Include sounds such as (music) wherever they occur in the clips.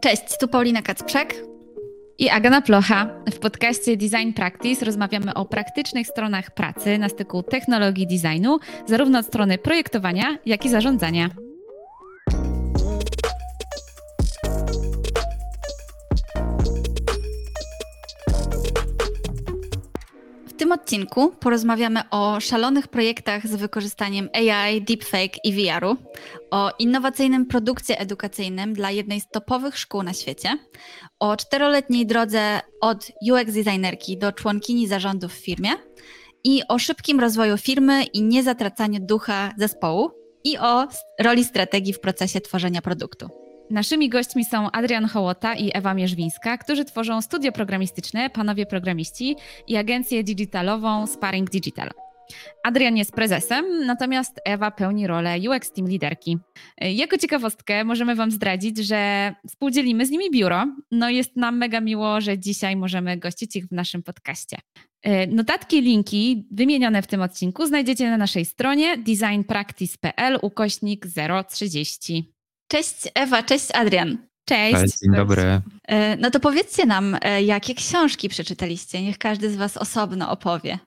Cześć, tu Paulina Kacprzak i Agana Plocha. W podcaście Design Practice rozmawiamy o praktycznych stronach pracy na styku technologii designu, zarówno od strony projektowania, jak i zarządzania. Odcinku porozmawiamy o szalonych projektach z wykorzystaniem AI, deepfake i VR-u, o innowacyjnym produkcie edukacyjnym dla jednej z topowych szkół na świecie, o czteroletniej drodze od UX designerki do członkini zarządu w firmie i o szybkim rozwoju firmy i niezatracaniu ducha zespołu i o roli strategii w procesie tworzenia produktu. Naszymi gośćmi są Adrian Hołota i Ewa Mierzwińska, którzy tworzą studio programistyczne Panowie Programiści i agencję digitalową Sparring Digital. Adrian jest prezesem, natomiast Ewa pełni rolę UX Team Liderki. Jako ciekawostkę możemy Wam zdradzić, że współdzielimy z nimi biuro. No jest nam mega miło, że dzisiaj możemy gościć ich w naszym podcaście. Notatki i linki wymienione w tym odcinku znajdziecie na naszej stronie designpractice.pl ukośnik 030. Cześć Ewa, cześć Adrian. Cześć. Cześć, dzień dobry. E, no to powiedzcie nam, e, jakie książki przeczytaliście? Niech każdy z Was osobno opowie.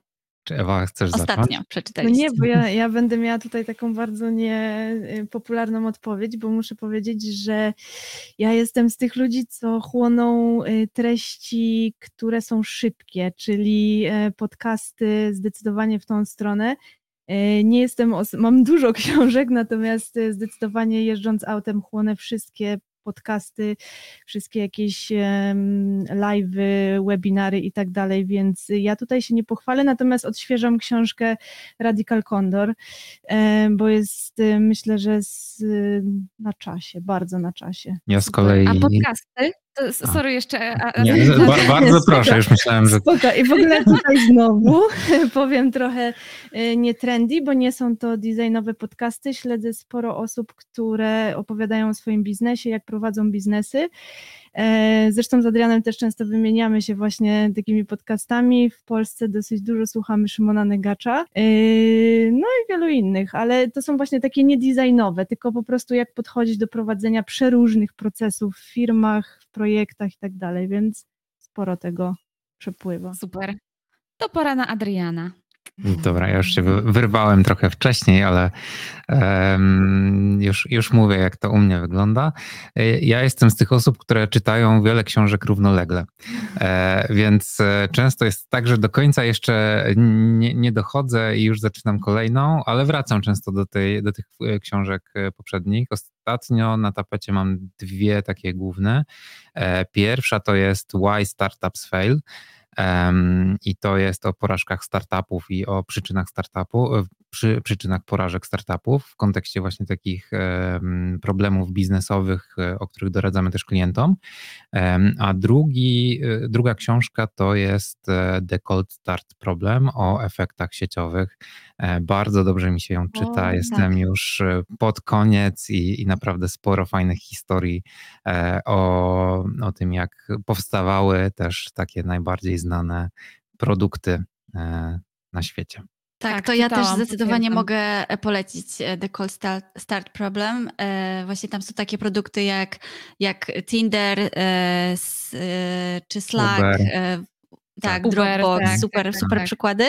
Czy Ewa, chcesz Ostatnio zacząć? No przeczytaliście. nie, bo ja, ja będę miała tutaj taką bardzo niepopularną odpowiedź, bo muszę powiedzieć, że ja jestem z tych ludzi, co chłoną treści, które są szybkie, czyli e, podcasty zdecydowanie w tą stronę. E, Nie jestem, mam dużo (laughs) książek, natomiast e, zdecydowanie jeżdżąc autem chłonę wszystkie podcasty, wszystkie jakieś em, live'y, webinary i tak dalej, więc ja tutaj się nie pochwalę, natomiast odświeżam książkę Radical Condor, em, bo jest e, myślę, że z, na czasie, bardzo na czasie. Ja z kolei... A podcasty? Sorry jeszcze. A, a, Nie, ba, bardzo proszę, już myślałem, że... Spoko. I w ogóle (laughs) tutaj znowu (laughs) powiem trochę y, nie trendy, bo nie są to designowe podcasty. Śledzę sporo osób, które opowiadają o swoim biznesie, jak prowadzą biznesy. E, Zresztą z Adrianem też często wymieniamy się właśnie takimi podcastami. W Polsce dosyć dużo słuchamy Szymona Negacza, e, no i wielu innych, ale to są właśnie takie niedesignowe, tylko po prostu jak podchodzić do prowadzenia przeróżnych procesów w firmach, w projektach i tak dalej, więc sporo tego przepływa. Super. To pora na Adriana. Dobra, ja już się wy- wyrwałem trochę wcześniej, ale em, już, już mówię, jak to u mnie wygląda. E, Ja jestem z tych osób, które czytają wiele książek równolegle, e, więc e, często jest tak, że do końca jeszcze nie, nie dochodzę i już zaczynam kolejną, ale wracam często do, tej, do tych e, książek poprzednich. Ostatnio na tapecie mam dwie takie główne. E, Pierwsza to jest Why Startups Fail. I to jest o porażkach startupów i o przyczynach startupu, e, przy, przyczynach porażek startupów w kontekście właśnie takich em, problemów biznesowych, e, o których doradzamy też klientom. A drugi, e, druga książka to jest The Cold Start Problem o efektach sieciowych. E, Bardzo dobrze mi się ją czyta. O, Jestem tak. już e, pod koniec i, i naprawdę sporo fajnych historii e, o, o tym, jak powstawały też takie najbardziej znane produkty na świecie. Tak, Tak, to ja też zdecydowanie mogę polecić The Cold Start, Start Problem. Właśnie tam są takie produkty jak, jak Tinder czy Slack. Uber. E, Tak, Uber, Dropbox, tak, super, tak, tak, super tak. przykłady.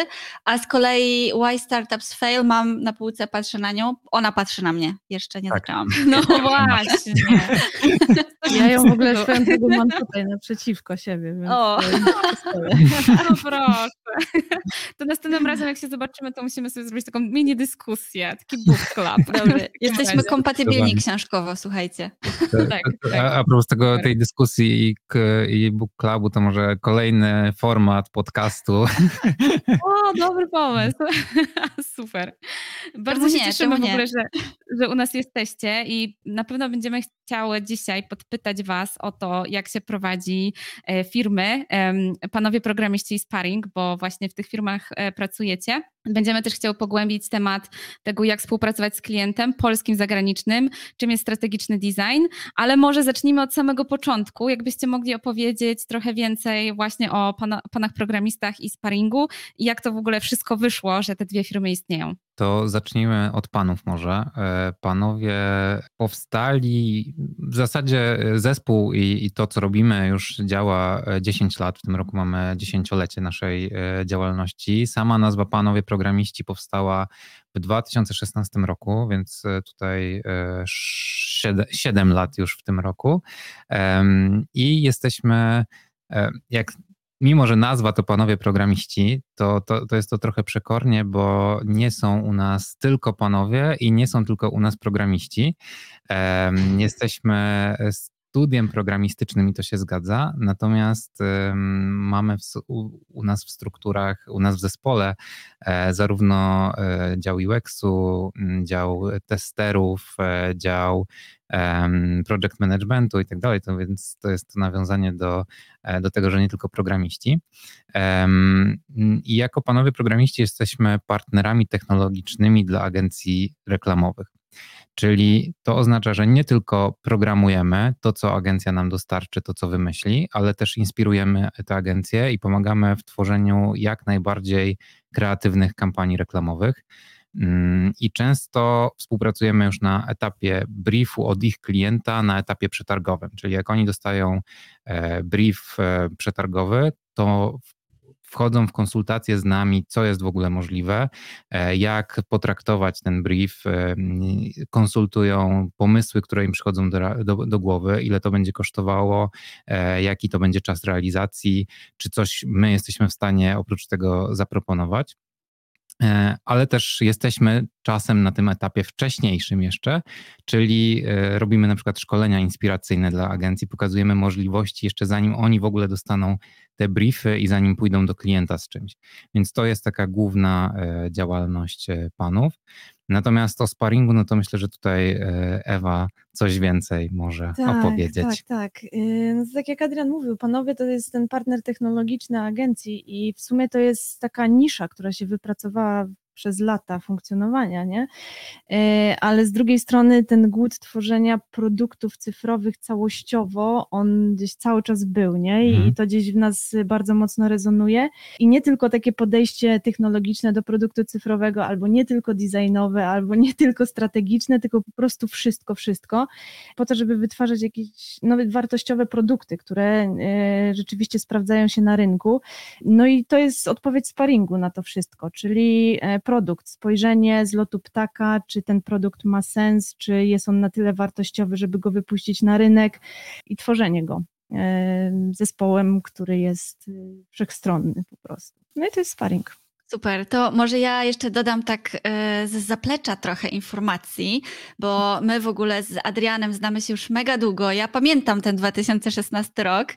A z kolei Why Startups Fail mam na półce, patrzę na nią, ona patrzy na mnie, jeszcze nie Tak. zaczęłam. (laughs) No właśnie. Ja ją w ogóle (laughs) swoją drogą mam tutaj naprzeciwko siebie, więc O. (laughs) No proszę. To następnym razem, jak się zobaczymy, to musimy sobie zrobić taką mini dyskusję, taki book club. Dobry. Jesteśmy kompatybilni książkowo, słuchajcie. Tak, A, tak. a propos tego, tej dyskusji i, i book clubu, to może kolejny format podcastu. O, dobry pomysł. (laughs) Super. Bardzo Czemu się nie? cieszymy w ogóle, że, że u nas jesteście i na pewno będziemy chciały dzisiaj podpytać Was o to, jak się prowadzi e, firmy, panowie programiści i sparring, bo właśnie w tych firmach e, pracujecie. Będziemy też chciały pogłębić temat tego, jak współpracować z klientem polskim, zagranicznym, czym jest strategiczny design, ale może zacznijmy od samego początku. Jakbyście mogli opowiedzieć trochę więcej właśnie o pana, panach programistach i sparingu i jak to w ogóle wszystko wyszło, że te dwie firmy istnieją. To zacznijmy od panów może. E, panowie powstali, w zasadzie zespół i, i, to, co robimy, już działa 10 lat. W tym roku mamy dziesięciolecie naszej działalności. Sama nazwa Panowie Programiści powstała w 2016 roku, więc tutaj 7, 7 lat już w tym roku. I jesteśmy, jak mimo że nazwa to panowie programiści, to, to, to jest to trochę przekornie, bo nie są u nas tylko panowie i nie są tylko u nas programiści. Um, jesteśmy studiem programistycznym i to się zgadza, natomiast mamy w, u, u, nas w strukturach, u nas w zespole e, zarówno e, dział UX-u, dział testerów, e, dział project managementu i tak dalej, więc to jest to nawiązanie do, do tego, że nie tylko programiści. I jako panowie programiści jesteśmy partnerami technologicznymi dla agencji reklamowych. Czyli to oznacza, że nie tylko programujemy to, co agencja nam dostarczy, to, co wymyśli, ale też inspirujemy tę agencję i pomagamy w tworzeniu jak najbardziej kreatywnych kampanii reklamowych. Mm, I często współpracujemy już na etapie briefu od ich klienta na etapie przetargowym, czyli jak oni dostają e, brief e, przetargowy, to wchodzą w konsultacje z nami, co jest w ogóle możliwe, e, jak potraktować ten brief, konsultują pomysły, które im przychodzą do, do, do, głowy, ile to będzie kosztowało, jaki to będzie czas realizacji, czy coś my jesteśmy w stanie oprócz tego zaproponować. E, ale też jesteśmy czasem na tym etapie wcześniejszym jeszcze, czyli e, robimy na przykład szkolenia inspiracyjne dla agencji, pokazujemy możliwości jeszcze zanim oni w ogóle dostaną te briefy i zanim pójdą do klienta z czymś. Więc to jest taka główna e, działalność panów. Natomiast o sparingu, no to myślę, że tutaj Ewa coś więcej może tak, opowiedzieć. Tak, tak. No tak jak Adrian mówił, panowie to jest ten partner technologiczny agencji i w sumie to jest taka nisza, która się wypracowała przez lata funkcjonowania, nie? E, ale z drugiej strony ten głód tworzenia produktów cyfrowych całościowo, on gdzieś cały czas był, nie? I mhm. to gdzieś w nas bardzo mocno rezonuje. I nie tylko takie podejście technologiczne do produktu cyfrowego, albo nie tylko designowe, albo nie tylko strategiczne, tylko po prostu wszystko, wszystko, po to, żeby wytwarzać jakieś nowe, wartościowe produkty, które e, rzeczywiście sprawdzają się na rynku. No i to jest odpowiedź sparingu na to wszystko, czyli e, produkt, spojrzenie z lotu ptaka, czy ten produkt ma sens, czy jest on na tyle wartościowy, żeby go wypuścić na rynek i tworzenie go e, zespołem, który jest y, wszechstronny po prostu. No i to jest sparring. Super, to może ja jeszcze dodam tak e, z zaplecza trochę informacji, bo my w ogóle z Adrianem znamy się już mega długo. Ja pamiętam ten 2016 rok.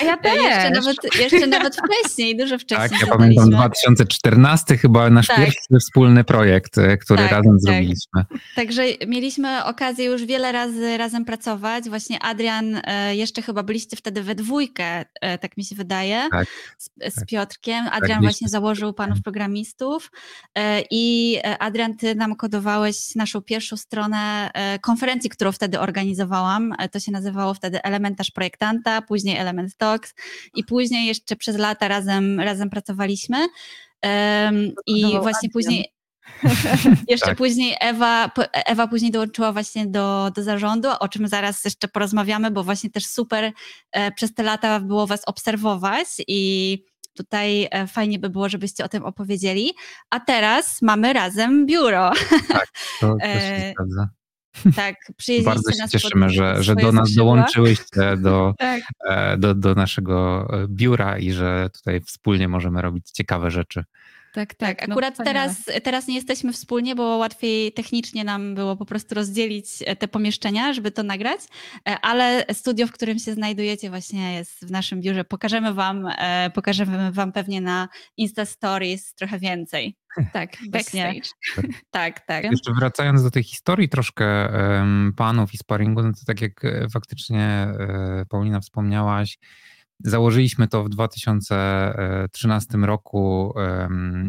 A ja (laughs) też. jeszcze, nawet, jeszcze nawet wcześniej, dużo wcześniej. Tak, ja pamiętam 2014 chyba nasz tak. pierwszy wspólny projekt, e, który tak, razem tak. zrobiliśmy. Także mieliśmy okazję już wiele razy razem pracować. Właśnie Adrian, e, jeszcze chyba byliście wtedy we dwójkę, tak mi się wydaje, tak, z, z tak. Piotrkiem. Adrian właśnie założył panów programistów e, i e, Adrian, ty nam kodowałeś naszą pierwszą stronę e, konferencji, którą wtedy organizowałam. To się nazywało wtedy Elementarz Projektanta, później Element Talks i później jeszcze przez lata razem, razem pracowaliśmy. I właśnie później (laughs) jeszcze tak. później Ewa, Ewa później dołączyła właśnie do, do zarządu, o czym zaraz jeszcze porozmawiamy, bo właśnie też super przez te lata było was obserwować i Tutaj e, fajnie by było, żebyście o tym opowiedzieli. A teraz mamy razem biuro. Tak, to, (laughs) to się e, zgadza. Tak, Bardzo się cieszymy, że, że do nas dołączyłyście do, (laughs) tak. E, do, do naszego biura i że tutaj wspólnie możemy robić ciekawe rzeczy. Tak, tak. tak no Akurat teraz, teraz nie jesteśmy wspólnie, bo łatwiej technicznie nam było po prostu rozdzielić e, te pomieszczenia, żeby to nagrać, e, ale studio, w którym się znajdujecie właśnie jest w naszym biurze. Pokażemy wam, e, pokażemy wam pewnie na Insta Stories trochę więcej. (laughs) Tak, backstage. (laughs) tak, tak. Jeszcze wracając do tej historii troszkę panów i sparingu, no to tak jak faktycznie Paulina wspomniałaś, Założyliśmy to w 2013 roku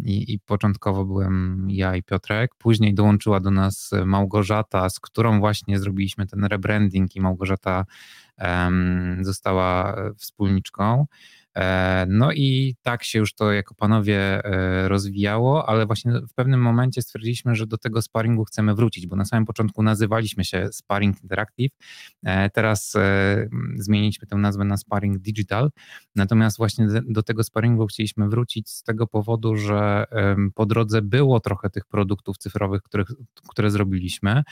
i, i, początkowo byłem ja i Piotrek. Później dołączyła do nas Małgorzata, z którą właśnie zrobiliśmy ten rebranding i Małgorzata została wspólniczką. E, no i tak się już to jako panowie e, rozwijało, ale właśnie w pewnym momencie stwierdziliśmy, że do tego sparingu chcemy wrócić, bo na samym początku nazywaliśmy się Sparring Interactive, e, teraz zmieniliśmy tę nazwę na Sparring Digital, natomiast właśnie do tego sparingu chcieliśmy wrócić z tego powodu, że po drodze było trochę tych produktów cyfrowych, które zrobiliśmy.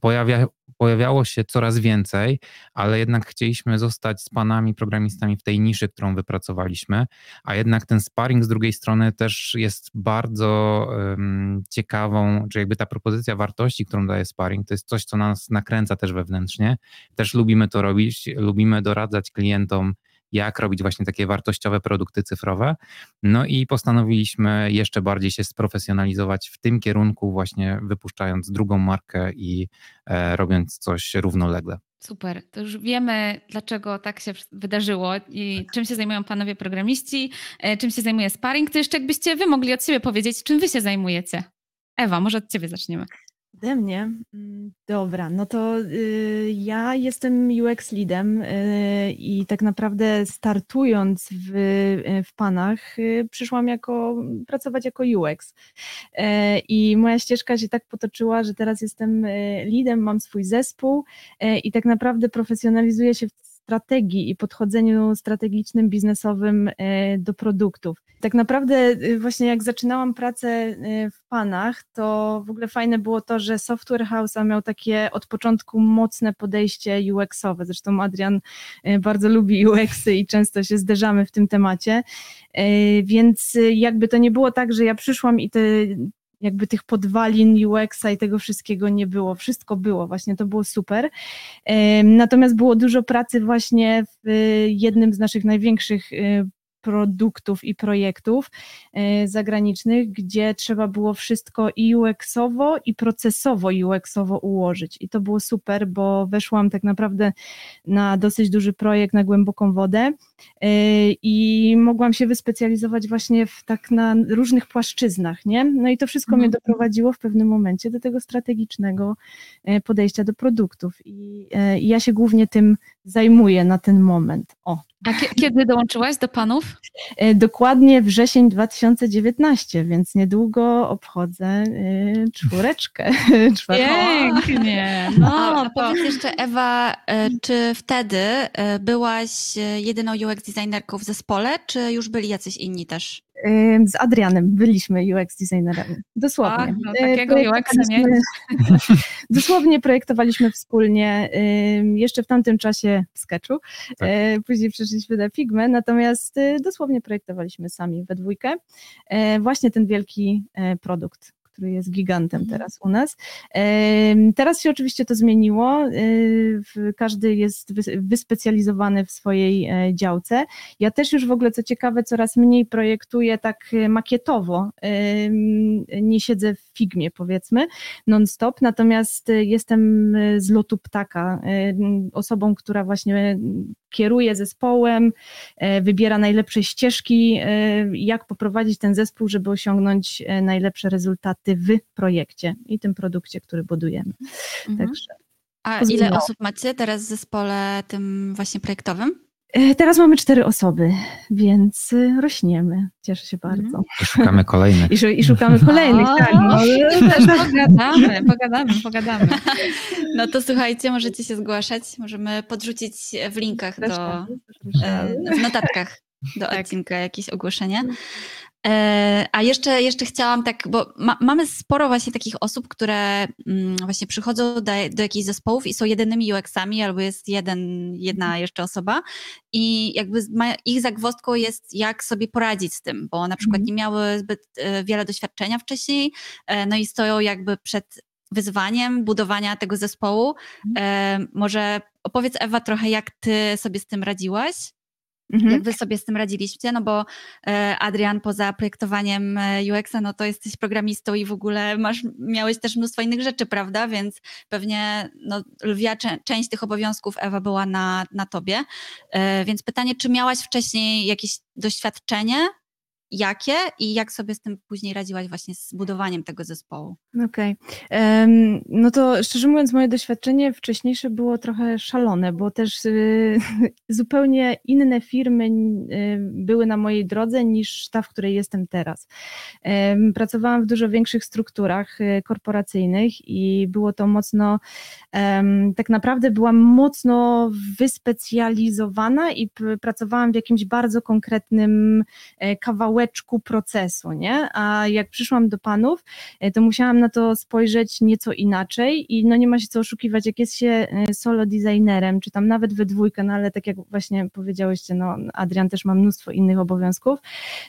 Pojawia, pojawiało się coraz więcej, ale jednak chcieliśmy zostać z panami programistami w tej niszy, którą wypracowaliśmy, a jednak ten sparring z drugiej strony też jest bardzo um, ciekawą, czy jakby ta propozycja wartości, którą daje sparring, to jest coś, co nas nakręca też wewnętrznie. Też lubimy to robić, lubimy doradzać klientom, jak robić właśnie takie wartościowe produkty cyfrowe. No i postanowiliśmy jeszcze bardziej się sprofesjonalizować w tym kierunku, właśnie wypuszczając drugą markę i e, robiąc coś równolegle. Super, to już wiemy, dlaczego tak się wydarzyło i czym się zajmują panowie programiści, e, czym się zajmuje sparring. To jeszcze jakbyście wy mogli od siebie powiedzieć, czym wy się zajmujecie. Ewa, może od ciebie zaczniemy. Ode mnie? Mm, dobra, no to y, ja jestem UX leadem y, i tak naprawdę startując w, y, w Panach y, przyszłam jako, pracować jako UX. Y, I moja ścieżka się tak potoczyła, że teraz jestem y, leadem, mam swój zespół i tak naprawdę profesjonalizuję się w strategii i podchodzeniu strategicznym, biznesowym e, do produktów. Tak naprawdę e, właśnie jak zaczynałam pracę e, w Panach, to w ogóle fajne było to, że Software House miał takie od początku mocne podejście UX-owe. Zresztą Adrian bardzo lubi UX-y i często się zderzamy w tym temacie. Więc jakby to nie było tak, że ja przyszłam i te jakby tych podwalin UX-a i tego wszystkiego nie było. Wszystko było, właśnie to było super. Natomiast było dużo pracy właśnie w jednym z naszych największych y, produktów i projektów e, zagranicznych, gdzie trzeba było wszystko i UX-owo, i procesowo UX-owo ułożyć. I to było super, bo weszłam tak naprawdę na dosyć duży projekt, na głęboką wodę e, i mogłam się wyspecjalizować właśnie w, tak na różnych płaszczyznach, nie? No i to wszystko mhm. mnie doprowadziło w pewnym momencie do tego strategicznego e, podejścia do produktów. I, i ja się głównie tym zajmuję na ten moment. O. A kiedy dołączyłaś do panów? E, dokładnie wrzesień 2019, więc niedługo obchodzę e, czwóreczkę. (laughs) Pięknie. No, a powiedz jeszcze Ewa, e, czy wtedy byłaś jedyną UX designerką w zespole, czy już byli jacyś inni też? Z Adrianem byliśmy UX designerami. Dosłownie. no, takiego UX nie. (laughs) Dosłownie projektowaliśmy wspólnie jeszcze w tamtym czasie w Sketchu. Tak. E, później przeszliśmy na Figmę, natomiast y, dosłownie projektowaliśmy sami we dwójkę e, właśnie ten wielki e, produkt który jest gigantem mhm. teraz u nas. Teraz się oczywiście to zmieniło. Każdy jest wyspecjalizowany w swojej e, działce. Ja też już w ogóle, co ciekawe, coraz mniej projektuję tak e, makietowo. Nie siedzę w Figmie, powiedzmy, non-stop, natomiast e, jestem z lotu ptaka, osobą, która właśnie kieruje zespołem, wybiera najlepsze ścieżki, jak poprowadzić ten zespół, żeby osiągnąć najlepsze rezultaty w projekcie i tym produkcie, który budujemy. Mhm. Także A ile osób macie teraz w zespole tym właśnie projektowym? E, teraz mamy cztery osoby, więc y, rośniemy. Cieszę się mhm. bardzo. I szukamy kolejnych. I, i szukamy (laughs) kolejnych, tak. No, (laughs) też pogadamy, pogadamy, pogadamy. No to słuchajcie, możecie się zgłaszać. Możemy podrzucić w linkach do, e, w notatkach do tak. odcinka jakieś ogłoszenie. E, a jeszcze, jeszcze chciałam tak, bo ma, mamy sporo właśnie takich osób, które mm, właśnie przychodzą do, do jakichś zespołów i są jedynymi UX-ami, albo jest jeden, jedna mhm. jeszcze osoba i jakby ich zagwozdką jest, jak sobie poradzić z tym, bo na przykład mhm. nie miały zbyt e, wiele doświadczenia wcześniej, e, no i stoją jakby przed wyzwaniem budowania tego zespołu. Mhm. Może opowiedz Ewa trochę, jak ty sobie z tym radziłaś? Mhm. Jak wy sobie z tym radziliście? No bo e, Adrian, poza projektowaniem e, UX-a, no to jesteś programistą i w ogóle masz, miałeś też mnóstwo innych rzeczy, prawda? Więc pewnie no, lwia część tych obowiązków Ewa była na, na tobie. E, więc pytanie, czy miałaś wcześniej jakieś doświadczenie jakie i jak sobie z tym później radziłaś właśnie z budowaniem tego zespołu? Okej. Em, No to szczerze mówiąc, moje doświadczenie wcześniejsze było trochę szalone, bo też y, (laughs) zupełnie inne firmy y, były na mojej drodze niż ta, w której jestem teraz. Pracowałam w dużo większych strukturach y, korporacyjnych i było to mocno, tak naprawdę byłam mocno wyspecjalizowana i pracowałam w jakimś bardzo konkretnym e, kawałeczku procesu, nie? A jak przyszłam do panów, e, to musiałam na to spojrzeć nieco inaczej i no nie ma się co oszukiwać, jak jest się e, solo designerem, czy tam nawet we dwójkę, no ale tak jak właśnie powiedziałyście, no Adrian też ma mnóstwo innych obowiązków,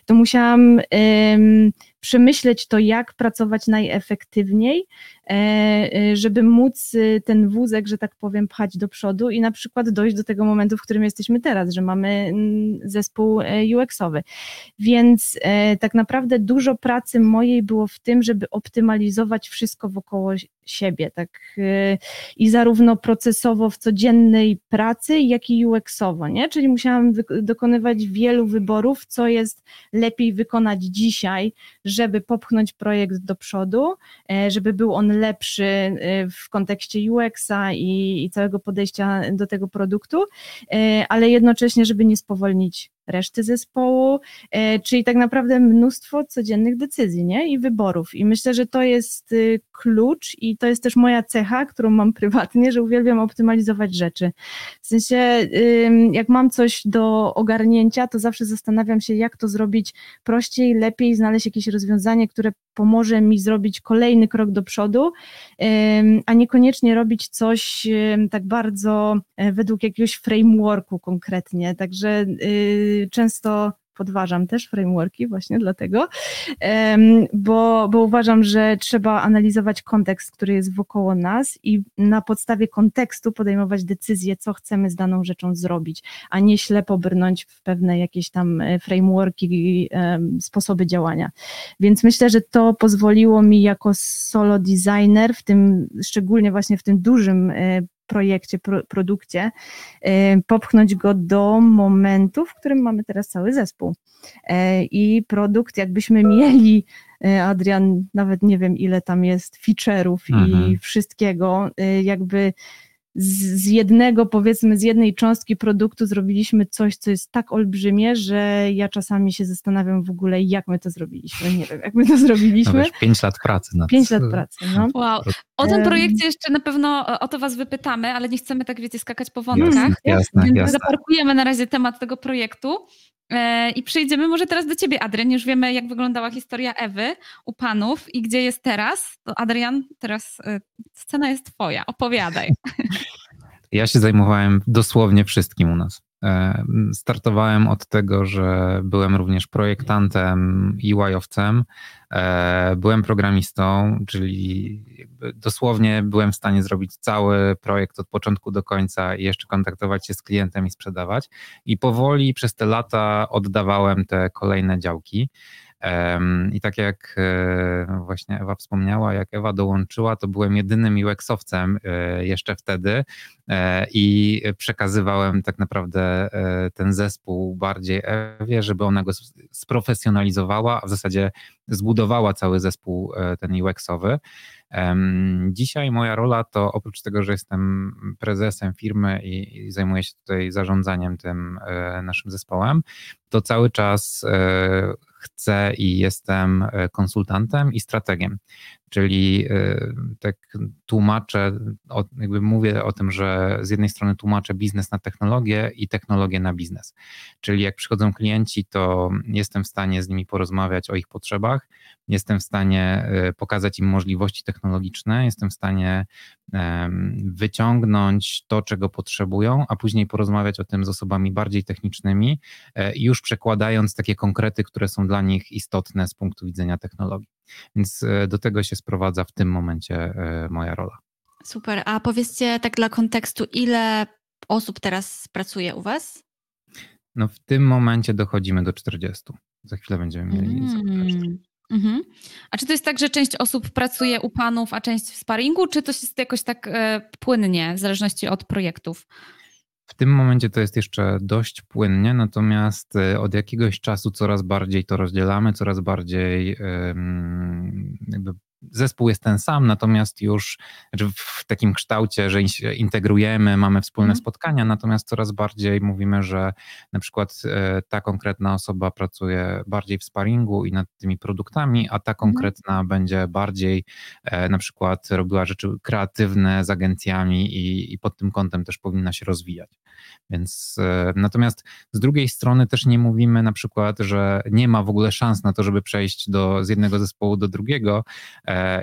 to musiałam em, przemyśleć to, jak pracować najefektywniej, e, e, żeby móc e, ten wózek, że tak powiem, pchać do przodu i na przykład dojść do tego momentu, w którym jesteśmy teraz, że mamy mm, zespół UX-owy. Więc tak naprawdę dużo pracy mojej było w tym, żeby optymalizować wszystko wokoło siebie, tak e, i zarówno procesowo w codziennej pracy, jak i UX-owo, nie? Czyli musiałam dokonywać wielu wyborów, co jest lepiej wykonać dzisiaj, żeby popchnąć projekt do przodu, e, żeby był on lepszy e, w kontekście UX-a i, i całego podejścia do tego produktu, e, ale jednocześnie, żeby nie spowolnić reszty zespołu, e, czyli tak naprawdę mnóstwo codziennych decyzji nie? i wyborów. I myślę, że to jest y, klucz i to jest też moja cecha, którą mam (laughs) prywatnie, że uwielbiam optymalizować rzeczy. W sensie, jak mam coś do ogarnięcia, to zawsze zastanawiam się, jak to zrobić prościej, lepiej, znaleźć jakieś rozwiązanie, które pomoże mi zrobić kolejny krok do przodu, a niekoniecznie robić coś tak bardzo e, według jakiegoś frameworku konkretnie. Także y, często podważam też frameworki właśnie dlatego, bo, bo uważam, że trzeba analizować kontekst, który jest wokoło nas i na podstawie kontekstu podejmować decyzje, co chcemy z daną rzeczą zrobić, a nie ślepo brnąć w pewne jakieś tam e, frameworki, em, sposoby działania. Więc myślę, że to pozwoliło mi jako solo designer, w tym szczególnie właśnie w tym dużym e, projekcie, pro, produkcie, e, popchnąć go do momentu, w którym mamy teraz cały zespół. E, I produkt, jakbyśmy mieli, e, Adrian, nawet nie wiem ile tam jest feature'ów Mhm. i wszystkiego, e, jakby z, z jednego, powiedzmy, z jednej cząstki produktu zrobiliśmy coś, co jest tak olbrzymie, że ja czasami się zastanawiam w ogóle, jak my to zrobiliśmy. Nie wiem, jak my to No zrobiliśmy. wiesz, pięć lat pracy. Nad, Pięć lat pracy, no. Wow. O tym projekcie jeszcze na pewno o to was wypytamy, ale nie chcemy tak wiecie skakać po Jasne, wątkach. jasne, Więc jasne. zaparkujemy na razie temat tego projektu e, i przejdziemy może teraz do ciebie, Adrian. Już wiemy, jak wyglądała historia Ewy u panów i gdzie jest teraz. To Adrian, teraz e, scena jest twoja. Opowiadaj. (laughs) Ja się zajmowałem dosłownie wszystkim u nas. E, Startowałem od tego, że byłem również projektantem i UI-owcem, e, byłem programistą, czyli dosłownie byłem w stanie zrobić cały projekt od początku do końca i jeszcze kontaktować się z klientem i sprzedawać. I powoli przez te lata oddawałem te kolejne działki. I tak jak e, właśnie Ewa wspomniała, jak Ewa dołączyła, to byłem jedynym UX-owcem e, jeszcze wtedy e, i przekazywałem tak naprawdę ten zespół bardziej Ewie, żeby ona go sprofesjonalizowała, a w zasadzie zbudowała cały zespół ten UX-owy. Dzisiaj moja rola to oprócz tego, że jestem prezesem firmy i, i zajmuję się tutaj zarządzaniem tym naszym zespołem, to cały czas chcę i jestem e, konsultantem i strategiem. Czyli e, tak tłumaczę, jakby mówię o tym, że z jednej strony tłumaczę biznes na technologię i technologię na biznes. Czyli jak przychodzą klienci, to jestem w stanie z nimi porozmawiać o ich potrzebach, jestem w stanie e, pokazać im możliwości technologiczne, jestem w stanie wyciągnąć to, czego potrzebują, a później porozmawiać o tym z osobami bardziej technicznymi, e, już przekładając takie konkrety, które są dla nich istotne z punktu widzenia technologii. Więc e, do tego się sprowadza w tym momencie e, moja rola. Super. A powiedzcie tak dla kontekstu, ile osób teraz pracuje u was? No w tym momencie dochodzimy do 40. Za chwilę będziemy mieli. Mm. Mhm. A czy to jest tak, że część osób pracuje u panów, a część w sparingu, czy to jest jakoś tak e, płynnie, w zależności od projektów? W tym momencie to jest jeszcze dość płynnie, natomiast e, od jakiegoś czasu coraz bardziej to rozdzielamy, coraz bardziej jakby zespół jest ten sam, natomiast już znaczy w takim kształcie, że integrujemy, mamy wspólne mhm. spotkania, natomiast coraz bardziej mówimy, że na przykład e, ta konkretna osoba pracuje bardziej w sparingu i nad tymi produktami, a ta mhm. konkretna będzie bardziej e, na przykład robiła rzeczy kreatywne z agencjami i, i pod tym kątem też powinna się rozwijać. Więc e, natomiast z drugiej strony też nie mówimy na przykład, że nie ma w ogóle szans na to, żeby przejść do, z jednego zespołu do drugiego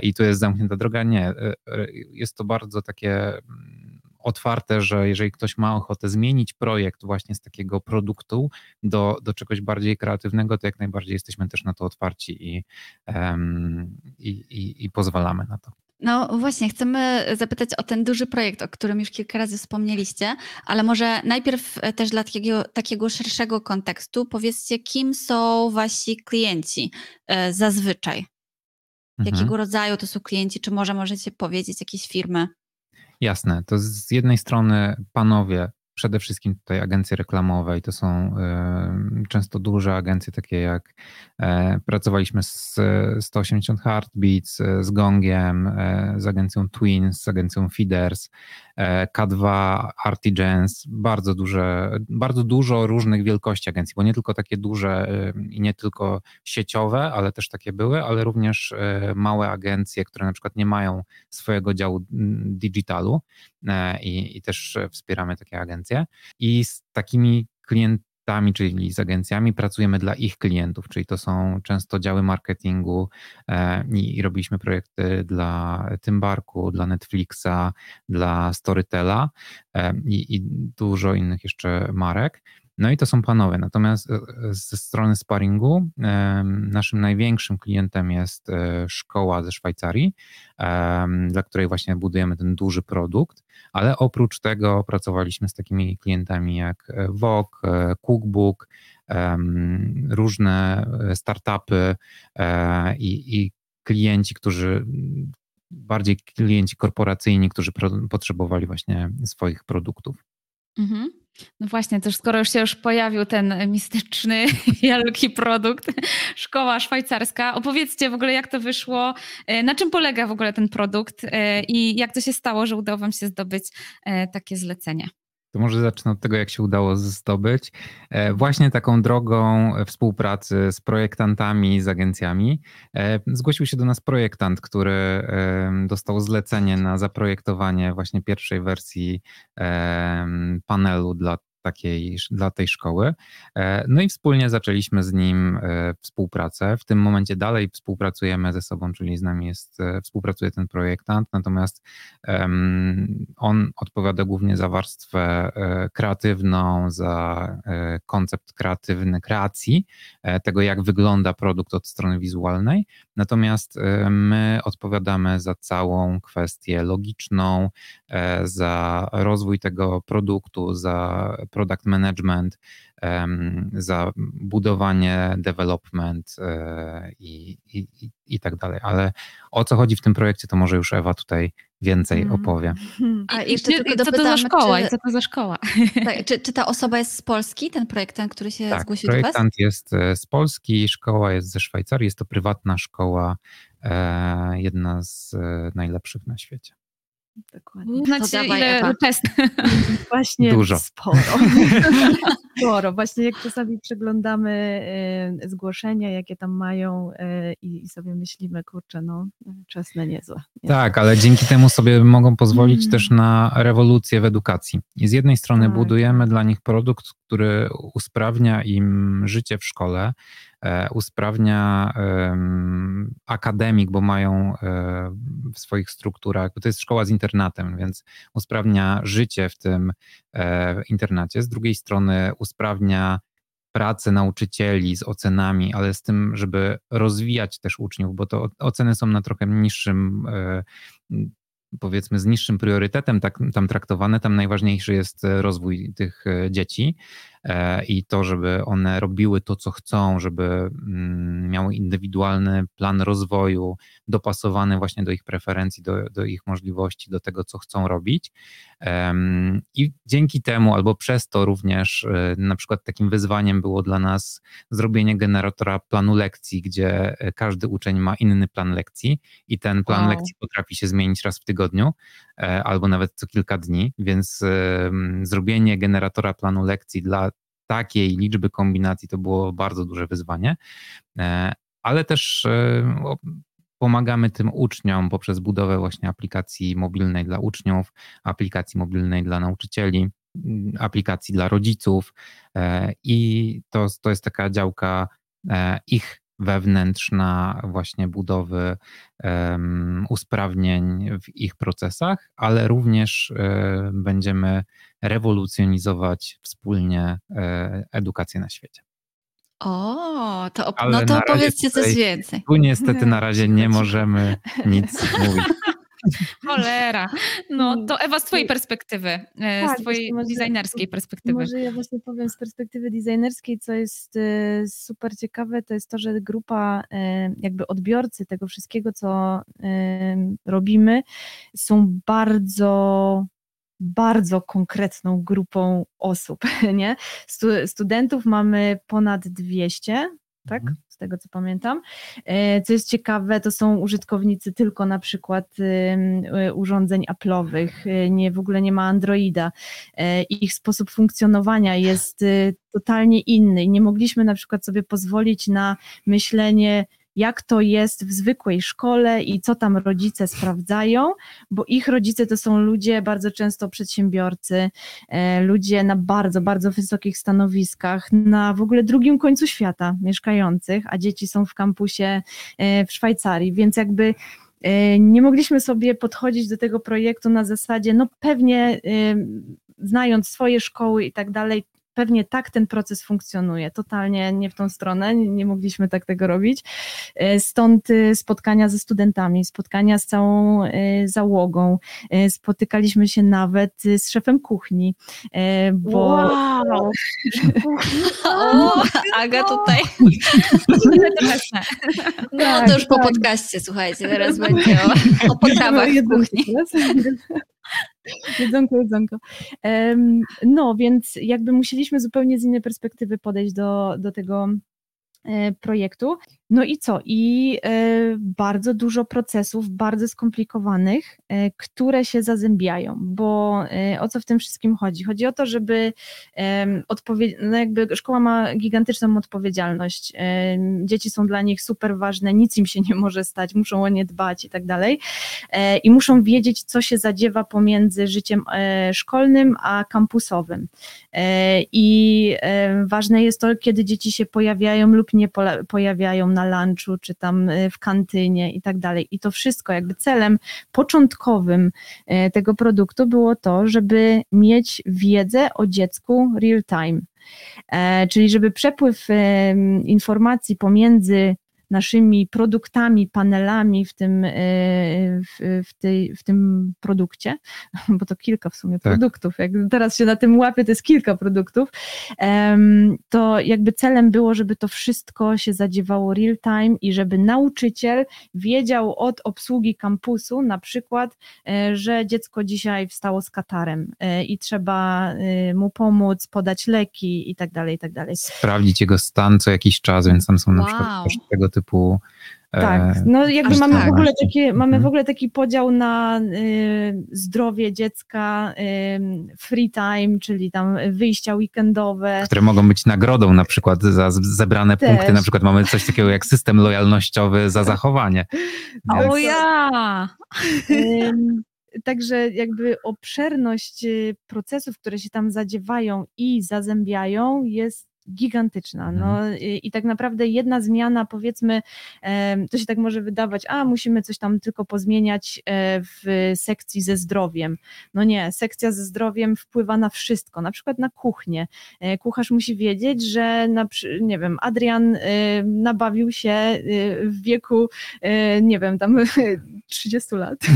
i tu jest zamknięta droga. Nie. E, jest to bardzo takie mm, otwarte, że jeżeli ktoś ma ochotę zmienić projekt właśnie z takiego produktu do, do czegoś bardziej kreatywnego, to jak najbardziej jesteśmy też na to otwarci i, i, i, i pozwalamy na to. No właśnie, chcemy zapytać o ten duży projekt, o którym już kilka razy wspomnieliście, ale może najpierw e, też dla takiego, takiego szerszego kontekstu powiedzcie, kim są wasi klienci e, zazwyczaj? Mhm. Jakiego rodzaju to są klienci? Czy może możecie powiedzieć jakieś firmy? Jasne, to z jednej strony panowie przede wszystkim tutaj agencje reklamowe i to są często duże agencje takie jak e, pracowaliśmy z 180 Heartbeats, e, z Gongiem, e, z agencją Twins, z agencją Feeders, K2, Artigence, bardzo duże, bardzo dużo różnych wielkości agencji, bo nie tylko takie duże i nie tylko sieciowe, ale też takie były, ale również małe agencje, które na przykład nie mają swojego działu digitalu i, i też wspieramy takie agencje. I z takimi klientami, czyli z agencjami, pracujemy dla ich klientów, czyli to są często działy marketingu e, i, i robiliśmy projekty dla Tymbarku, dla Netflixa, dla Storytela e, i, i dużo innych jeszcze marek. No i to są panowie. Natomiast e, ze strony sparingu naszym największym klientem jest szkoła ze Szwajcarii, dla której właśnie budujemy ten duży produkt, ale oprócz tego pracowaliśmy z takimi klientami jak e, e, Cookbook, różne startupy i, i klienci, którzy bardziej klienci korporacyjni, którzy potrzebowali właśnie swoich produktów. Mhm. No właśnie, też skoro już się już pojawił ten mistyczny (laughs) wielki produkt, szkoła szwajcarska, opowiedzcie w ogóle jak to wyszło, e, na czym polega w ogóle ten produkt? E, i jak to się stało, że udało wam się zdobyć e, takie zlecenie. To może zacznę od tego, jak się udało zdobyć. Właśnie taką drogą współpracy z projektantami, z agencjami. Zgłosił się do nas projektant, który dostał zlecenie na zaprojektowanie właśnie pierwszej wersji panelu dla takiej, dla tej szkoły. E, no i wspólnie zaczęliśmy z nim e, współpracę. W tym momencie dalej współpracujemy ze sobą, czyli z nami jest, e, współpracuje ten projektant, natomiast on odpowiada głównie za warstwę kreatywną, za koncept kreatywny kreacji, tego jak wygląda produkt od strony wizualnej, natomiast my odpowiadamy za całą kwestię logiczną, za rozwój tego produktu, za product management, za budowanie, development e, i, i, i tak dalej. Ale o co chodzi w tym projekcie, to może już Ewa tutaj więcej mm. opowie. (laughs) A jeszcze I, tylko co to za szkoła? Czy, co to za szkoła? Tak, czy, czy ta osoba jest z Polski, ten projektant, który się tak, zgłosił projektant do was? jest e, z Polski, szkoła jest ze Szwajcarii, jest to prywatna szkoła, e, jedna z najlepszych na świecie. Dokładnie. Znacie, ile test? (laughs) Właśnie Dużo. sporo. (laughs) sporo. Właśnie jak czasami przeglądamy e, zgłoszenia, jakie tam mają e, i sobie myślimy, kurczę, no czas na niezłe. Nie? Tak, ale dzięki temu sobie mogą pozwolić mm. też na rewolucję w edukacji. I z jednej strony tak. budujemy dla nich produkt, który usprawnia im życie w szkole, usprawnia akademik, bo mają e, w swoich strukturach, bo to jest szkoła z internatem, więc usprawnia życie w tym e, internacie. Z drugiej strony usprawnia pracę nauczycieli z ocenami, ale z tym, żeby rozwijać też uczniów, bo to oceny są na trochę niższym powiedzmy z niższym priorytetem tak, tam traktowane, tam najważniejszy jest rozwój tych dzieci e, i to, żeby one robiły to, co chcą, żeby mm, miały indywidualny plan rozwoju, dopasowany właśnie do ich preferencji, do, do ich możliwości, do tego, co chcą robić. I dzięki temu, albo przez to również, e, na przykład takim wyzwaniem było dla nas zrobienie generatora planu lekcji, gdzie e, każdy uczeń ma inny plan lekcji i ten plan wow. lekcji potrafi się zmienić raz w tygodniu e, albo nawet co kilka dni, więc zrobienie generatora planu lekcji dla takiej liczby kombinacji to było bardzo duże wyzwanie, ale też pomagamy tym uczniom poprzez budowę właśnie aplikacji mobilnej dla uczniów, aplikacji mobilnej dla nauczycieli, aplikacji dla rodziców e, i to, to jest taka działka e, ich wewnętrzna właśnie budowy um, usprawnień w ich procesach, ale również um, będziemy rewolucjonizować wspólnie um, edukację na świecie. O, to op- no to opowiedzcie coś więcej. Tu niestety na razie nie możemy nic (laughs) mówić. Cholera. No to Ewa, z twojej perspektywy, e, tak, z twojej może, designerskiej perspektywy. Może ja właśnie powiem z perspektywy designerskiej, co jest e, super ciekawe, to jest to, że grupa e, jakby odbiorcy tego wszystkiego, co robimy, są bardzo bardzo konkretną grupą osób, (laughs) nie? Studentów mamy ponad 200, tak? Mhm. Z tego co pamiętam. E, co jest ciekawe, to są użytkownicy tylko na przykład e, urządzeń Apple'owych, e, nie, w ogóle nie ma Androida. Ich sposób funkcjonowania jest totalnie inny. Nie mogliśmy na przykład sobie pozwolić na myślenie jak to jest w zwykłej szkole i co tam rodzice sprawdzają, bo ich rodzice to są ludzie bardzo często przedsiębiorcy, e, ludzie na bardzo, bardzo wysokich stanowiskach, na w ogóle drugim końcu świata mieszkających, a dzieci są w kampusie e, w Szwajcarii, więc jakby e, nie mogliśmy sobie podchodzić do tego projektu na zasadzie, no pewnie znając swoje szkoły i tak dalej, pewnie tak ten proces funkcjonuje, totalnie nie w tą stronę, nie, nie mogliśmy tak tego robić. E, stąd e, spotkania ze studentami, spotkania z całą e, załogą, spotykaliśmy się nawet z szefem kuchni, bo... Wow! (laughs) o, Aga tutaj. (laughs) No to już po podcaście, słuchajcie, teraz będzie o, o potrawach w kuchni. (laughs) Jedzonko, jedzonko. No, więc jakby musieliśmy zupełnie z innej perspektywy podejść do, do tego e, projektu. No i co? I e, bardzo dużo procesów, bardzo skomplikowanych, e, które się zazębiają, bo e, o co w tym wszystkim chodzi? Chodzi o to, żeby odpowiedzieć, no jakby szkoła ma gigantyczną odpowiedzialność. Dzieci są dla nich super ważne, nic im się nie może stać, muszą o nie dbać i tak dalej. I muszą wiedzieć, co się zadziewa pomiędzy życiem szkolnym a kampusowym. I ważne jest to, kiedy dzieci się pojawiają lub nie pojawiają na lunchu, czy tam e, w kantynie i tak dalej. I to wszystko, jakby celem początkowym e, tego produktu było to, żeby mieć wiedzę o dziecku real time. E, czyli żeby przepływ informacji pomiędzy naszymi produktami, panelami w tym, e, w, w, tej, w tym produkcie, bo to kilka w sumie tak. produktów, jak teraz się na tym łapię, to jest kilka produktów, to jakby celem było, żeby to wszystko się zadziewało real time i żeby nauczyciel wiedział od obsługi kampusu na przykład, e, że dziecko dzisiaj wstało z katarem e, i trzeba mu pomóc, podać leki i tak dalej, i tak dalej. Sprawdzić jego stan co jakiś czas, więc tam są wow. na przykład tego typu tak, e, no jakby mamy tak. w ogóle taki, mamy w mhm. ogóle taki podział na y, zdrowie dziecka, y, free time, czyli tam wyjścia weekendowe. Które mogą być nagrodą na przykład za zebrane Też. punkty, na przykład mamy coś takiego jak system lojalnościowy za (laughs) zachowanie. Więc... O ja! Także jakby obszerność y, procesów, które się tam zadziewają i zazębiają jest gigantyczna. No, mhm. i, i, tak naprawdę jedna zmiana, powiedzmy, to się tak może wydawać, a musimy coś tam tylko pozmieniać e, w sekcji ze zdrowiem. No nie, sekcja ze zdrowiem wpływa na wszystko, na przykład na kuchnię. E, kucharz musi wiedzieć, że na, nie wiem, Adrian e, nabawił się w wieku, nie wiem, tam (laughs) 30 lat. (laughs)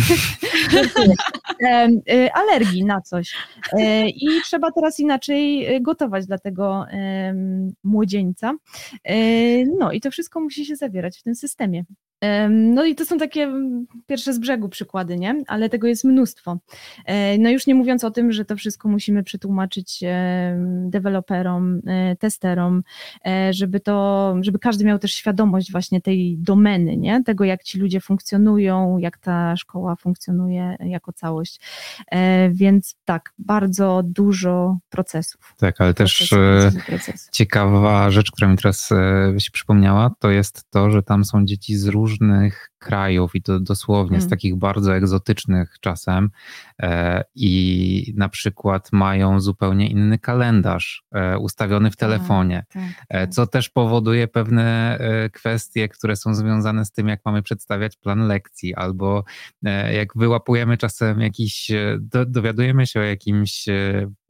Y, alergii na coś. E, I trzeba teraz inaczej y, gotować dla tego młodzieńca. No i to wszystko musi się zawierać w tym systemie. No i to są takie mm, pierwsze z brzegu przykłady, nie? Ale tego jest mnóstwo. E, No już nie mówiąc o tym, że to wszystko musimy przetłumaczyć em, deweloperom, e, testerom, e, żeby to, żeby każdy miał też świadomość właśnie tej domeny, nie? Tego, jak ci ludzie funkcjonują, jak ta szkoła funkcjonuje jako całość. E, Więc tak, bardzo dużo procesów. Tak, ale też Procesów, e, ciekawa rzecz, która mi teraz e, się przypomniała, to jest to, że tam są dzieci z różnych krajów i to dosłownie z Mm. takich bardzo egzotycznych czasem e, i na przykład mają zupełnie inny kalendarz e, ustawiony w Tak, telefonie. Tak, E, tak. Co też powoduje pewne e, kwestie, które są związane z tym, jak mamy przedstawiać plan lekcji, albo e, jak wyłapujemy czasem jakiś, do, dowiadujemy się o jakimś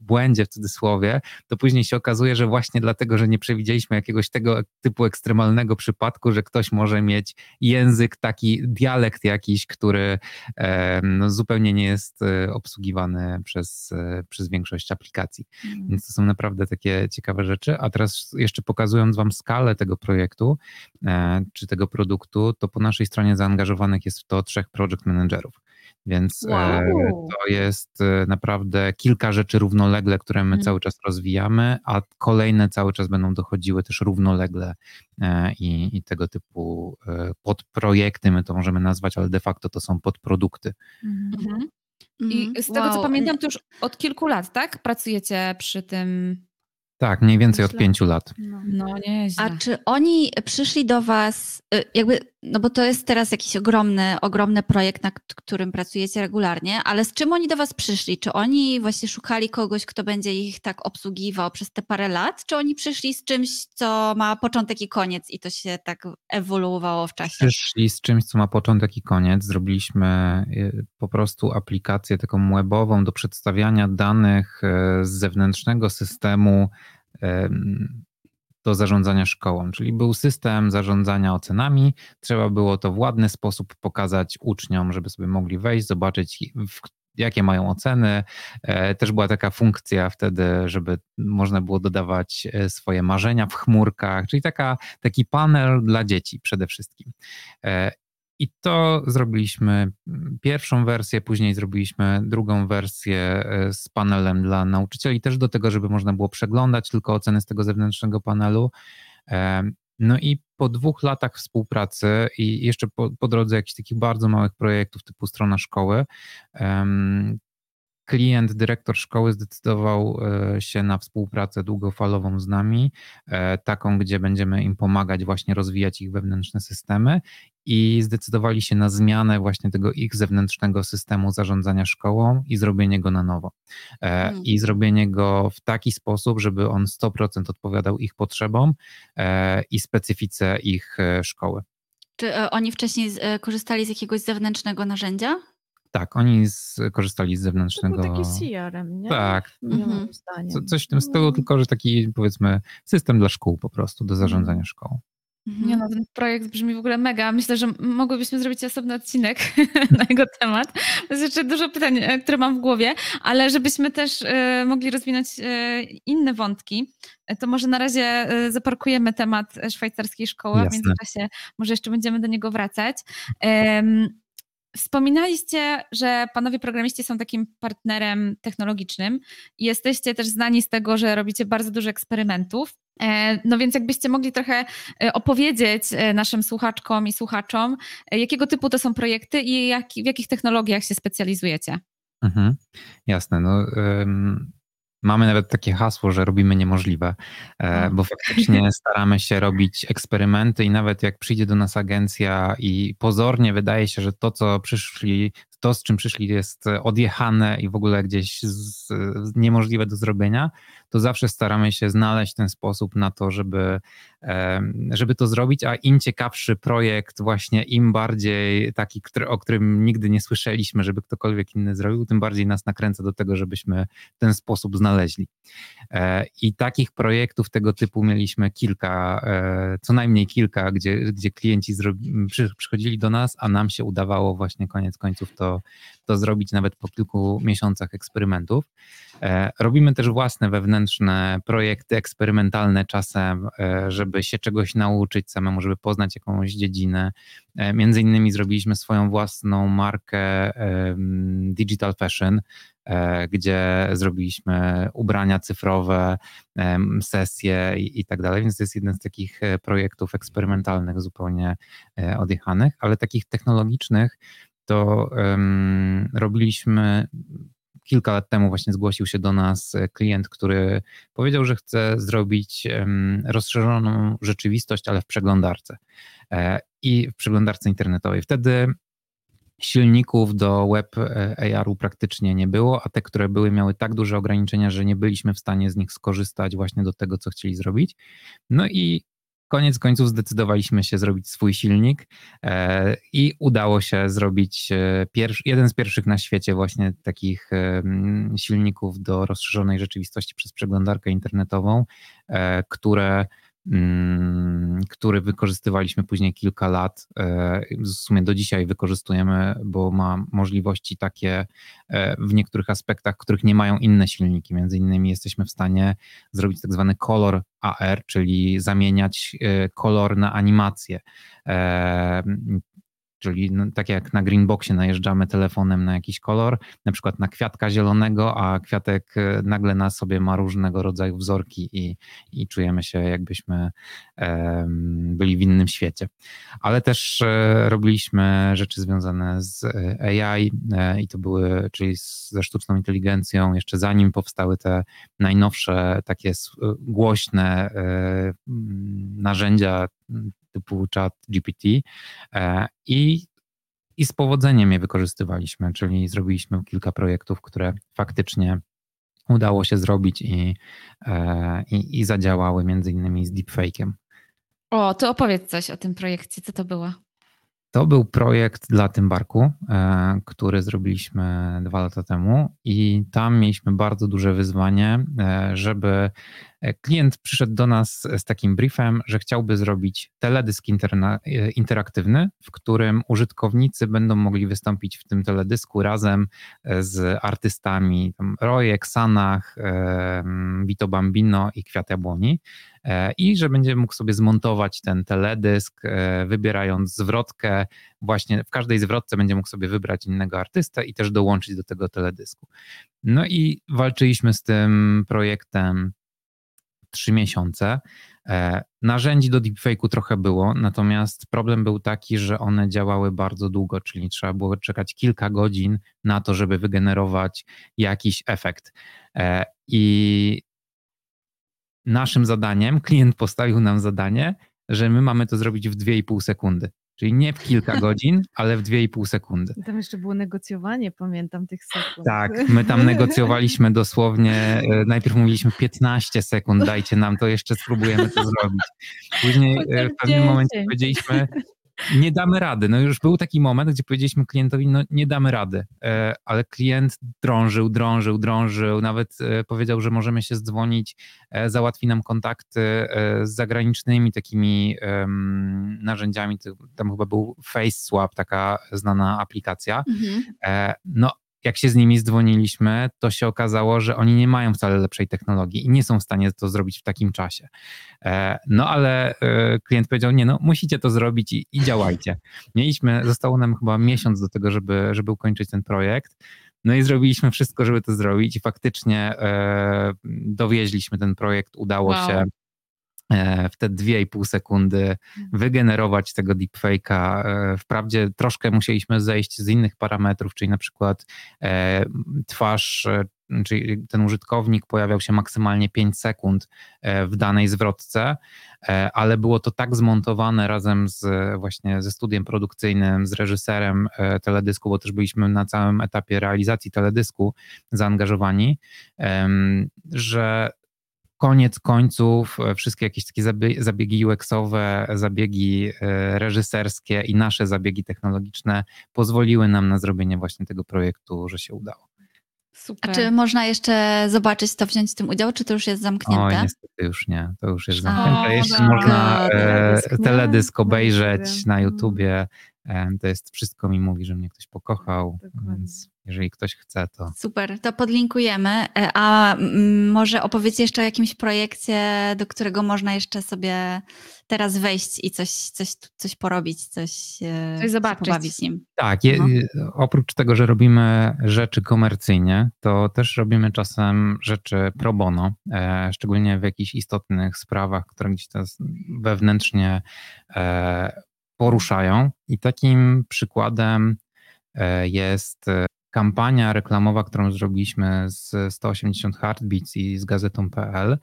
błędzie w cudzysłowie, to później się okazuje, że właśnie dlatego, że nie przewidzieliśmy jakiegoś tego typu ekstremalnego przypadku, że ktoś może mieć język, taki dialekt jakiś, który no, zupełnie nie jest e, obsługiwany przez, e, przez większość aplikacji. Mm. Więc to są naprawdę takie ciekawe rzeczy. A teraz jeszcze pokazując Wam skalę tego projektu e, czy tego produktu, to po naszej stronie zaangażowanych jest w to trzech project managerów. Więc e, Wow. to jest e, naprawdę kilka rzeczy równolegle, które my Mhm. cały czas rozwijamy, a kolejne cały czas będą dochodziły też równolegle e, i, i tego typu podprojekty, my to możemy nazwać, ale de facto to są podprodukty. Mhm. Mhm. I z tego, co Wow. pamiętam, to już od kilku lat, tak? Pracujecie przy tym. Tak, mniej więcej od pięciu lat. No. No, nieźle. A czy oni przyszli do Was, y, jakby, no bo to jest teraz jakiś ogromny, ogromny projekt, nad którym pracujecie regularnie, ale z czym oni do Was przyszli? Czy oni właśnie szukali kogoś, kto będzie ich tak obsługiwał przez te parę lat, czy oni przyszli z czymś, co ma początek i koniec i to się tak ewoluowało w czasie? Przyszli z czymś, co ma początek i koniec. Zrobiliśmy y, po prostu aplikację taką webową do przedstawiania danych y, z zewnętrznego systemu em, do zarządzania szkołą. Czyli był system zarządzania ocenami. Trzeba było to w ładny sposób pokazać uczniom, żeby sobie mogli wejść, zobaczyć, jakie mają oceny. E, Też była taka funkcja wtedy, żeby można było dodawać e, swoje marzenia w chmurkach, czyli taka, taki panel dla dzieci przede wszystkim. I to zrobiliśmy mm, pierwszą wersję, później zrobiliśmy drugą wersję e, z panelem dla nauczycieli, też do tego, żeby można było przeglądać tylko oceny z tego zewnętrznego panelu. E, No i po dwóch latach współpracy i jeszcze po, po drodze jakichś takich bardzo małych projektów typu strona szkoły, klient, dyrektor szkoły zdecydował e, się na współpracę długofalową z nami, e, taką, gdzie będziemy im pomagać właśnie rozwijać ich wewnętrzne systemy i zdecydowali się na zmianę właśnie tego ich zewnętrznego systemu zarządzania szkołą i zrobienie go na nowo. E, Mhm. I zrobienie go w taki sposób, żeby on 100% odpowiadał ich potrzebom i specyfice ich szkoły. Czy oni wcześniej korzystali z jakiegoś zewnętrznego narzędzia? Tak, oni z, korzystali z To zewnętrznego. był taki CRM, nie? Tak, Mhm. Co, coś w tym stylu, No. tylko że taki powiedzmy system dla szkół po prostu do zarządzania Mhm. szkołą. Mhm. Nie no, ten projekt brzmi w ogóle mega. Myślę, że mogłybyśmy zrobić osobny odcinek (laughs) na jego temat. Jest jeszcze dużo pytań, e, które mam w głowie, ale żebyśmy też e, mogli rozwinąć e, inne wątki, to może na razie zaparkujemy temat szwajcarskiej szkoły, a w Jasne. międzyczasie może jeszcze będziemy do niego wracać. Wspominaliście, że panowie programiści są takim partnerem technologicznym jesteście też znani z tego, że robicie bardzo dużo eksperymentów. E, No więc jakbyście mogli trochę e, opowiedzieć e, naszym słuchaczkom i słuchaczom, jakiego typu to są projekty i jak, w jakich technologiach się specjalizujecie. Mhm. Jasne. No, mamy nawet takie hasło, że robimy niemożliwe, e, O. bo faktycznie (laughs) staramy się robić eksperymenty i nawet jak przyjdzie do nas agencja i pozornie wydaje się, że to, co przyszli, to, z czym przyszli, jest odjechane i w ogóle gdzieś z, niemożliwe do zrobienia, to zawsze staramy się znaleźć ten sposób na to, żeby żeby to zrobić, a im ciekawszy projekt, właśnie im bardziej taki, który, o którym nigdy nie słyszeliśmy, żeby ktokolwiek inny zrobił, tym bardziej nas nakręca do tego, żebyśmy ten sposób znaleźli. E, I takich projektów tego typu mieliśmy kilka, e, co najmniej kilka, gdzie, gdzie klienci przychodzili do nas, a nam się udawało właśnie koniec końców to, to zrobić nawet po kilku miesiącach eksperymentów. E, robimy też własne wewnętrzne projekty eksperymentalne czasem, żeby się czegoś nauczyć samemu, żeby poznać jakąś dziedzinę. Między innymi zrobiliśmy swoją własną markę Digital Fashion, E, gdzie zrobiliśmy ubrania cyfrowe, sesje i, i tak dalej, więc to jest jeden z takich e, projektów eksperymentalnych, zupełnie e, odjechanych, ale takich technologicznych to um, robiliśmy kilka lat temu właśnie zgłosił się do nas klient, który powiedział, że chce zrobić rozszerzoną rzeczywistość, ale w przeglądarce i w przeglądarce internetowej. Wtedy silników do web e, AR-u praktycznie nie było, a te, które były, miały tak duże ograniczenia, że nie byliśmy w stanie z nich skorzystać właśnie do tego, co chcieli zrobić. No i koniec końców zdecydowaliśmy się zrobić swój silnik e, i udało się zrobić e, jeden z pierwszych na świecie właśnie takich silników do rozszerzonej rzeczywistości przez przeglądarkę internetową, które który wykorzystywaliśmy później kilka lat. E, w sumie do dzisiaj wykorzystujemy, bo ma możliwości takie e, w niektórych aspektach, których nie mają inne silniki. Między innymi jesteśmy w stanie zrobić tak zwany kolor AR, czyli zamieniać e, kolor na animację. Czyli no, tak jak na Greenboxie najeżdżamy telefonem na jakiś kolor, na przykład na kwiatka zielonego, a kwiatek e, nagle na sobie ma różnego rodzaju wzorki i, i czujemy się jakbyśmy um, byli w innym świecie. Ale też e, robiliśmy rzeczy związane z e, AI i to były, czyli ze sztuczną inteligencją, jeszcze zanim powstały te najnowsze takie głośne narzędzia typu chat GPT e, i, i z powodzeniem je wykorzystywaliśmy, czyli zrobiliśmy kilka projektów, które faktycznie udało się zrobić i, e, i, i zadziałały między innymi z deepfake'iem. O, to opowiedz coś o tym projekcie, co to było? To był projekt dla Tymbarku, e, który zrobiliśmy dwa lata temu i tam mieliśmy bardzo duże wyzwanie, żeby Klient przyszedł do nas z takim briefem, że chciałby zrobić teledysk interaktywny, w którym użytkownicy będą mogli wystąpić w tym teledysku razem z artystami tam Rojek, Sanach, Vito Bambino i Kwiat Jabłoni e, i że będzie mógł sobie zmontować ten teledysk, e, wybierając zwrotkę. Właśnie w każdej zwrotce będzie mógł sobie wybrać innego artystę i też dołączyć do tego teledysku. No i walczyliśmy z tym projektem trzy miesiące. E, narzędzi do deepfake'u trochę było, natomiast problem był taki, że one działały bardzo długo, czyli trzeba było czekać kilka godzin na to, żeby wygenerować jakiś efekt. E, I naszym zadaniem, klient postawił nam zadanie, że my mamy to zrobić w 2,5 sekundy. Czyli nie w kilka (laughs) godzin, ale w 2,5 sekundy. Tam jeszcze było negocjowanie, pamiętam tych sekund. Tak, my tam negocjowaliśmy (laughs) dosłownie, e, najpierw mówiliśmy 15 sekund, dajcie nam to, jeszcze spróbujemy to zrobić. Później e, w pewnym momencie powiedzieliśmy, nie damy rady. No już był taki moment, gdzie powiedzieliśmy klientowi, no nie damy rady, e, ale klient drążył, drążył, drążył, nawet e, powiedział, że możemy się zdzwonić, e, załatwi nam kontakty z zagranicznymi takimi narzędziami, tam chyba był FaceSwap, taka znana aplikacja. Mhm. No jak się z nimi zdzwoniliśmy, to się okazało, że oni nie mają wcale lepszej technologii i nie są w stanie to zrobić w takim czasie. E, no ale e, klient powiedział, nie no, musicie to zrobić i, i działajcie. (laughs) Mieliśmy, zostało nam chyba miesiąc do tego, żeby, żeby ukończyć ten projekt. No i zrobiliśmy wszystko, żeby to zrobić i faktycznie e, dowieźliśmy ten projekt, udało wow. się w te 2,5 sekundy mhm. wygenerować tego deepfake'a. E, wprawdzie troszkę musieliśmy zejść z innych parametrów, czyli na przykład e, twarz, czyli ten użytkownik pojawiał się maksymalnie 5 sekund w danej zwrotce, ale było to tak zmontowane razem z właśnie ze studiem produkcyjnym, z reżyserem teledysku, bo też byliśmy na całym etapie realizacji teledysku zaangażowani, że koniec końców e, wszystkie jakieś takie zabiegi UX-owe, zabiegi e, reżyserskie i nasze zabiegi technologiczne pozwoliły nam na zrobienie właśnie tego projektu, że się udało. Super. A czy można jeszcze zobaczyć to, wziąć w tym udział, czy to już jest zamknięte? Oj, niestety już nie, to już jest zamknięte. Jeszcze tak. można e, teledysk obejrzeć na YouTubie. To jest wszystko mi mówi, że mnie ktoś pokochał, Dokładnie. więc jeżeli ktoś chce, to. Super, to podlinkujemy. E, a może opowiedzcie jeszcze o jakimś projekcie, do którego można jeszcze sobie teraz wejść i coś, coś, coś porobić, coś, e, coś zobaczyć. pobawić nim. Tak, je, no. oprócz tego, że robimy rzeczy komercyjnie, to też robimy czasem rzeczy pro bono, e, szczególnie w jakichś istotnych sprawach, które gdzieś teraz wewnętrznie e, poruszają. I takim przykładem e, jest kampania reklamowa, którą zrobiliśmy z 180 Heartbeats i z gazetą.pl,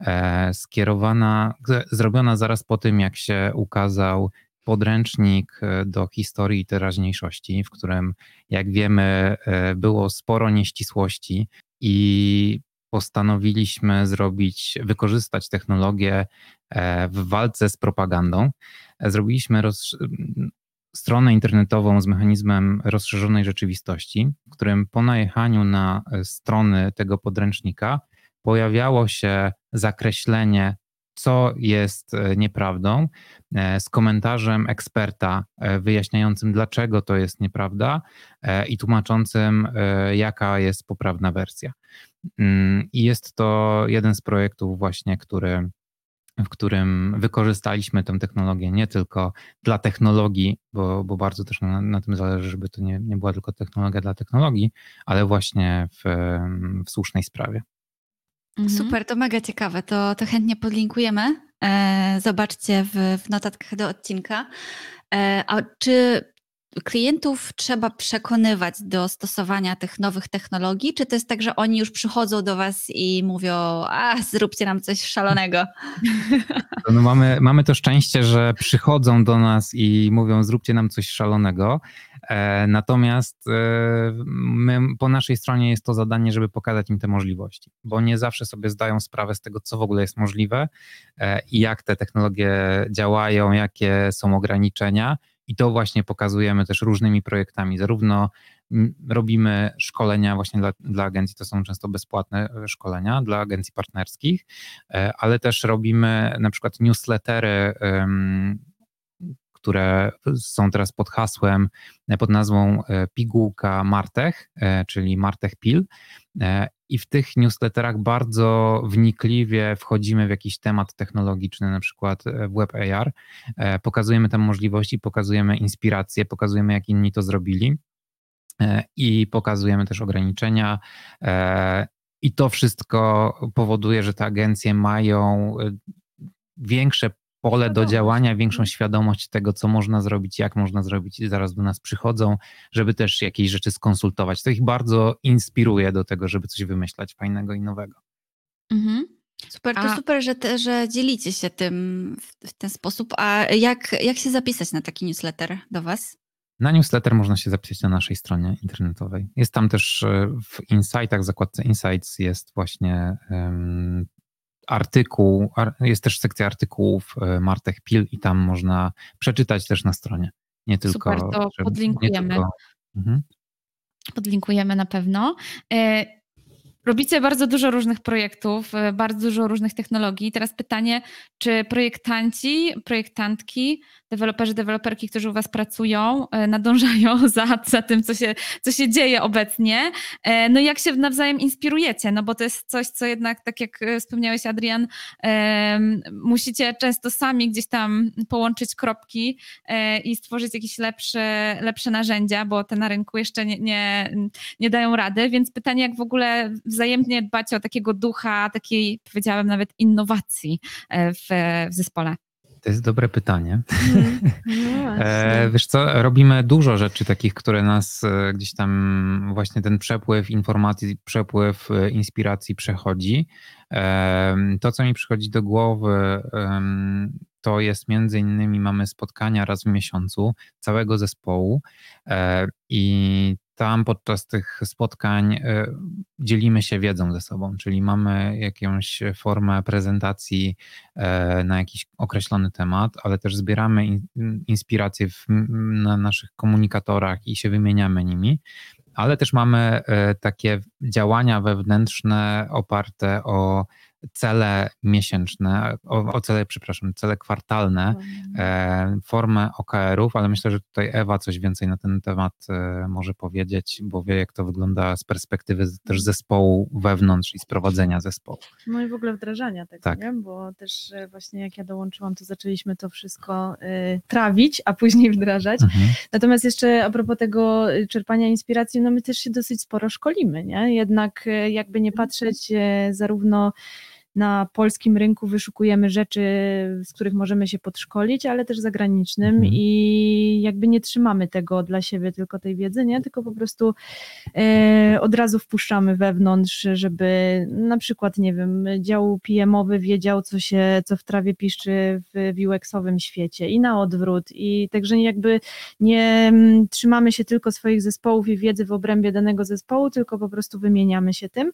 e, skierowana, zrobiona zaraz po tym, jak się ukazał podręcznik e, do historii i teraźniejszości, w którym, jak wiemy, e, było sporo nieścisłości i postanowiliśmy zrobić, wykorzystać technologię w walce z propagandą. Zrobiliśmy roz, stronę internetową z mechanizmem rozszerzonej rzeczywistości, w którym po najechaniu na e, strony tego podręcznika pojawiało się zakreślenie, co jest e, nieprawdą, e, z komentarzem eksperta wyjaśniającym, dlaczego to jest nieprawda i tłumaczącym, jaka jest poprawna wersja. Mm, I jest to jeden z projektów, właśnie, który w którym wykorzystaliśmy tę technologię nie tylko dla technologii, bo, bo bardzo też na, na tym zależy, żeby to nie, nie była tylko technologia dla technologii, ale właśnie w, w słusznej sprawie. Mhm. Super, to mega ciekawe. To, to chętnie podlinkujemy. E, zobaczcie w, w notatkach do odcinka. E, a czy klientów trzeba przekonywać do stosowania tych nowych technologii, czy to jest tak, że oni już przychodzą do Was i mówią, a zróbcie nam coś szalonego? (laughs) No mamy, mamy to szczęście, że przychodzą do nas i mówią, zróbcie nam coś szalonego. E, natomiast e, my, po naszej stronie jest to zadanie, żeby pokazać im te możliwości, bo nie zawsze sobie zdają sprawę z tego, co w ogóle jest możliwe e, i jak te technologie działają, jakie są ograniczenia i to właśnie pokazujemy też różnymi projektami. Zarówno robimy szkolenia właśnie dla, dla agencji, to są często bezpłatne szkolenia dla agencji partnerskich, ale też robimy na przykład newslettery które są teraz pod hasłem, e, pod nazwą e, Pigułka Martech, e, czyli Martech Pil. I w tych newsletterach bardzo wnikliwie wchodzimy w jakiś temat technologiczny, na przykład w Web AR. Pokazujemy tam możliwości, pokazujemy inspiracje, pokazujemy, jak inni to zrobili i pokazujemy też ograniczenia. I to wszystko powoduje, że te agencje mają większe pole do działania, większą świadomość tego, co można zrobić, jak można zrobić i zaraz do nas przychodzą, żeby też jakieś rzeczy skonsultować. To ich bardzo inspiruje do tego, żeby coś wymyślać fajnego i nowego. Mhm. Super, to A... super, że, te, że dzielicie się tym w, w ten sposób. A jak, jak się zapisać na taki newsletter do Was? Na newsletter można się zapisać na naszej stronie internetowej. Jest tam też e, w Insightach, zakładce Insights jest właśnie um, artykuł, jest też sekcja artykułów e, Martek Pil i tam można przeczytać też na stronie. Nie tylko. Super, to podlinkujemy. Tylko, mhm. Podlinkujemy na pewno. Robicie bardzo dużo różnych projektów, e, bardzo dużo różnych technologii. Teraz pytanie, czy projektanci, projektantki deweloperzy, deweloperki, którzy u Was pracują, e, nadążają (laughs) za, za tym, co się, co się dzieje obecnie. E, no i jak się nawzajem inspirujecie, no bo to jest coś, co jednak, tak jak wspomniałeś Adrian, musicie często sami gdzieś tam połączyć kropki i stworzyć jakieś lepsze, lepsze narzędzia, bo te na rynku jeszcze nie, nie, nie dają rady, więc pytanie, jak w ogóle wzajemnie dbacie o takiego ducha, takiej, powiedziałabym nawet innowacji w, w zespole. To jest dobre pytanie. Mm, (laughs) no e, wiesz co, robimy dużo rzeczy takich, które nas e, gdzieś tam właśnie ten przepływ informacji, przepływ e, inspiracji przechodzi. To, co mi przychodzi do głowy, to jest między innymi mamy spotkania raz w miesiącu całego zespołu i tam podczas tych spotkań y, dzielimy się wiedzą ze sobą, czyli mamy jakąś formę prezentacji e, na jakiś określony temat, ale też zbieramy inspiracje w, na naszych komunikatorach i się wymieniamy nimi. Ale też mamy e, takie działania wewnętrzne oparte o cele miesięczne, o, o cele, przepraszam, cele kwartalne, e, formę OKR-ów, ale myślę, że tutaj Ewa coś więcej na ten temat e, może powiedzieć, bo wie, jak to wygląda z perspektywy też mhm. zespołu wewnątrz i sprowadzenia zespołu. No i w ogóle wdrażania tego, tak. nie? bo też e, właśnie jak ja dołączyłam, to zaczęliśmy to wszystko y, trawić, a później wdrażać. Mhm. Natomiast jeszcze a propos tego y, czerpania inspiracji, no my też się dosyć sporo szkolimy, nie? Jednak jakby nie patrzeć zarówno na polskim rynku wyszukujemy rzeczy, z których możemy się podszkolić, ale też zagranicznym mhm. i jakby nie trzymamy tego dla siebie, tylko tej wiedzy, nie? tylko po prostu e, od razu wpuszczamy wewnątrz, żeby na przykład, nie wiem, dział PM-owy wiedział, co się, co w trawie piszczy w, w UX-owym świecie i na odwrót i także jakby nie mm, trzymamy się tylko swoich zespołów i wiedzy w obrębie danego zespołu, tylko po prostu wymieniamy się tym.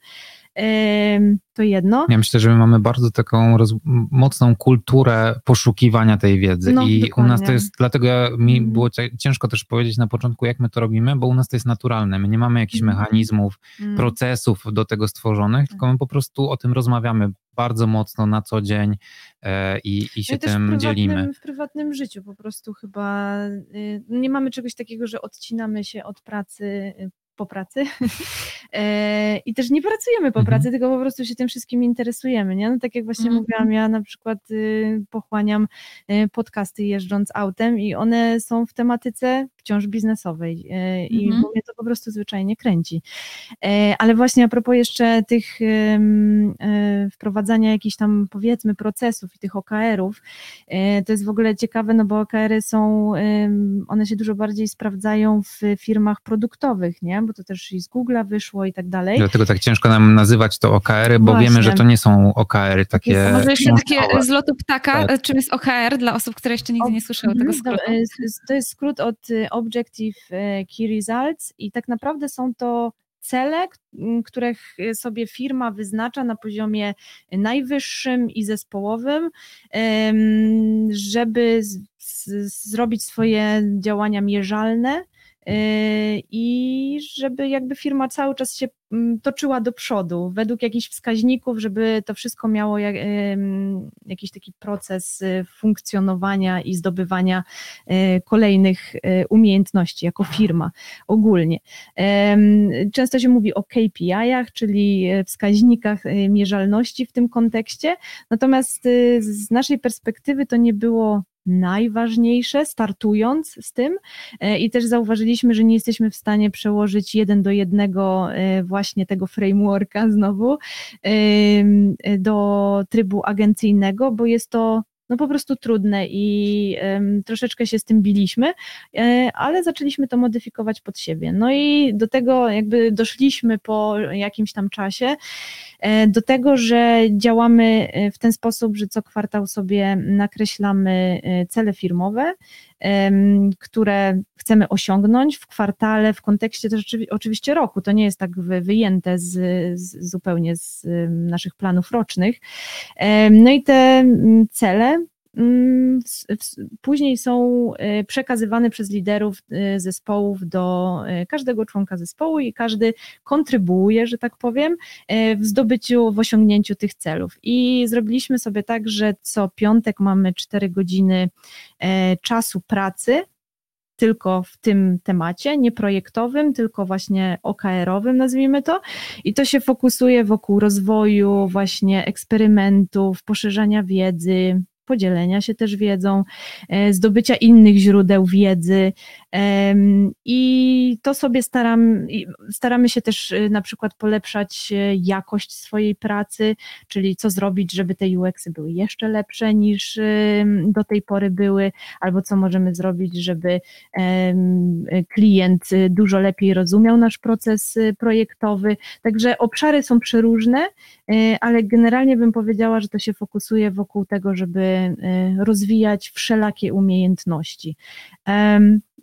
To jedno. Ja myślę, że my mamy bardzo taką roz, mocną kulturę poszukiwania tej wiedzy no, i dokładnie. u nas to jest, dlatego mi mhm. było ciężko też powiedzieć na początku, jak my to robimy, bo u nas to jest naturalne. My nie mamy jakichś mm. mechanizmów, mm. procesów do tego stworzonych, tylko my po prostu o tym rozmawiamy bardzo mocno na co dzień e, i, i się no i tym w dzielimy. W prywatnym życiu po prostu chyba y, nie mamy czegoś takiego, że odcinamy się od pracy y, po pracy (laughs) e, i też nie pracujemy po mhm. pracy, tylko po prostu się tym wszystkim interesujemy, nie? No, tak jak właśnie mhm. mówiłam, ja na przykład y, pochłaniam y, podcasty jeżdżąc autem i one są w tematyce wciąż biznesowej e, i mhm. mnie to po prostu zwyczajnie kręci. E, ale właśnie a propos jeszcze tych wprowadzania jakichś tam powiedzmy procesów i tych OKR-ów, to jest w ogóle ciekawe, no bo OKR-y są, one się dużo bardziej sprawdzają w firmach produktowych, nie? Bo to też i z Google'a wyszło i tak dalej. Dlatego tak ciężko nam nazywać to OKR-y, bo Właśnie. wiemy, że to nie są OKR-y takie. Jest, może jeszcze takie z lotu ptaka, tak. czym jest OKR dla osób, które jeszcze nigdy nie słyszały tego mhm, skrótu? To jest skrót od y, Objective Key Results i tak naprawdę są to cele, których sobie firma wyznacza na poziomie najwyższym i zespołowym, żeby zrobić swoje działania mierzalne i żeby jakby firma cały czas się mm, toczyła do przodu według jakichś wskaźników, żeby to wszystko miało jak, jakiś taki proces y, funkcjonowania i zdobywania y, kolejnych y, umiejętności jako firma ogólnie. Często się mówi o KPI-ach, czyli wskaźnikach mierzalności w tym kontekście, natomiast z naszej perspektywy to nie było najważniejsze, startując z tym. E, i też zauważyliśmy, że nie jesteśmy w stanie przełożyć jeden do jednego e, właśnie tego frameworka znowu do trybu agencyjnego, bo jest to no po prostu trudne i troszeczkę się z tym biliśmy, e, ale zaczęliśmy to modyfikować pod siebie. No i do tego jakby doszliśmy po jakimś tam czasie, e, do tego, że działamy e, w ten sposób, że co kwartał sobie nakreślamy cele firmowe, które chcemy osiągnąć w kwartale, w kontekście też oczywiście roku. To nie jest tak wyjęte z, z, zupełnie z naszych planów rocznych. No i te cele Mm, później są e, przekazywane przez liderów e, zespołów do e, każdego członka zespołu i każdy kontrybuuje, że tak powiem, w zdobyciu, w osiągnięciu tych celów. I zrobiliśmy sobie tak, że co piątek mamy 4 godziny czasu pracy tylko w tym temacie, nie projektowym, tylko właśnie OKR-owym, nazwijmy to. I to się fokusuje wokół rozwoju, właśnie eksperymentów, poszerzania wiedzy, podzielenia się też wiedzą, e, zdobycia innych źródeł wiedzy i to sobie staram, staramy się też e, na przykład polepszać e, jakość swojej pracy, czyli co zrobić, żeby te UX-y były jeszcze lepsze niż do tej pory były, albo co możemy zrobić, żeby klient dużo lepiej rozumiał nasz proces projektowy. Także obszary są przeróżne, ale generalnie bym powiedziała, że to się fokusuje wokół tego, żeby Y, rozwijać wszelakie umiejętności.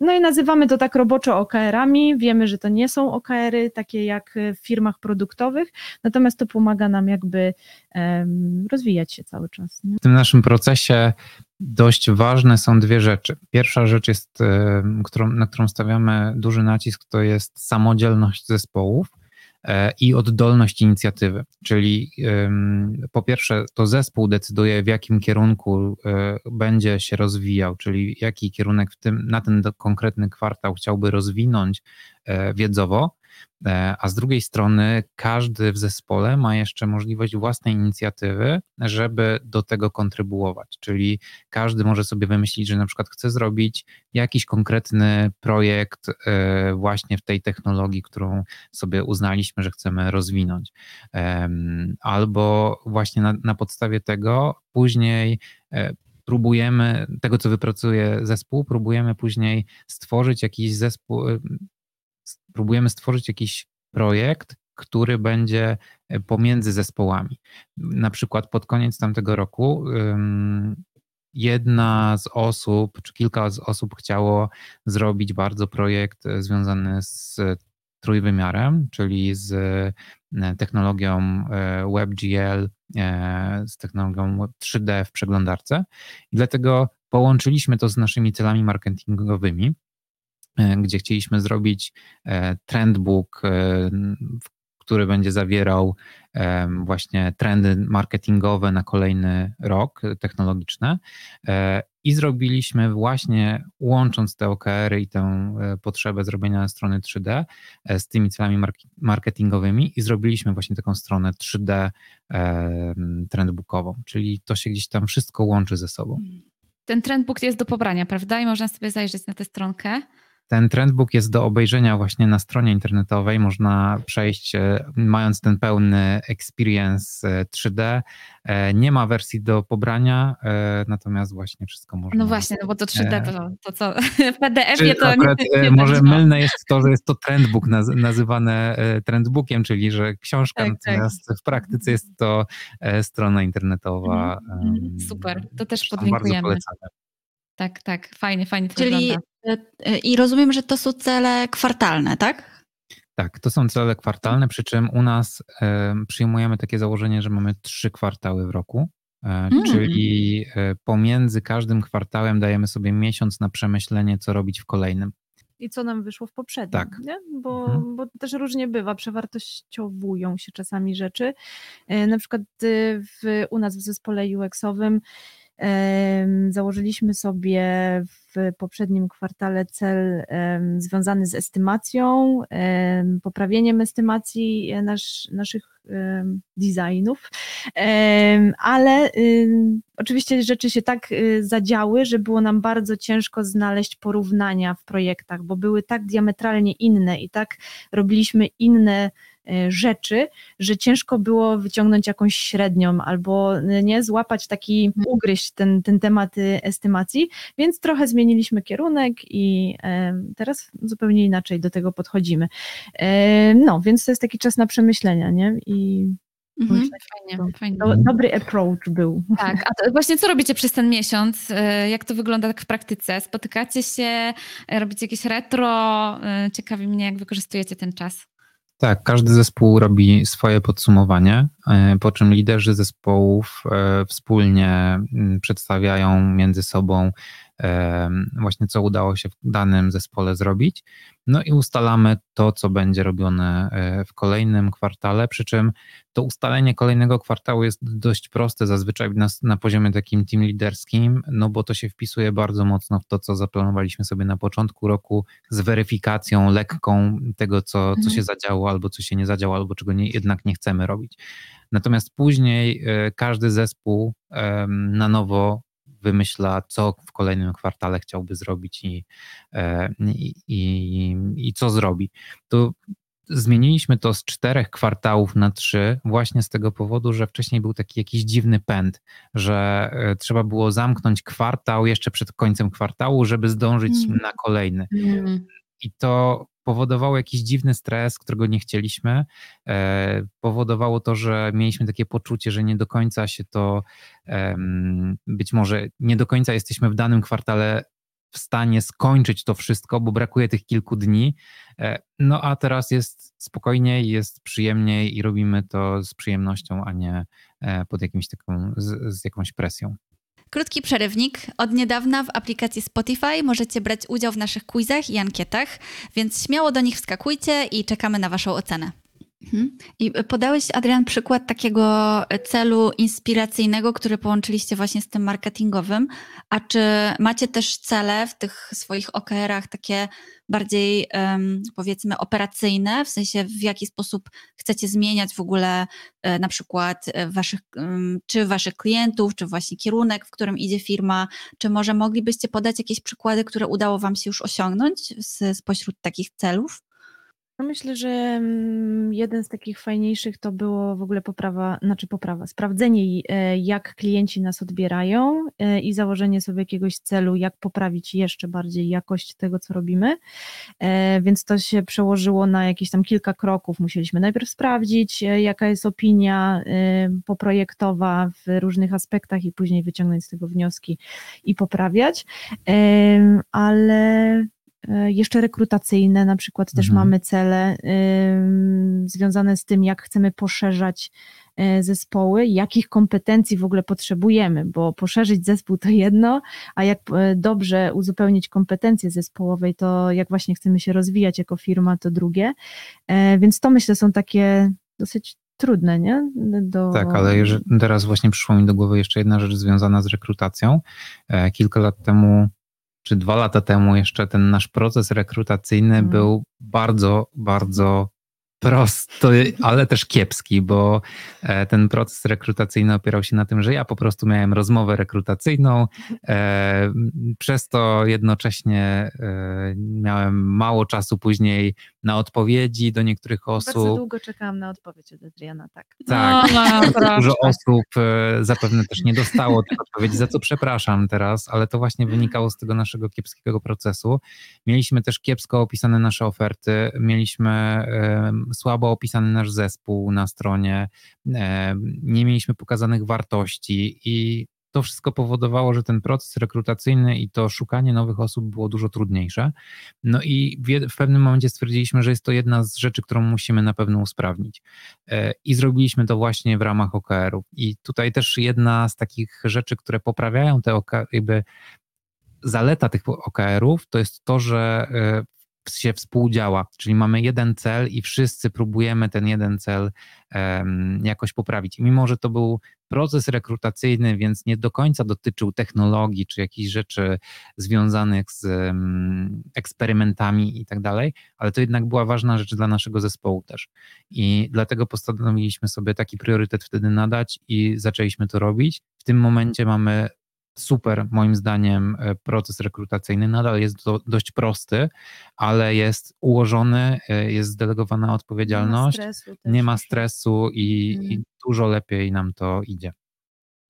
No i nazywamy to tak roboczo OKR-ami. Wiemy, że to nie są OKR-y takie jak w firmach produktowych, natomiast to pomaga nam jakby um, rozwijać się cały czas. Nie? W tym naszym procesie dość ważne są dwie rzeczy. Pierwsza rzecz jest, którą, na którą stawiamy duży nacisk, to jest samodzielność zespołów i oddolność inicjatywy. Czyli po pierwsze, to zespół decyduje, w jakim kierunku e, będzie się rozwijał, czyli jaki kierunek w tym, na ten konkretny kwartał chciałby rozwinąć e, wiedzowo. E, a z drugiej strony każdy w zespole ma jeszcze możliwość własnej inicjatywy, żeby do tego kontrybuować. Czyli każdy może sobie wymyślić, że na przykład chce zrobić jakiś konkretny projekt e, właśnie w tej technologii, którą sobie uznaliśmy, że chcemy rozwinąć. Albo właśnie na, na podstawie tego później e, próbujemy, tego co wypracuje zespół, próbujemy później stworzyć jakiś zespół, próbujemy stworzyć jakiś projekt, który będzie e, pomiędzy zespołami. Na przykład pod koniec tamtego roku jedna z osób, czy kilka z osób chciało zrobić bardzo projekt e, związany z trójwymiarem, czyli z e, technologią WebGL, z technologią 3D w przeglądarce. I dlatego połączyliśmy to z naszymi celami marketingowymi gdzie chcieliśmy zrobić e, trendbook, e, który będzie zawierał właśnie trendy marketingowe na kolejny rok technologiczne. I zrobiliśmy właśnie, łącząc te OKR-y i tę potrzebę zrobienia strony 3D z tymi celami marketingowymi, i zrobiliśmy właśnie taką stronę 3D trendbookową, czyli to się gdzieś tam wszystko łączy ze sobą. Ten trendbook jest do pobrania, prawda? I można sobie zajrzeć na tę stronkę. Ten trendbook jest do obejrzenia właśnie na stronie internetowej. Można przejść, e, mając ten pełny experience 3D. E, e, nie ma wersji do pobrania, natomiast właśnie wszystko można. No właśnie, no bo to 3D, to, to co (laughs) w PDF-ie to akurat, (laughs) nie, nie Może mylne jest to, że jest to trendbook nazywane trendbookiem, czyli że książka, tak, tak. natomiast tak. w praktyce jest to strona internetowa. Mhm. Super, to też podlinkujemy. Tak, tak, fajnie, fajnie to Czyli wygląda. I rozumiem, że to są cele kwartalne, tak? Tak, to są cele kwartalne, przy czym u nas e, przyjmujemy takie założenie, że mamy trzy kwartały w roku, e, mm. czyli e, pomiędzy każdym kwartałem dajemy sobie miesiąc na przemyślenie, co robić w kolejnym. I co nam wyszło w poprzednim, tak. nie? Bo, mhm. bo też różnie bywa, przewartościowują się czasami rzeczy. Na przykład w, u nas w zespole UX-owym Założyliśmy sobie w poprzednim kwartale cel związany z estymacją, poprawieniem estymacji nasz, naszych designów, ale oczywiście rzeczy się tak y, zadziały, że było nam bardzo ciężko znaleźć porównania w projektach, bo były tak diametralnie inne i tak robiliśmy inne E, rzeczy, że ciężko było wyciągnąć jakąś średnią albo e, nie złapać taki, mhm. ugryźć ten, ten temat e, estymacji, więc trochę zmieniliśmy kierunek i teraz zupełnie inaczej do tego podchodzimy. No, więc to jest taki czas na przemyślenia, nie? I Mhm, fajnie, to, fajnie. To dobry approach był. Tak, a właśnie co robicie przez ten miesiąc? Jak to wygląda tak w praktyce? Spotykacie się, robicie jakieś retro? Ciekawi mnie, jak wykorzystujecie ten czas. Tak, każdy zespół robi swoje podsumowanie, e, po czym liderzy zespołów e, wspólnie mm, przedstawiają między sobą właśnie co udało się w danym zespole zrobić. No i ustalamy to, co będzie robione e, w kolejnym kwartale, przy czym to ustalenie kolejnego kwartału jest dość proste zazwyczaj na, na poziomie takim team liderskim, no bo to się wpisuje bardzo mocno w to, co zaplanowaliśmy sobie na początku roku z weryfikacją lekką tego, co, co mhm. się zadziało albo co się nie zadziało, albo czego nie, jednak nie chcemy robić. Natomiast później e, każdy zespół na nowo wymyśla, co w kolejnym kwartale chciałby zrobić i, e, i, i, i co zrobi. To zmieniliśmy to z czterech kwartałów na trzy, właśnie z tego powodu, że wcześniej był taki jakiś dziwny pęd, że e, trzeba było zamknąć kwartał jeszcze przed końcem kwartału, żeby zdążyć mm. na kolejny. Mm. I to powodowało jakiś dziwny stres, którego nie chcieliśmy. E, powodowało to, że mieliśmy takie poczucie, że nie do końca się to, być może nie do końca jesteśmy w danym kwartale w stanie skończyć to wszystko, bo brakuje tych kilku dni. E, no a teraz jest spokojniej, jest przyjemniej i robimy to z przyjemnością, a nie e, pod jakimś taką, z, z jakąś presją. Krótki przerywnik. Od niedawna w aplikacji Spotify możecie brać udział w naszych quizach i ankietach, więc śmiało do nich wskakujcie i czekamy na Waszą ocenę. Mhm. I podałeś, Adrian, przykład takiego celu inspiracyjnego, który połączyliście właśnie z tym marketingowym. A czy macie też cele w tych swoich OKR-ach takie bardziej, um, powiedzmy, operacyjne, w sensie w jaki sposób chcecie zmieniać w ogóle e, na przykład e, waszych, um, czy waszych klientów, czy właśnie kierunek, w którym idzie firma, czy może moglibyście podać jakieś przykłady, które udało wam się już osiągnąć z, spośród takich celów? No myślę, że mm, jeden z takich fajniejszych to było w ogóle poprawa, znaczy poprawa, sprawdzenie e, jak klienci nas odbierają e, i założenie sobie jakiegoś celu, jak poprawić jeszcze bardziej jakość tego, co robimy. E, więc to się przełożyło na jakieś tam kilka kroków. Musieliśmy najpierw sprawdzić, jaka jest opinia poprojektowa w różnych aspektach i później wyciągnąć z tego wnioski i poprawiać. Ale jeszcze rekrutacyjne, na przykład też mhm. mamy cele związane z tym, jak chcemy poszerzać y, zespoły, jakich kompetencji w ogóle potrzebujemy, bo poszerzyć zespół to jedno, a jak y, dobrze uzupełnić kompetencje zespołowe, to jak właśnie chcemy się rozwijać jako firma, to drugie. Więc to myślę są takie dosyć trudne, nie? Do... Tak, ale teraz właśnie przyszło mi do głowy jeszcze jedna rzecz związana z rekrutacją. Kilka lat temu czy dwa lata temu jeszcze ten nasz proces rekrutacyjny mm. był bardzo, bardzo prosty, ale też kiepski, bo e, ten proces rekrutacyjny opierał się na tym, że ja po prostu miałem rozmowę rekrutacyjną, e, przez to jednocześnie e, miałem mało czasu później na odpowiedzi do niektórych osób. Bardzo długo czekałam na odpowiedź od Adriana, tak. Tak, no, dużo osób zapewne też nie dostało tej odpowiedzi, za co przepraszam teraz, ale to właśnie wynikało z tego naszego kiepskiego procesu. Mieliśmy też kiepsko opisane nasze oferty, mieliśmy słabo opisany nasz zespół na stronie, e, nie mieliśmy pokazanych wartości i to wszystko powodowało, że ten proces rekrutacyjny i to szukanie nowych osób było dużo trudniejsze. No i w, pewnym momencie stwierdziliśmy, że jest to jedna z rzeczy, którą musimy na pewno usprawnić. E, I zrobiliśmy to właśnie w ramach OKR-u. I tutaj też jedna z takich rzeczy, które poprawiają te OKR, jakby zaleta tych OKR-ów, to jest to, że e, się współdziała, czyli mamy jeden cel i wszyscy próbujemy ten jeden cel um, jakoś poprawić. I mimo, że to był proces rekrutacyjny, więc nie do końca dotyczył technologii czy jakichś rzeczy związanych z um, eksperymentami i tak dalej, ale to jednak była ważna rzecz dla naszego zespołu też. I dlatego postanowiliśmy sobie taki priorytet wtedy nadać i zaczęliśmy to robić. W tym momencie mamy super, moim zdaniem, e, proces rekrutacyjny. Nadal jest do, dość prosty, ale jest ułożony, e, jest zdelegowana odpowiedzialność, nie ma stresu, nie ma stresu i, mhm. i, dużo lepiej nam to idzie.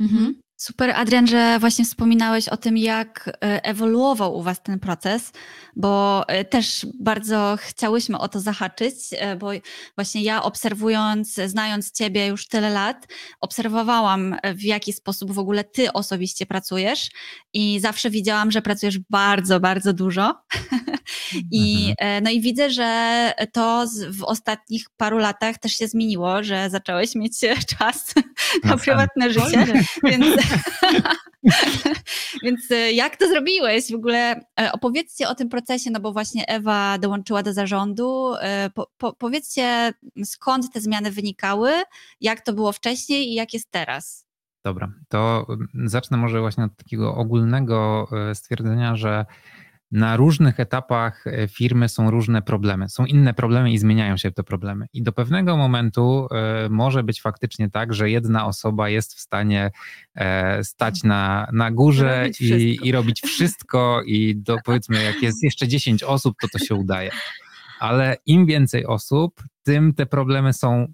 Mhm. Super, Adrian, że właśnie wspominałeś o tym, jak e, ewoluował u Was ten proces, bo e, też bardzo chciałyśmy o to zahaczyć, e, bo właśnie ja obserwując, znając Ciebie już tyle lat, obserwowałam w jaki sposób w ogóle Ty osobiście pracujesz i zawsze widziałam, że pracujesz bardzo, bardzo dużo. (laughs) I, mhm. no i widzę, że to w ostatnich paru latach też się zmieniło, że zacząłeś mieć czas (laughs) na prywatne życie, więc (laughs) (laughs) Więc e, jak to zrobiłeś? W ogóle e, opowiedzcie o tym procesie, no bo właśnie Ewa dołączyła do zarządu. E, po, po, powiedzcie, skąd te zmiany wynikały, jak to było wcześniej i jak jest teraz. Dobra, to mm, zacznę może właśnie od takiego ogólnego stwierdzenia, że na różnych etapach e, firmy są różne problemy. Są inne problemy i zmieniają się te problemy. I do pewnego momentu e, może być faktycznie tak, że jedna osoba jest w stanie e, stać na, na górze i, i robić wszystko, i do, powiedzmy, jak jest jeszcze 10 osób, to to się udaje. Ale im więcej osób, tym te problemy są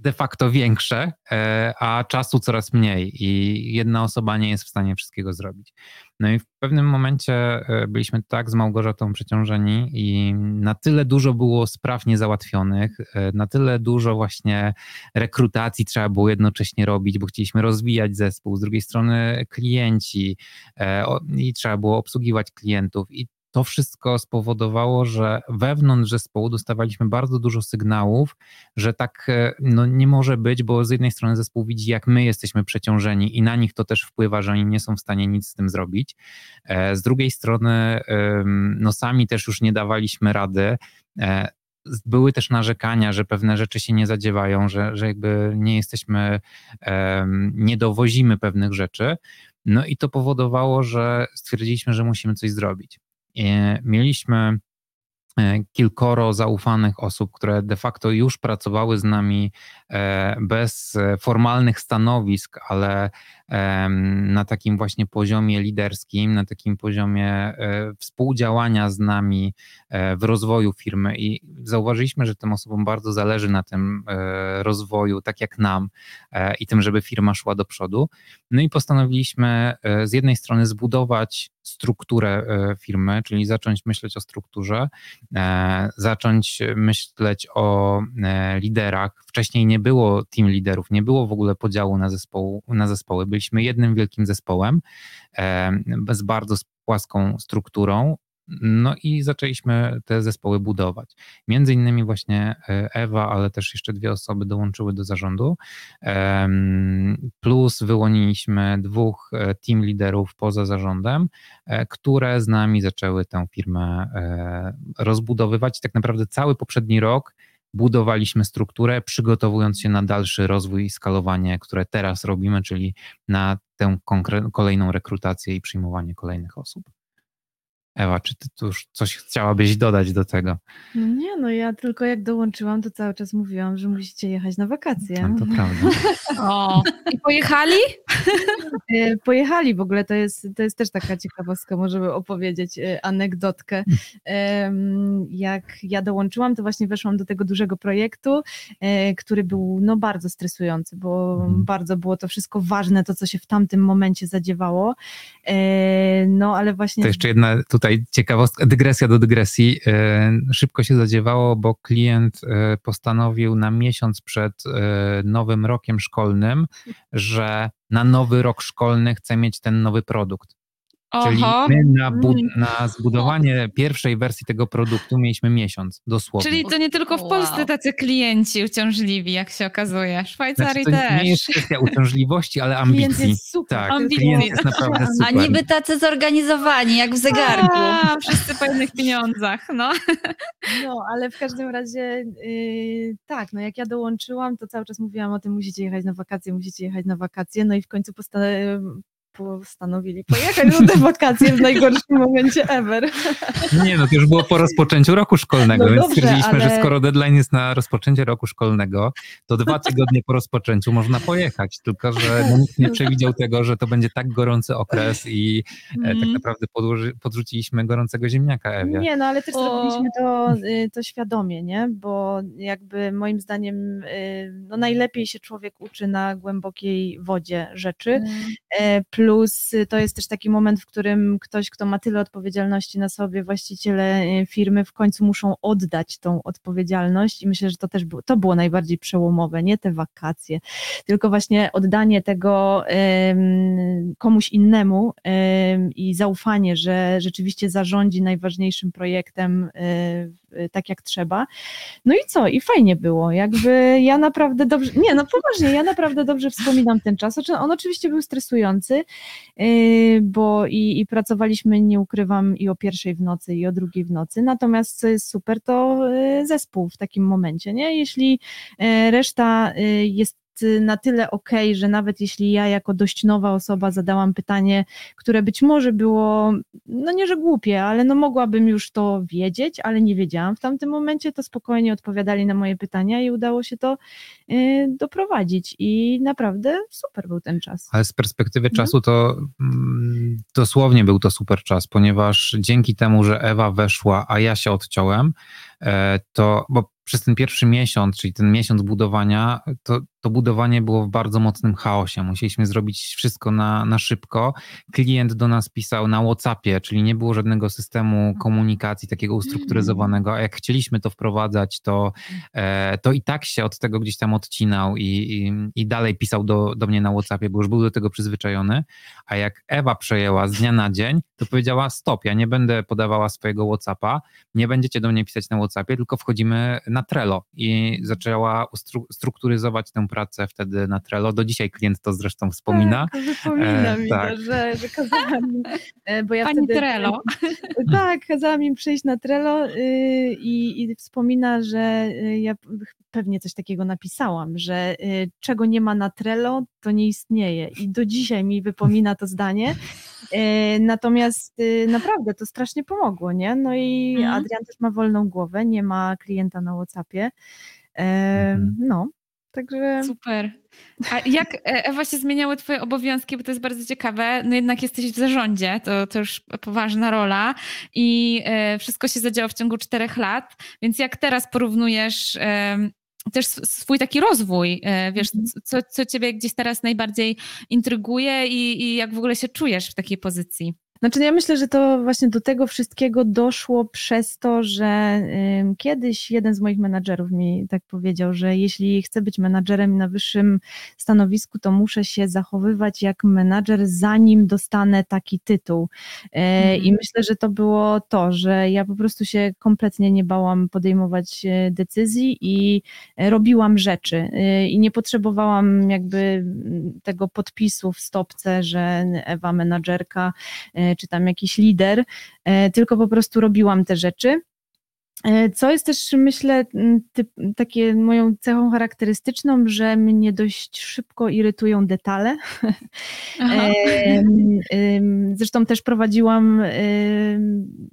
de facto większe, e, a czasu coraz mniej i jedna osoba nie jest w stanie wszystkiego zrobić. No i w pewnym momencie e, byliśmy tak z Małgorzatą przeciążeni i na tyle dużo było spraw niezałatwionych, e, na tyle dużo właśnie rekrutacji trzeba było jednocześnie robić, bo chcieliśmy rozwijać zespół, z drugiej strony klienci i trzeba było obsługiwać klientów i to wszystko spowodowało, że wewnątrz zespołu dostawaliśmy bardzo dużo sygnałów, że tak e, no, nie może być, bo z jednej strony zespół widzi, jak my jesteśmy przeciążeni i na nich to też wpływa, że oni nie są w stanie nic z tym zrobić. E, z drugiej strony, no sami też już nie dawaliśmy rady e, były też narzekania, że pewne rzeczy się nie zadziewają, że, że jakby nie jesteśmy, nie dowozimy pewnych rzeczy. No i to powodowało, że stwierdziliśmy, że musimy coś zrobić. Mieliśmy e, kilkoro zaufanych osób, które de facto już pracowały z nami e, bez e, formalnych stanowisk, ale na takim właśnie poziomie liderskim, na takim poziomie współdziałania z nami w rozwoju firmy i zauważyliśmy, że tym osobom bardzo zależy na tym rozwoju, tak jak nam i tym, żeby firma szła do przodu. No i postanowiliśmy z jednej strony zbudować strukturę e, firmy, czyli zacząć myśleć o strukturze, e, zacząć myśleć o e, liderach. Wcześniej nie było team liderów, nie było w ogóle podziału na, zespołu, na zespoły. Byliśmy jednym wielkim zespołem z bardzo płaską strukturą, no i zaczęliśmy te zespoły budować. Między innymi właśnie e, Ewa, ale też jeszcze dwie osoby dołączyły do zarządu. Plus wyłoniliśmy dwóch e, team liderów poza zarządem, e, które z nami zaczęły tę firmę rozbudowywać. Tak naprawdę cały poprzedni rok budowaliśmy strukturę, przygotowując się na dalszy rozwój i skalowanie, które teraz robimy, czyli na tę kolejną rekrutację i przyjmowanie kolejnych osób. Ewa, czy ty tu już coś chciałabyś dodać do tego? No nie, no ja tylko jak dołączyłam, to cały czas mówiłam, że musicie jechać na wakacje. No to prawda. (laughs) O, i pojechali? E, pojechali w ogóle, to jest, to jest też taka ciekawostka, możemy opowiedzieć e, anegdotkę. Jak ja dołączyłam, to właśnie weszłam do tego dużego projektu, e, który był no, bardzo stresujący, bo mhm. bardzo było to wszystko ważne, to co się w tamtym momencie zadziewało. No ale właśnie... To jeszcze jedna tutaj ciekawostka, dygresja do dygresji. Szybko się zadziewało, bo klient postanowił na miesiąc przed nowym rokiem szkolnym, że na nowy rok szkolny chce mieć ten nowy produkt. Czyli my na, bud- mm. na, zbudowanie pierwszej wersji tego produktu mieliśmy miesiąc, dosłownie. Czyli to nie tylko w Polsce wow. tacy klienci uciążliwi, jak się okazuje. W Szwajcarii znaczy, to też. To nie jest kwestia uciążliwości, ale ambicji. Klient jest super. Tak, klient jest naprawdę (laughs) super. A niby tacy zorganizowani, jak w zegarku. A, wszyscy po jednych pieniądzach, no. (laughs) No, ale w każdym razie yy, tak, no jak ja dołączyłam, to cały czas mówiłam o tym, musicie jechać na wakacje, musicie jechać na wakacje, no i w końcu postanowiłam postanowili pojechać na te wakacje w najgorszym momencie ever. Nie, no to już było po (laughs) rozpoczęciu roku szkolnego, no więc dobrze, stwierdziliśmy, ale... że skoro deadline jest na rozpoczęcie roku szkolnego, to dwa tygodnie po rozpoczęciu można pojechać, tylko że no, nikt nie przewidział tego, że to będzie tak gorący okres i mm. tak mhm. naprawdę podłoży, podrzuciliśmy gorącego ziemniaka Ewie. Nie, no ale też o... zrobiliśmy to, y, to świadomie, nie? Bo jakby moim zdaniem y, no najlepiej się człowiek uczy na głębokiej wodzie rzeczy, mm. Plus y, to jest też taki moment, w którym ktoś, kto ma tyle odpowiedzialności na sobie, właściciele y, firmy w końcu muszą oddać tą odpowiedzialność i myślę, że to też było, to było najbardziej przełomowe, nie te wakacje, tylko właśnie oddanie tego komuś innemu i zaufanie, że rzeczywiście zarządzi najważniejszym projektem um, tak jak trzeba. No i co? I fajnie było. Jakby ja naprawdę dobrze, nie no poważnie, ja naprawdę dobrze wspominam ten czas. Znaczy, on oczywiście był stresujący, bo i, i pracowaliśmy, nie ukrywam, i o pierwszej w nocy, i o drugiej w nocy. Natomiast co jest super, to yy, zespół w takim momencie, nie? Jeśli yy, reszta jest na tyle ok, że nawet jeśli ja jako dość nowa osoba zadałam pytanie, które być może było, no nie że głupie, ale no mogłabym już to wiedzieć, ale nie wiedziałam w tamtym momencie, to spokojnie odpowiadali na moje pytania i udało się to y, doprowadzić i naprawdę super był ten czas. Ale z perspektywy mhm. czasu to mm, dosłownie był to super czas, ponieważ dzięki temu, że Ewa weszła, a ja się odciąłem, e, to, bo przez ten pierwszy miesiąc, czyli ten miesiąc budowania, to, to budowanie było w bardzo mocnym chaosie. Musieliśmy zrobić wszystko na, na szybko. Klient do nas pisał na WhatsAppie, czyli nie było żadnego systemu komunikacji takiego ustrukturyzowanego. A jak chcieliśmy to wprowadzać, to, e, to i tak się od tego gdzieś tam odcinał i, i, i dalej pisał do, do mnie na WhatsAppie, bo już był do tego przyzwyczajony. A jak Ewa przejęła z dnia na dzień, to powiedziała: Stop, ja nie będę podawała swojego WhatsAppa, nie będziecie do mnie pisać na WhatsAppie, tylko wchodzimy na Trello. I zaczęła strukturyzować tę pracę wtedy na Trello. Do dzisiaj klient to zresztą wspomina. Tak, wypomina e, mi tak. to, że, że kazałam e, bo ja Pani wtedy, Trello. (laughs) Tak, kazałam im przyjść na Trello y, i, i wspomina, że y, ja pewnie coś takiego napisałam, że y, czego nie ma na Trello, to nie istnieje. I do dzisiaj mi wypomina to zdanie. Natomiast naprawdę to strasznie pomogło, nie? No i mhm. Adrian też ma wolną głowę, nie ma klienta na WhatsAppie. Mhm. No, Także... Super. A jak e, Ewa się zmieniały twoje obowiązki, bo to jest bardzo ciekawe, no jednak jesteś w zarządzie, to, to już poważna rola i e, wszystko się zadziało w ciągu czterech lat, więc jak teraz porównujesz też swój taki rozwój, e, wiesz, mhm. co, co ciebie gdzieś teraz najbardziej intryguje i, i jak w ogóle się czujesz w takiej pozycji? Znaczy, no ja myślę, że to właśnie do tego wszystkiego doszło przez to, że kiedyś jeden z moich menadżerów mi tak powiedział, że jeśli chcę być menadżerem na wyższym stanowisku, to muszę się zachowywać jak menadżer, zanim dostanę taki tytuł. Y, I myślę, że to było to, że ja po prostu się kompletnie nie bałam podejmować e, decyzji i robiłam rzeczy. I nie potrzebowałam jakby tego podpisu w stopce, że Ewa menadżerka czy tam jakiś lider, e, tylko po prostu robiłam te rzeczy. E, co jest też, myślę, typ, takie moją cechą charakterystyczną, że mnie dość szybko irytują detale. (laughs) Zresztą też prowadziłam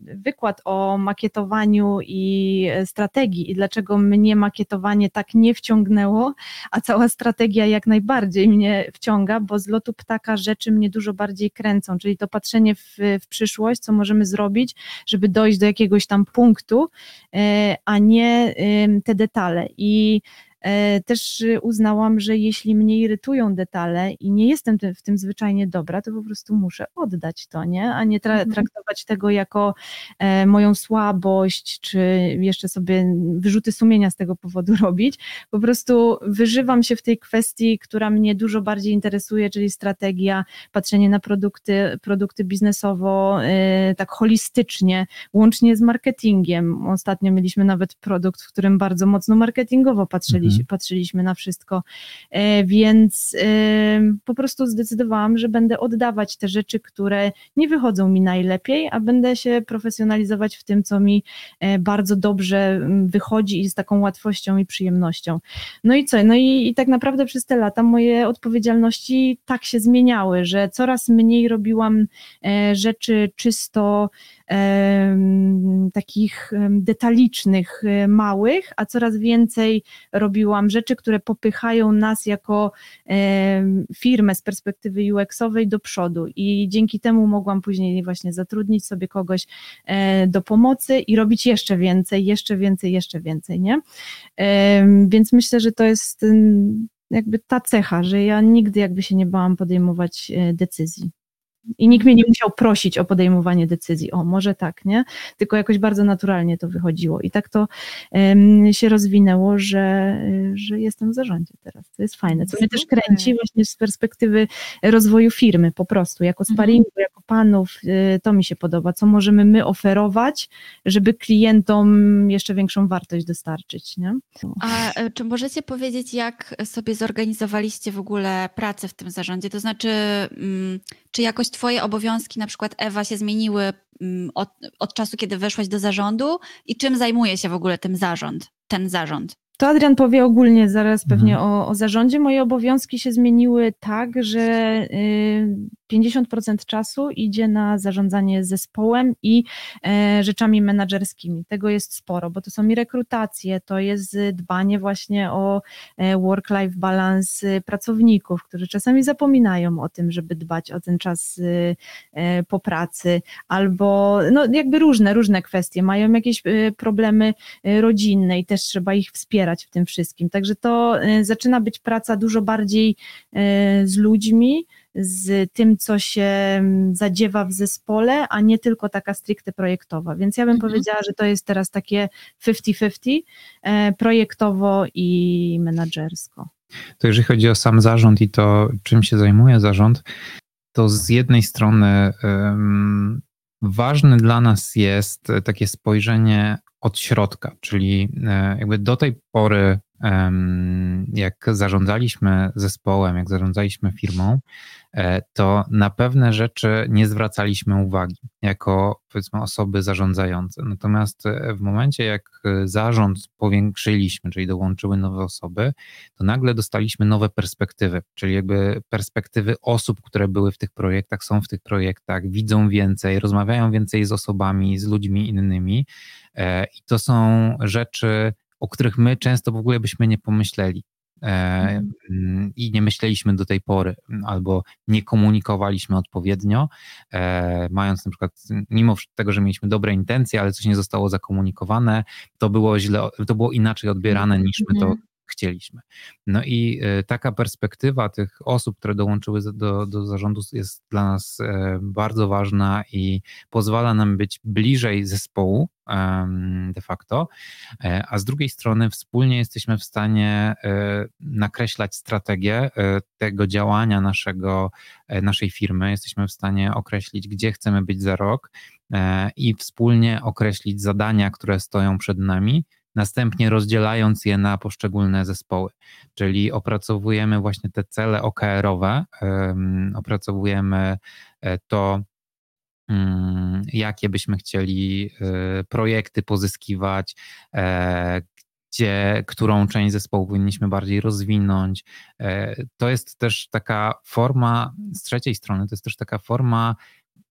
wykład o makietowaniu i strategii i dlaczego mnie makietowanie tak nie wciągnęło, a cała strategia jak najbardziej mnie wciąga, bo z lotu ptaka rzeczy mnie dużo bardziej kręcą, czyli to patrzenie w, w przyszłość, co możemy zrobić, żeby dojść do jakiegoś tam punktu, a nie te detale. I E, też uznałam, że jeśli mnie irytują detale i nie jestem w tym zwyczajnie dobra, to po prostu muszę oddać to, nie? A nie tra mhm. traktować tego jako e, moją słabość, czy jeszcze sobie wyrzuty sumienia z tego powodu (laughs) robić. Po prostu wyżywam się w tej kwestii, która mnie dużo bardziej interesuje, czyli strategia, patrzenie na produkty, produkty biznesowo, e, tak holistycznie, łącznie z marketingiem. Ostatnio mieliśmy nawet produkt, w którym bardzo mocno marketingowo patrzyliśmy Mhm. patrzyliśmy na wszystko. E, więc po prostu zdecydowałam, że będę oddawać te rzeczy, które nie wychodzą mi najlepiej, a będę się profesjonalizować w tym, co mi e, bardzo dobrze wychodzi i z taką łatwością i przyjemnością. No i co? No i, i tak naprawdę przez te lata moje odpowiedzialności tak się zmieniały, że coraz mniej robiłam e, rzeczy czysto takich detalicznych, małych, a coraz więcej robiłam rzeczy, które popychają nas jako firmę z perspektywy UX-owej do przodu i dzięki temu mogłam później właśnie zatrudnić sobie kogoś e, do pomocy i robić jeszcze więcej, jeszcze więcej, jeszcze więcej, nie? Więc myślę, że to jest jakby ta cecha, że ja nigdy jakby się nie bałam podejmować e, decyzji. I nikt mnie nie musiał prosić o podejmowanie decyzji, o może tak, nie? Tylko jakoś bardzo naturalnie to wychodziło. I tak to um, się rozwinęło, że, że jestem w zarządzie teraz. To jest fajne. Co mnie też kręci właśnie z perspektywy rozwoju firmy po prostu, jako mhm. sparingu, mhm. jako panów, y, to mi się podoba. Co możemy my oferować, żeby klientom jeszcze większą wartość dostarczyć, nie? A e, czy możecie powiedzieć, jak sobie zorganizowaliście w ogóle pracę w tym zarządzie? To znaczy, mm, czy jakoś Twoje obowiązki, na przykład Ewa, się zmieniły mm, od, od czasu, kiedy weszłaś do zarządu i czym zajmuje się w ogóle ten zarząd, ten zarząd? To Adrian powie ogólnie zaraz pewnie mhm. o, o, zarządzie. Moje obowiązki się zmieniły tak, że y, 50% czasu idzie na zarządzanie zespołem i e, rzeczami menedżerskimi. Tego jest sporo, bo to są i rekrutacje, to jest dbanie właśnie o e, work-life balance pracowników, którzy czasami zapominają o tym, żeby dbać o ten czas e, po pracy, albo no jakby różne, różne kwestie, mają jakieś problemy rodzinne i też trzeba ich wspierać w tym wszystkim. Także to zaczyna być praca dużo bardziej z ludźmi, z tym, co się mm, zadziewa w zespole, a nie tylko taka stricte projektowa. Więc ja bym mhm. powiedziała, że to jest teraz takie 50-50 e, projektowo i menadżersko. To jeżeli chodzi o sam zarząd i to, czym się zajmuje zarząd, to z jednej strony um, ważne dla nas jest takie spojrzenie od środka, czyli e, jakby do tej pory jak zarządzaliśmy zespołem, jak zarządzaliśmy firmą, to na pewne rzeczy nie zwracaliśmy uwagi jako powiedzmy osoby zarządzające. Natomiast e, w momencie, jak zarząd powiększyliśmy, czyli dołączyły nowe osoby, to nagle dostaliśmy nowe perspektywy, czyli jakby perspektywy osób, które były w tych projektach, są w tych projektach, widzą więcej, rozmawiają więcej z osobami, z ludźmi innymi. E, I to są rzeczy, o których my często w ogóle byśmy nie pomyśleli. E, mhm. mm, I nie myśleliśmy do tej pory, albo nie komunikowaliśmy odpowiednio, e, mając na przykład, mimo tego, że mieliśmy dobre intencje, ale coś nie zostało zakomunikowane, to było źle, to było inaczej odbierane niż my to mhm chcieliśmy. No i e, taka perspektywa tych osób, które dołączyły do, do zarządu jest dla nas e, bardzo ważna i pozwala nam być bliżej zespołu de facto, e, a z drugiej strony wspólnie jesteśmy w stanie nakreślać strategię tego działania naszego, naszej firmy, jesteśmy w stanie określić, gdzie chcemy być za rok i wspólnie określić zadania, które stoją przed nami następnie rozdzielając je na poszczególne zespoły. Czyli opracowujemy właśnie te cele OKR-owe, opracowujemy e, to, mm, jakie byśmy chcieli e, projekty pozyskiwać, e, gdzie, którą część zespołu powinniśmy bardziej rozwinąć. To jest też taka forma, z trzeciej strony, to jest też taka forma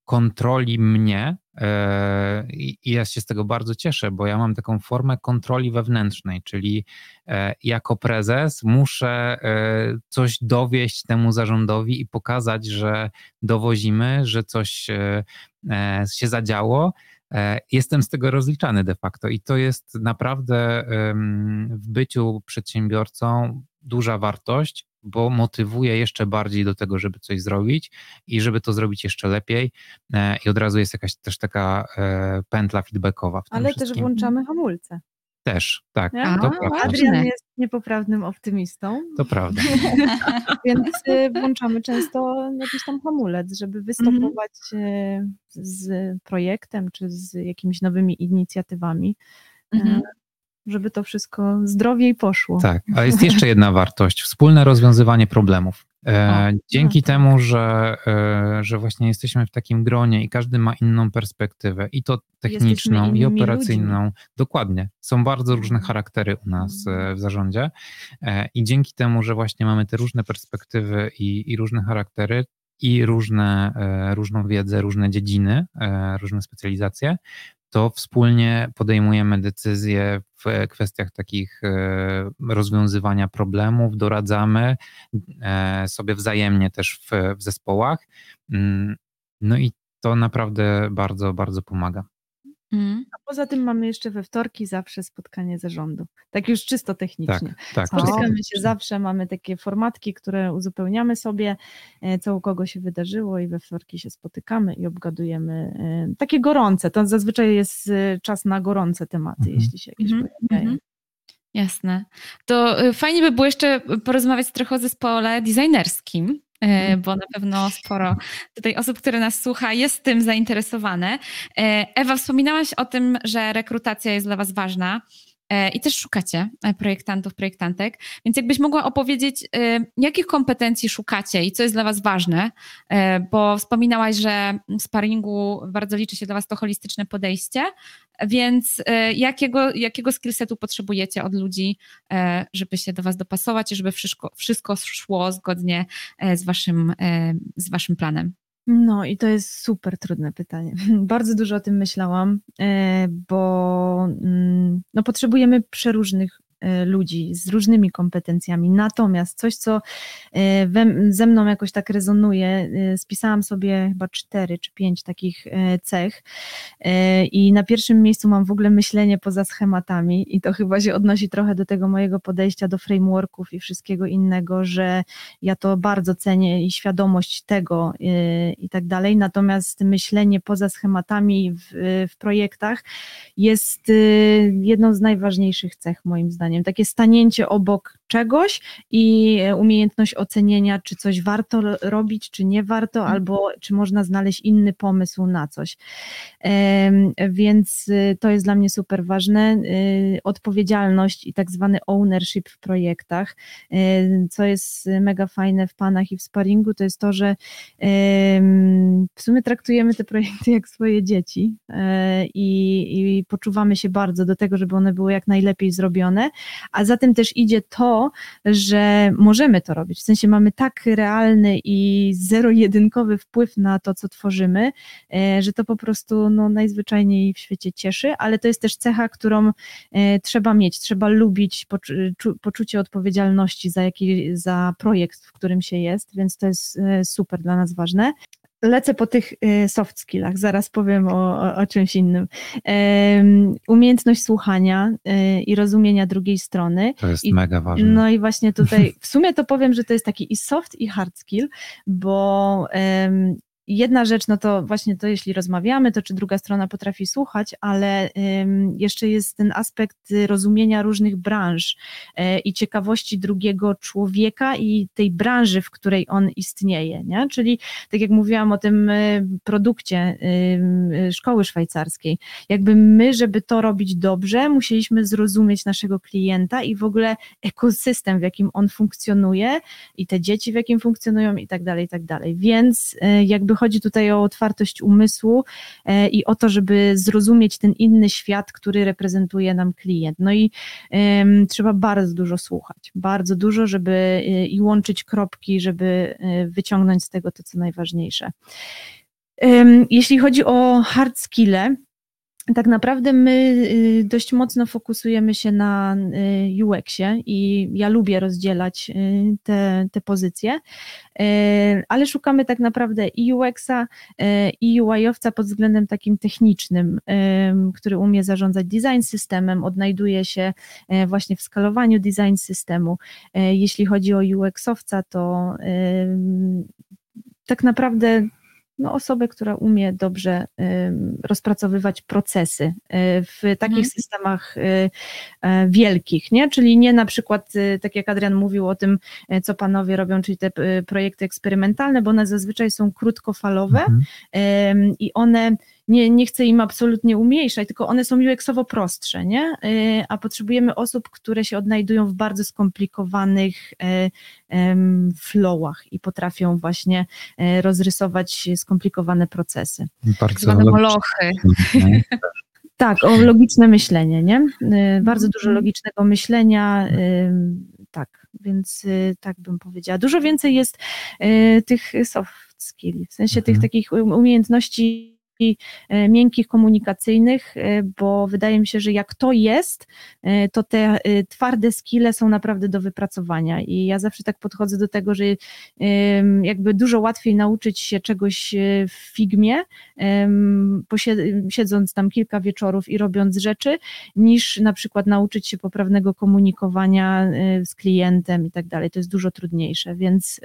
kontroli mnie i ja się z tego bardzo cieszę, bo ja mam taką formę kontroli wewnętrznej, czyli e, jako prezes muszę e, coś dowieść temu zarządowi i pokazać, że dowozimy, że coś się zadziało. Jestem z tego rozliczany de facto i to jest naprawdę w byciu przedsiębiorcą duża wartość, bo motywuje jeszcze bardziej do tego, żeby coś zrobić i żeby to zrobić jeszcze lepiej. E, I od razu jest jakaś też taka e, pętla feedbackowa. Ale też włączamy hamulce. Też, tak. A, to prawda. Adrian jest niepoprawnym optymistą. To prawda. (laughs) Więc y, włączamy często jakiś tam hamulec, żeby wystopować mm. z projektem czy z jakimiś nowymi inicjatywami. Mm żeby to wszystko zdrowiej poszło. Tak, a jest jeszcze jedna wartość, wspólne rozwiązywanie problemów. E, dzięki no. temu, że, e, że właśnie jesteśmy w takim gronie i każdy ma inną perspektywę, i to techniczną, i operacyjną. Ludźmi. Dokładnie. Są bardzo różne charaktery u nas e, w zarządzie. I dzięki temu, że właśnie mamy te różne perspektywy i, i różne charaktery, i różne, różną wiedzę, różne dziedziny, różne specjalizacje, to wspólnie podejmujemy decyzje w kwestiach takich e, rozwiązywania problemów, doradzamy e, sobie wzajemnie też w, w zespołach. Mm, no i to naprawdę bardzo, bardzo pomaga. Mm. A poza tym mamy jeszcze we wtorki zawsze spotkanie zarządu. Tak już czysto technicznie. Tak, tak. Spotykamy się zawsze, mamy takie formatki, które uzupełniamy sobie, e, co u kogo się wydarzyło i we wtorki się spotykamy i obgadujemy e, takie gorące. To zazwyczaj jest e, czas na gorące tematy, mhm. jeśli się jakieś mhm. pojawiają. Mhm. Jasne. To fajnie by było jeszcze porozmawiać trochę o zespole designerskim, bo na pewno sporo tutaj osób, które nas słucha, jest tym zainteresowane. E, Ewa, wspominałaś o tym, że rekrutacja jest dla Was ważna. E, I też szukacie projektantów, projektantek, więc jakbyś mogła opowiedzieć, jakich kompetencji szukacie i co jest dla Was ważne, bo wspominałaś, że w sparingu bardzo liczy się dla Was to holistyczne podejście, więc jakiego, jakiego skillsetu potrzebujecie od ludzi, żeby się do Was dopasować i żeby wszystko, wszystko szło zgodnie z Waszym, z waszym planem? No i to jest super trudne pytanie. (laughs) Bardzo dużo o tym myślałam, e, bo mm, no, potrzebujemy przeróżnych ludzi z różnymi kompetencjami. Natomiast coś, co e, ze mną jakoś tak rezonuje, spisałam sobie chyba cztery czy pięć takich cech i na pierwszym miejscu mam w ogóle myślenie poza schematami i to chyba się odnosi trochę do tego mojego podejścia do frameworków i wszystkiego innego, że ja to bardzo cenię i świadomość tego i tak dalej. Natomiast myślenie poza schematami w, w projektach jest jedną z najważniejszych cech, moim zdaniem. Takie stanięcie obok czegoś i umiejętność ocenienia, czy coś warto robić, czy nie warto, mhm. albo czy można znaleźć inny pomysł na coś. Więc y, to jest dla mnie super ważne. Y, odpowiedzialność i tak zwany ownership w projektach. Co jest mega fajne w panach i w sparingu, to jest to, że w sumie traktujemy te projekty jak swoje dzieci e, i, i poczuwamy się bardzo do tego, żeby one były jak najlepiej zrobione, a za tym też idzie to, że możemy to robić. W sensie mamy tak realny i zero-jedynkowy wpływ na to, co tworzymy, e, że to po prostu no, najzwyczajniej w świecie cieszy, ale to jest też cecha, którą e, trzeba mieć, trzeba lubić poczucie odpowiedzialności za, jaki, za projekt, w którym się jest, więc to jest super dla nas ważne lecę po tych y, soft skillach, zaraz powiem o, o, o czymś innym. umiejętność słuchania y, i rozumienia drugiej strony. To jest I, mega ważne. No i właśnie tutaj (laughs) w sumie to powiem, że to jest taki i soft i hard skill, bo Jedna rzecz, no to właśnie to, jeśli rozmawiamy, to czy druga strona potrafi słuchać, ale jeszcze jest ten aspekt rozumienia różnych branż e, i ciekawości drugiego człowieka i tej branży, w której on istnieje. Nie? Czyli tak jak mówiłam o tym e, produkcie szkoły szwajcarskiej, jakby my, żeby to robić dobrze, musieliśmy zrozumieć naszego klienta i w ogóle ekosystem, w jakim on funkcjonuje i te dzieci, w jakim funkcjonują i tak dalej, i tak dalej. Więc e, chodzi tutaj o otwartość umysłu e, i o to, żeby zrozumieć ten inny świat, który reprezentuje nam klient. No i trzeba bardzo dużo słuchać, bardzo dużo, żeby e, i łączyć kropki, żeby e, wyciągnąć z tego to, co najważniejsze. Jeśli chodzi o hard skille, tak naprawdę my y, dość mocno fokusujemy się na y, UX-ie i ja lubię rozdzielać y, te, te pozycje, ale szukamy tak naprawdę i UX-a, i UI-owca pod względem takim technicznym, który umie zarządzać design systemem, odnajduje się właśnie w skalowaniu design systemu. Jeśli chodzi o UX-owca, to tak naprawdę no, osobę, która umie dobrze rozpracowywać procesy y, w takich mhm. systemach y, e, wielkich, nie? Czyli nie na przykład, y, tak jak Adrian mówił o tym, co panowie robią, czyli te projekty eksperymentalne, bo one zazwyczaj są krótkofalowe mhm. i one nie, nie chcę im absolutnie umniejszać, tylko one są UX-owo prostsze, nie? Y, a potrzebujemy osób, które się odnajdują w bardzo skomplikowanych y, flowach i potrafią właśnie y, rozrysować skomplikowane procesy. Bardzo molochy. Tak, o logiczne myślenie, nie? Bardzo dużo mhm. logicznego myślenia, tak, więc tak bym powiedziała. Dużo więcej jest tych soft skills, w sensie tych mhm. takich umiejętności miękkich, komunikacyjnych, e, bo wydaje mi się, że jak to jest, e, to te twarde skille są naprawdę do wypracowania i ja zawsze tak podchodzę do tego, że jakby dużo łatwiej nauczyć się czegoś w Figmie, siedząc tam kilka wieczorów i robiąc rzeczy, niż na przykład nauczyć się poprawnego komunikowania z klientem i tak dalej. To jest dużo trudniejsze, więc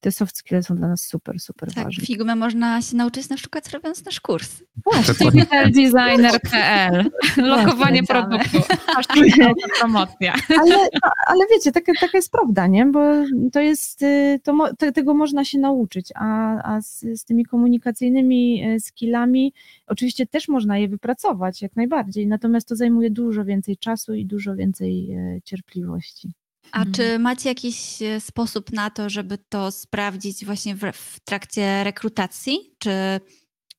te soft skills są dla nas super, super tak, ważne. Figmę można się nauczyć na przykład robiąc nasz kurs. Właśnie. Digitaldesigner.pl Lokowanie produktu. promocja. Ale, ale wiecie, taka, taka jest prawda, nie? Bo to jest, y, to, to tego można się nauczyć, a, a z, z tymi komunikacyjnymi y, skillami oczywiście też można je wypracować, jak najbardziej, natomiast to zajmuje dużo więcej czasu i dużo więcej y, cierpliwości. A mhm. czy macie jakiś e, sposób na to, żeby to sprawdzić właśnie w, w, trakcie rekrutacji? Czy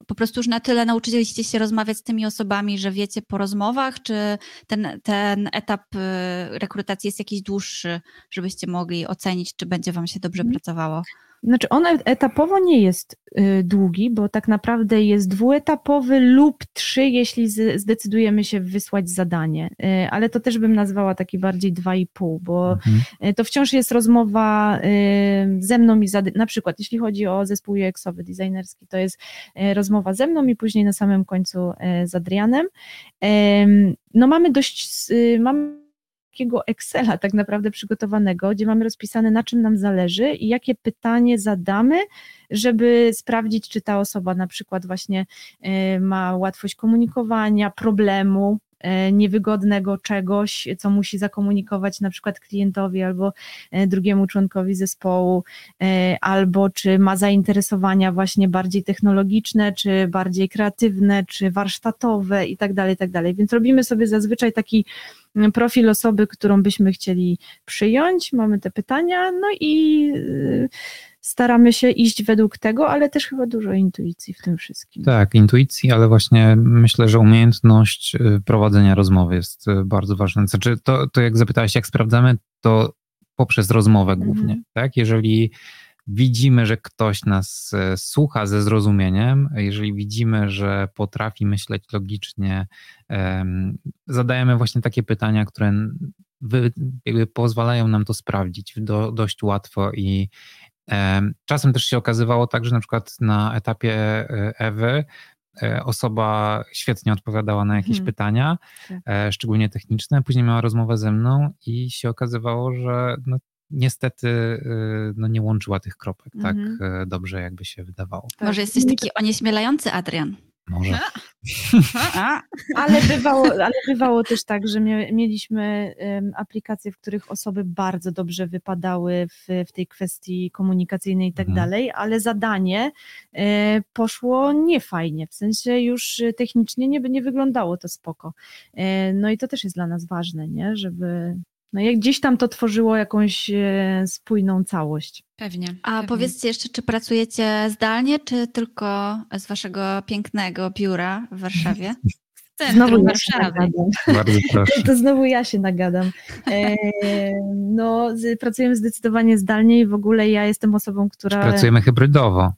po prostu już na tyle nauczyliście się rozmawiać z tymi osobami, że wiecie po rozmowach, czy ten, ten etap e, rekrutacji jest jakiś dłuższy, żebyście mogli ocenić, czy będzie wam się dobrze mhm. pracowało? Znaczy on etapowo nie jest y, długi, bo tak naprawdę jest dwuetapowy lub trzy, jeśli zdecydujemy się wysłać zadanie. Y, ale to też bym nazwała taki bardziej dwa i pół, bo Mhm. y, to wciąż jest rozmowa ze mną i na przykład jeśli chodzi o zespół UX-owy, designerski, to jest rozmowa ze mną i później na samym końcu z Adrianem. Em, No mamy dość, mamy takiego Excela tak naprawdę przygotowanego, gdzie mamy rozpisane na czym nam zależy i jakie pytanie zadamy, żeby sprawdzić, czy ta osoba na przykład właśnie y, ma łatwość komunikowania, problemu, y, niewygodnego czegoś, co musi zakomunikować na przykład klientowi albo y, drugiemu członkowi zespołu, albo czy ma zainteresowania właśnie bardziej technologiczne, czy bardziej kreatywne, czy warsztatowe i tak dalej, tak dalej. Więc robimy sobie zazwyczaj taki profil osoby, którą byśmy chcieli przyjąć, mamy te pytania, no i y, staramy się iść według tego, ale też chyba dużo intuicji w tym wszystkim. Tak, intuicji, ale właśnie myślę, że umiejętność y, prowadzenia rozmowy jest y, bardzo ważna. Znaczy, to, to jak zapytałeś, jak sprawdzamy, to poprzez rozmowę głównie, Mhm. tak? Jeżeli widzimy, że ktoś nas e, słucha ze zrozumieniem, jeżeli widzimy, że potrafi myśleć logicznie, em, zadajemy właśnie takie pytania, które pozwalają nam to sprawdzić do, dość łatwo i em, czasem też się okazywało tak, że na przykład na etapie e, Ewy e, osoba świetnie odpowiadała na jakieś Mhm. pytania, Tak. szczególnie techniczne, później miała rozmowę ze mną i się okazywało, że no, niestety y, no, nie łączyła tych kropek tak Mhm. e, dobrze, jakby się wydawało. Tak. Może jesteś taki onieśmielający, Adrian. Może. A, (laughs) Ale bywało, ale bywało też tak, że mie, mieliśmy aplikacje, w których osoby bardzo dobrze wypadały w, w tej kwestii komunikacyjnej i tak Mhm. dalej, ale zadanie e, poszło niefajnie, w sensie już technicznie nie, nie wyglądało to spoko. No i to też jest dla nas ważne, nie? żeby no jak gdzieś tam to tworzyło jakąś e, spójną całość. Pewnie. a pewnie. powiedzcie jeszcze, czy pracujecie zdalnie, czy tylko z waszego pięknego biura w Warszawie? (laughs) Znowu ja się Warszawy. nagadam. Bardzo proszę. To, (laughs) to znowu ja się nagadam. E, no, z, pracujemy zdecydowanie zdalnie i w ogóle ja jestem osobą, która. Pracujemy hybrydowo.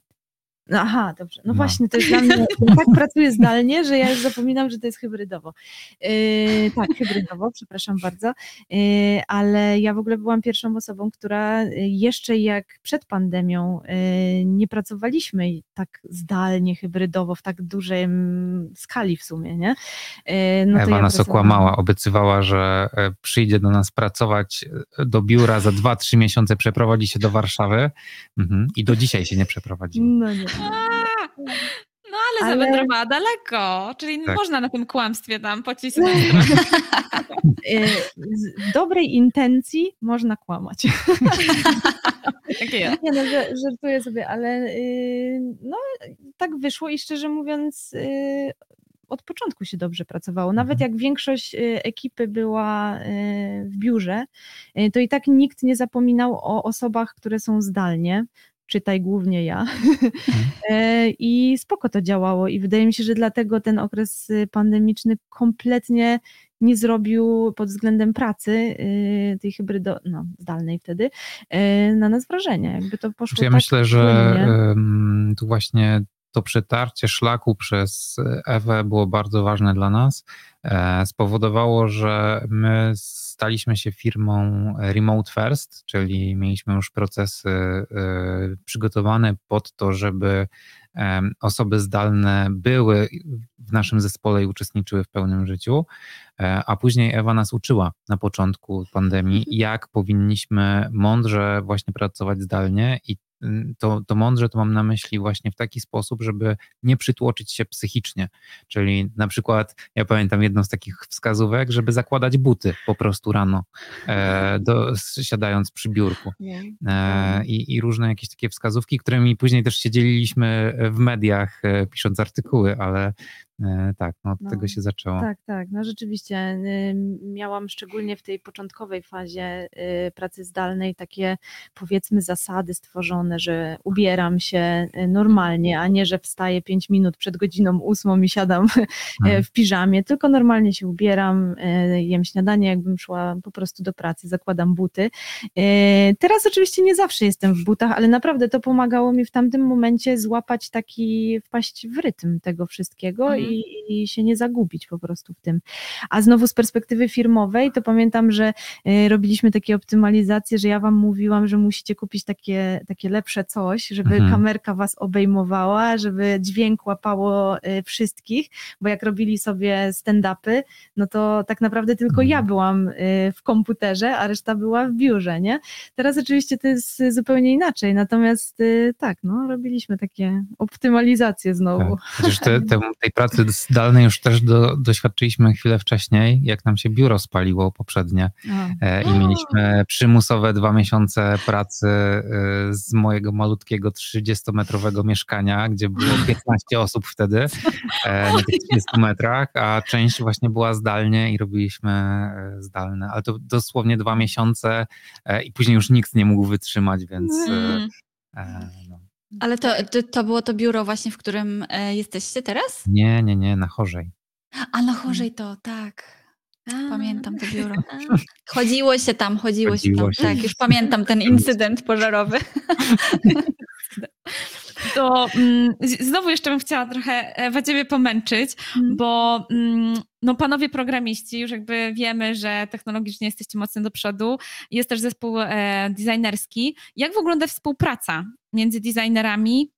Aha, dobrze. No, No. właśnie, to jest dla mnie. (laughs) Tak pracuję zdalnie, że ja już zapominam, że to jest hybrydowo. E, tak, hybrydowo, przepraszam bardzo. E, ale ja w ogóle byłam pierwszą osobą, która e, jeszcze jak przed pandemią e, nie pracowaliśmy tak zdalnie, hybrydowo, w tak dużej mm, skali w sumie, nie? E, no Ewa ja nas okłamała, obiecywała, że e, przyjdzie do nas pracować e, do biura za 2-3 miesiące, przeprowadzi się do Warszawy mhm. i do dzisiaj się nie przeprowadziła. No nie. A, No ale, Ale- zawędrowała daleko, czyli Tak. można na tym kłamstwie tam (laughs) pocisnąć. Y, z- dobrej intencji można kłamać. (laughs) Tak. Nie no, że- żartuję sobie, ale y, no tak wyszło i szczerze mówiąc y, od początku się dobrze pracowało. Nawet Mhm. jak większość ekipy była w biurze, to i tak nikt nie zapominał o osobach, które są zdalnie. Czytaj głównie ja. (laughs) E, I spoko to działało. I wydaje mi się, że dlatego ten okres y, pandemiczny kompletnie nie zrobił pod względem pracy y, tej hybrydo, no, zdalnej wtedy, y, na nas wrażenia. Jakby to poszło Znaczy ja tak myślę, że płynnie. em, tu właśnie to przetarcie szlaku przez Ewę było bardzo ważne dla nas. E, Spowodowało, że my staliśmy się firmą remote first, czyli mieliśmy już procesy e, przygotowane pod to, żeby osoby zdalne były w naszym zespole i uczestniczyły w pełnym życiu. E, A później Ewa nas uczyła na początku pandemii, jak powinniśmy mądrze właśnie pracować zdalnie i to, to mądrze to mam na myśli właśnie w taki sposób, żeby nie przytłoczyć się psychicznie. Czyli na przykład, ja pamiętam jedną z takich wskazówek, żeby zakładać buty po prostu rano, e, do, siadając przy biurku. E, i, I różne jakieś takie wskazówki, którymi później też się dzieliliśmy w mediach, e, pisząc artykuły, ale tak, no od No, tego się zaczęło. Tak, tak, no rzeczywiście. y, Miałam szczególnie w tej początkowej fazie y, pracy zdalnej takie powiedzmy zasady stworzone, że ubieram się y, normalnie, a nie, że wstaję 5 minut przed godziną ósmą i siadam Mhm. w piżamie, tylko normalnie się ubieram, y, jem śniadanie, jakbym szła po prostu do pracy, zakładam buty. Teraz oczywiście nie zawsze jestem w butach, ale naprawdę to pomagało mi w tamtym momencie złapać taki, wpaść w rytm tego wszystkiego Mhm. I, i się nie zagubić po prostu w tym. A znowu z perspektywy firmowej, to pamiętam, że y, robiliśmy takie optymalizacje, że ja wam mówiłam, że musicie kupić takie, takie lepsze coś, żeby Mhm. kamerka was obejmowała, żeby dźwięk łapało y, wszystkich, bo jak robili sobie stand-upy, no to tak naprawdę tylko Mhm. ja byłam y, w komputerze, a reszta była w biurze, nie? Teraz oczywiście to jest zupełnie inaczej, natomiast tak, no robiliśmy takie optymalizacje znowu. Tak. Chociaż te, te, tej pracy zdalnej już też do, doświadczyliśmy chwilę wcześniej, jak nam się biuro spaliło poprzednie. E, i mieliśmy przymusowe dwa miesiące pracy e, z mojego malutkiego 30-metrowego mieszkania, gdzie było 15 osób wtedy e, na tych (laughs) 30 metrach, a część właśnie była zdalnie i robiliśmy e, zdalne, ale to dosłownie dwa miesiące e, i później już nikt nie mógł wytrzymać, więc e, Mm. Ale to, to, było to biuro właśnie, w którym e, jesteście teraz? nie, nie, nie, na chorzej. A na chorzej to, tak. Pamiętam to biuro. Chodziło się tam, chodziło, się Chodziło tam. się. Tak, już pamiętam ten incydent pożarowy. (laughs) To mm, znowu jeszcze bym chciała trochę Ewa ciebie pomęczyć, Mm. bo mm, no panowie programiści, już jakby wiemy, że technologicznie jesteście mocno do przodu. Jest też zespół e, designerski. Jak wygląda współpraca między designerami, e,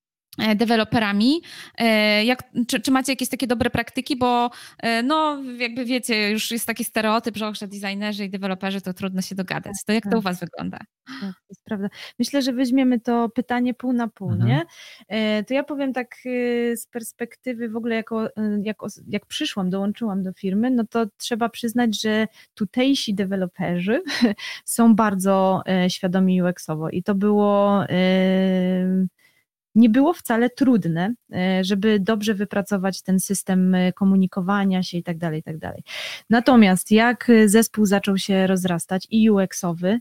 deweloperami? E, jak, czy, czy macie jakieś takie dobre praktyki? Bo e, no jakby wiecie, już jest taki stereotyp, że, że designerzy i deweloperzy to trudno się dogadać. To jak to tak. u was wygląda? Tak, to jest prawda. Myślę, że weźmiemy to pytanie pół na pół, Mhm. nie? E, To ja powiem tak e, z perspektywy w ogóle, jako, e, jak, jak przyszłam, dołączyłam do firmy, no to trzeba przyznać, że tutejsi deweloperzy (laughs) są bardzo e, świadomi UX-owo i to było e, nie było wcale trudne, e, żeby dobrze wypracować ten system e, komunikowania się i tak dalej, i tak dalej. Natomiast jak e, zespół zaczął się rozrastać i UX-owy,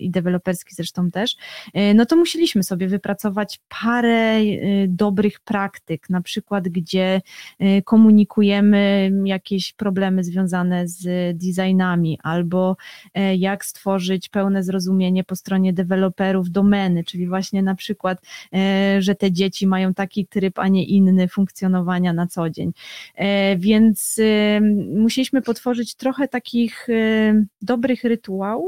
i deweloperski zresztą też, e, no to musieliśmy sobie wypracować parę e, dobrych praktyk, na przykład gdzie e, komunikujemy jakieś problemy związane z designami, albo e, jak stworzyć pełne zrozumienie po stronie deweloperów domeny, czyli właśnie na przykład, e, że te dzieci mają taki tryb, a nie inny funkcjonowania na co dzień. E, Więc e, musieliśmy potworzyć trochę takich e, dobrych rytuałów,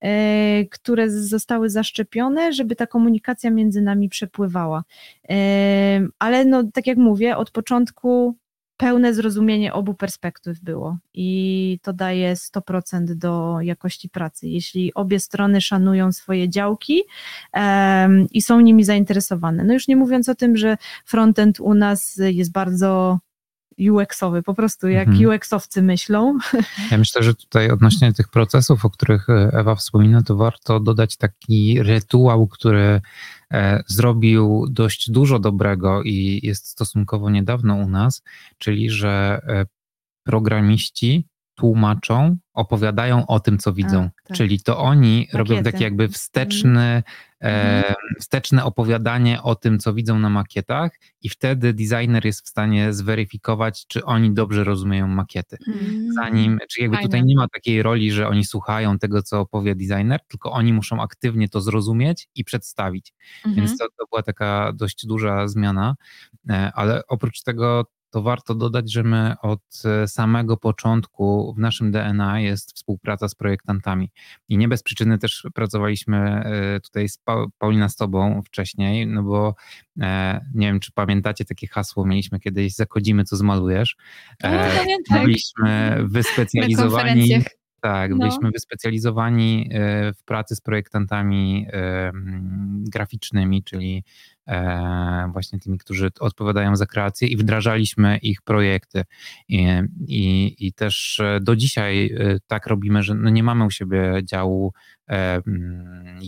e, które zostały zaszczepione, żeby ta komunikacja między nami przepływała. E, Ale no, tak jak mówię, od początku pełne zrozumienie obu perspektyw było i to daje 100% do jakości pracy. Jeśli obie strony szanują swoje działki i są nimi zainteresowane. No już nie mówiąc o tym, że frontend u nas jest bardzo UX-owy, po prostu jak Mhm. UX-owcy myślą. Ja myślę, że tutaj odnośnie tych procesów, o których e, Ewa wspomina, to warto dodać taki rytuał, który e, zrobił dość dużo dobrego i jest stosunkowo niedawno u nas, czyli że e, programiści tłumaczą, opowiadają o tym, co widzą. tak. Czyli to oni robią Makiety. taki jakby wsteczny, e, wsteczne opowiadanie o tym, co widzą na makietach i wtedy designer jest w stanie zweryfikować, czy oni dobrze rozumieją makiety Mm. zanim, czy jakby Fajne. tutaj nie ma takiej roli, że oni słuchają tego, co opowie designer, tylko oni muszą aktywnie to zrozumieć i przedstawić. Mhm. Więc to, to była taka dość duża zmiana, E, ale oprócz tego to warto dodać, że my od e, samego początku w naszym DNA jest współpraca z projektantami. I nie bez przyczyny też pracowaliśmy e, tutaj z pa Paulina z tobą wcześniej, no bo e, nie wiem, czy pamiętacie takie hasło, mieliśmy kiedyś, zakodzimy, co zmalujesz. O, pamiętam. Byliśmy wyspecjalizowani. Tak, No. byliśmy wyspecjalizowani e, w pracy z projektantami graficznymi, czyli e, właśnie tymi, którzy odpowiadają za kreację i wdrażaliśmy ich projekty. I, i, i też e, do dzisiaj tak robimy, że no nie mamy u siebie działu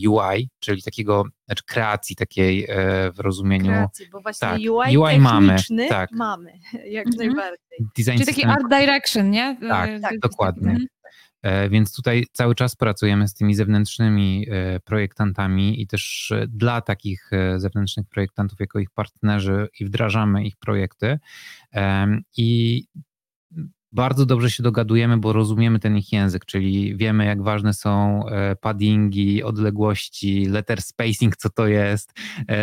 UI, czyli takiego, znaczy kreacji takiej w rozumieniu Kreacji, bo właśnie tak, UI, UI mamy, tak. mamy, jak Mhm. najbardziej. design Czyli taki system art direction, nie? Tak, tak, dokładnie. Mhm. E, Więc tutaj cały czas pracujemy z tymi zewnętrznymi e, projektantami i też e, dla takich zewnętrznych projektantów jako ich partnerzy i wdrażamy ich projekty. I bardzo dobrze się dogadujemy, bo rozumiemy ten ich język, czyli wiemy, jak ważne są paddingi, odległości, letter spacing, co to jest,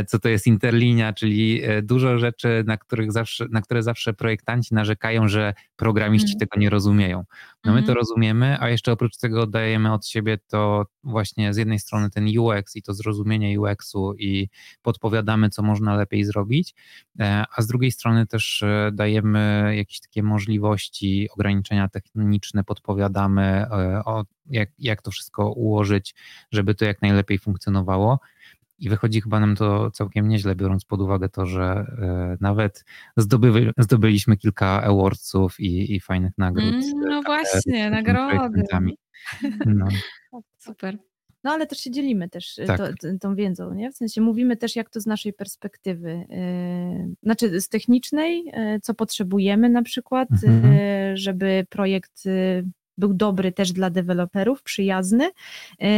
co to jest interlinia, czyli dużo rzeczy, na, których zawsze, na które zawsze projektanci narzekają, że programiści Mhm. tego nie rozumieją. No my to Mhm. rozumiemy, a jeszcze oprócz tego dajemy od siebie to właśnie z jednej strony ten UX i to zrozumienie UX-u i podpowiadamy, co można lepiej zrobić, e, a z drugiej strony też e, dajemy jakieś takie możliwości, ograniczenia techniczne, podpowiadamy, e, o, jak, jak to wszystko ułożyć, żeby to jak najlepiej funkcjonowało. I wychodzi chyba nam to całkiem nieźle, biorąc pod uwagę to, że e, nawet zdobyły, zdobyliśmy kilka awardsów i, i fajnych nagród. Mm, e, No z właśnie, nagrody. No. Super. No ale też się dzielimy też y, Tak. to, tą wiedzą, nie? W sensie mówimy też, jak to z naszej perspektywy, yy, znaczy z technicznej, yy, co potrzebujemy na przykład, Mhm. yy, żeby projekt był dobry też dla deweloperów, przyjazny yy,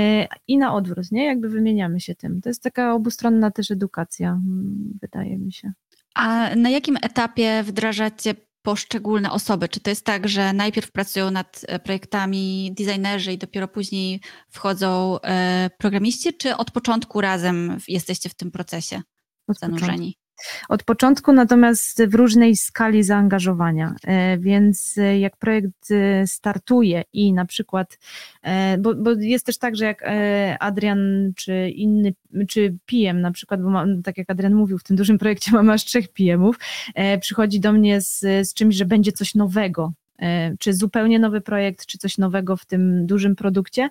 i na odwrót, nie? Jakby wymieniamy się tym. To jest taka obustronna też edukacja, mm, wydaje mi się. A na jakim etapie wdrażacie poszczególne osoby? Czy to jest tak, że najpierw pracują nad e, projektami designerzy i dopiero później wchodzą e, programiści, czy od początku razem jesteście w tym procesie Od początku. Od początku, natomiast w różnej skali zaangażowania. E, Więc e, jak projekt e, startuje i na przykład, bo, bo jest też tak, że jak Adrian czy inny, czy PM na przykład, bo mam, tak jak Adrian mówił, w tym dużym projekcie (laughs) mamy aż trzech PM-ów, przychodzi do mnie z, z czymś, że będzie coś nowego. E, Czy zupełnie nowy projekt, czy coś nowego w tym dużym produkcie,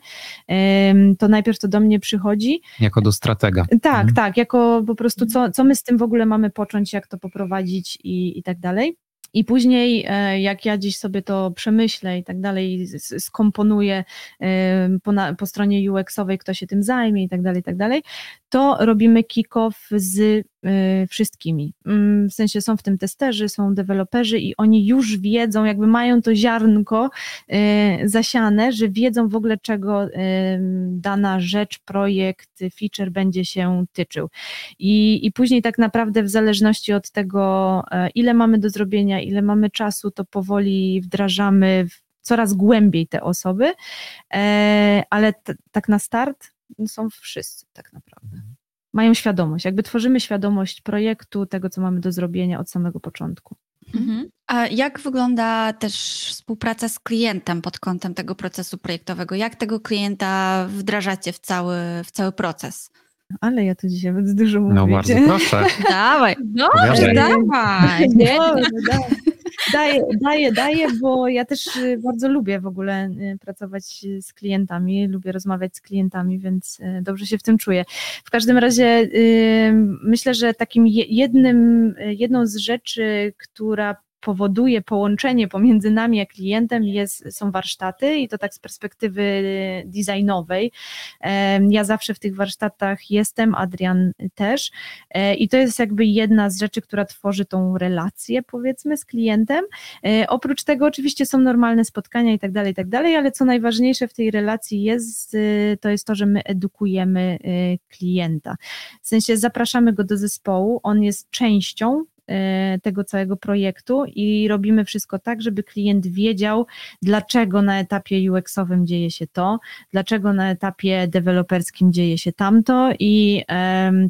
em, to najpierw to do mnie przychodzi, Jako do stratega. tak, Mhm. tak, jako po prostu co, co my z tym w ogóle mamy począć, jak to poprowadzić i, i tak dalej. I później, e, jak ja gdzieś sobie to przemyślę i tak dalej, skomponuję e, po, na, po stronie UX-owej, kto się tym zajmie i tak dalej, i tak dalej, to robimy kick-off z e, wszystkimi. Mm, W sensie są w tym testerzy, są deweloperzy i oni już wiedzą, jakby mają to ziarnko zasiane, że wiedzą w ogóle czego dana rzecz, projekt, feature będzie się tyczył. I, I później tak naprawdę w zależności od tego, ile mamy do zrobienia, ile mamy czasu, to powoli wdrażamy w coraz głębiej te osoby, e, ale t- tak na start są wszyscy tak naprawdę. Mają świadomość, jakby tworzymy świadomość projektu, tego co mamy do zrobienia od samego początku. Mhm. A jak wygląda też współpraca z klientem pod kątem tego procesu projektowego? Jak tego klienta wdrażacie w cały, w cały proces? Ale ja tu dzisiaj będę dużo mówić. No bardzo (laughs) proszę. Dawaj. Dobrze, dawaj. Daję, daję, daję, bo ja też y, bardzo lubię w ogóle y, pracować z klientami, lubię rozmawiać z klientami, więc y, dobrze się w tym czuję. W każdym razie y, myślę, że takim je- jednym, y, jedną z rzeczy, która powoduje połączenie pomiędzy nami a klientem jest, są warsztaty i to tak z perspektywy designowej. Ja zawsze w tych warsztatach jestem, Adrian też E, I to jest jakby jedna z rzeczy, która tworzy tą relację, powiedzmy, z klientem. E, Oprócz tego, oczywiście, są normalne spotkania i tak dalej, i tak dalej, ale co najważniejsze w tej relacji jest, e, to jest to, że my edukujemy e, klienta. W sensie zapraszamy go do zespołu, on jest częścią tego całego projektu i robimy wszystko tak, żeby klient wiedział, dlaczego na etapie UX-owym dzieje się to, dlaczego na etapie deweloperskim dzieje się tamto i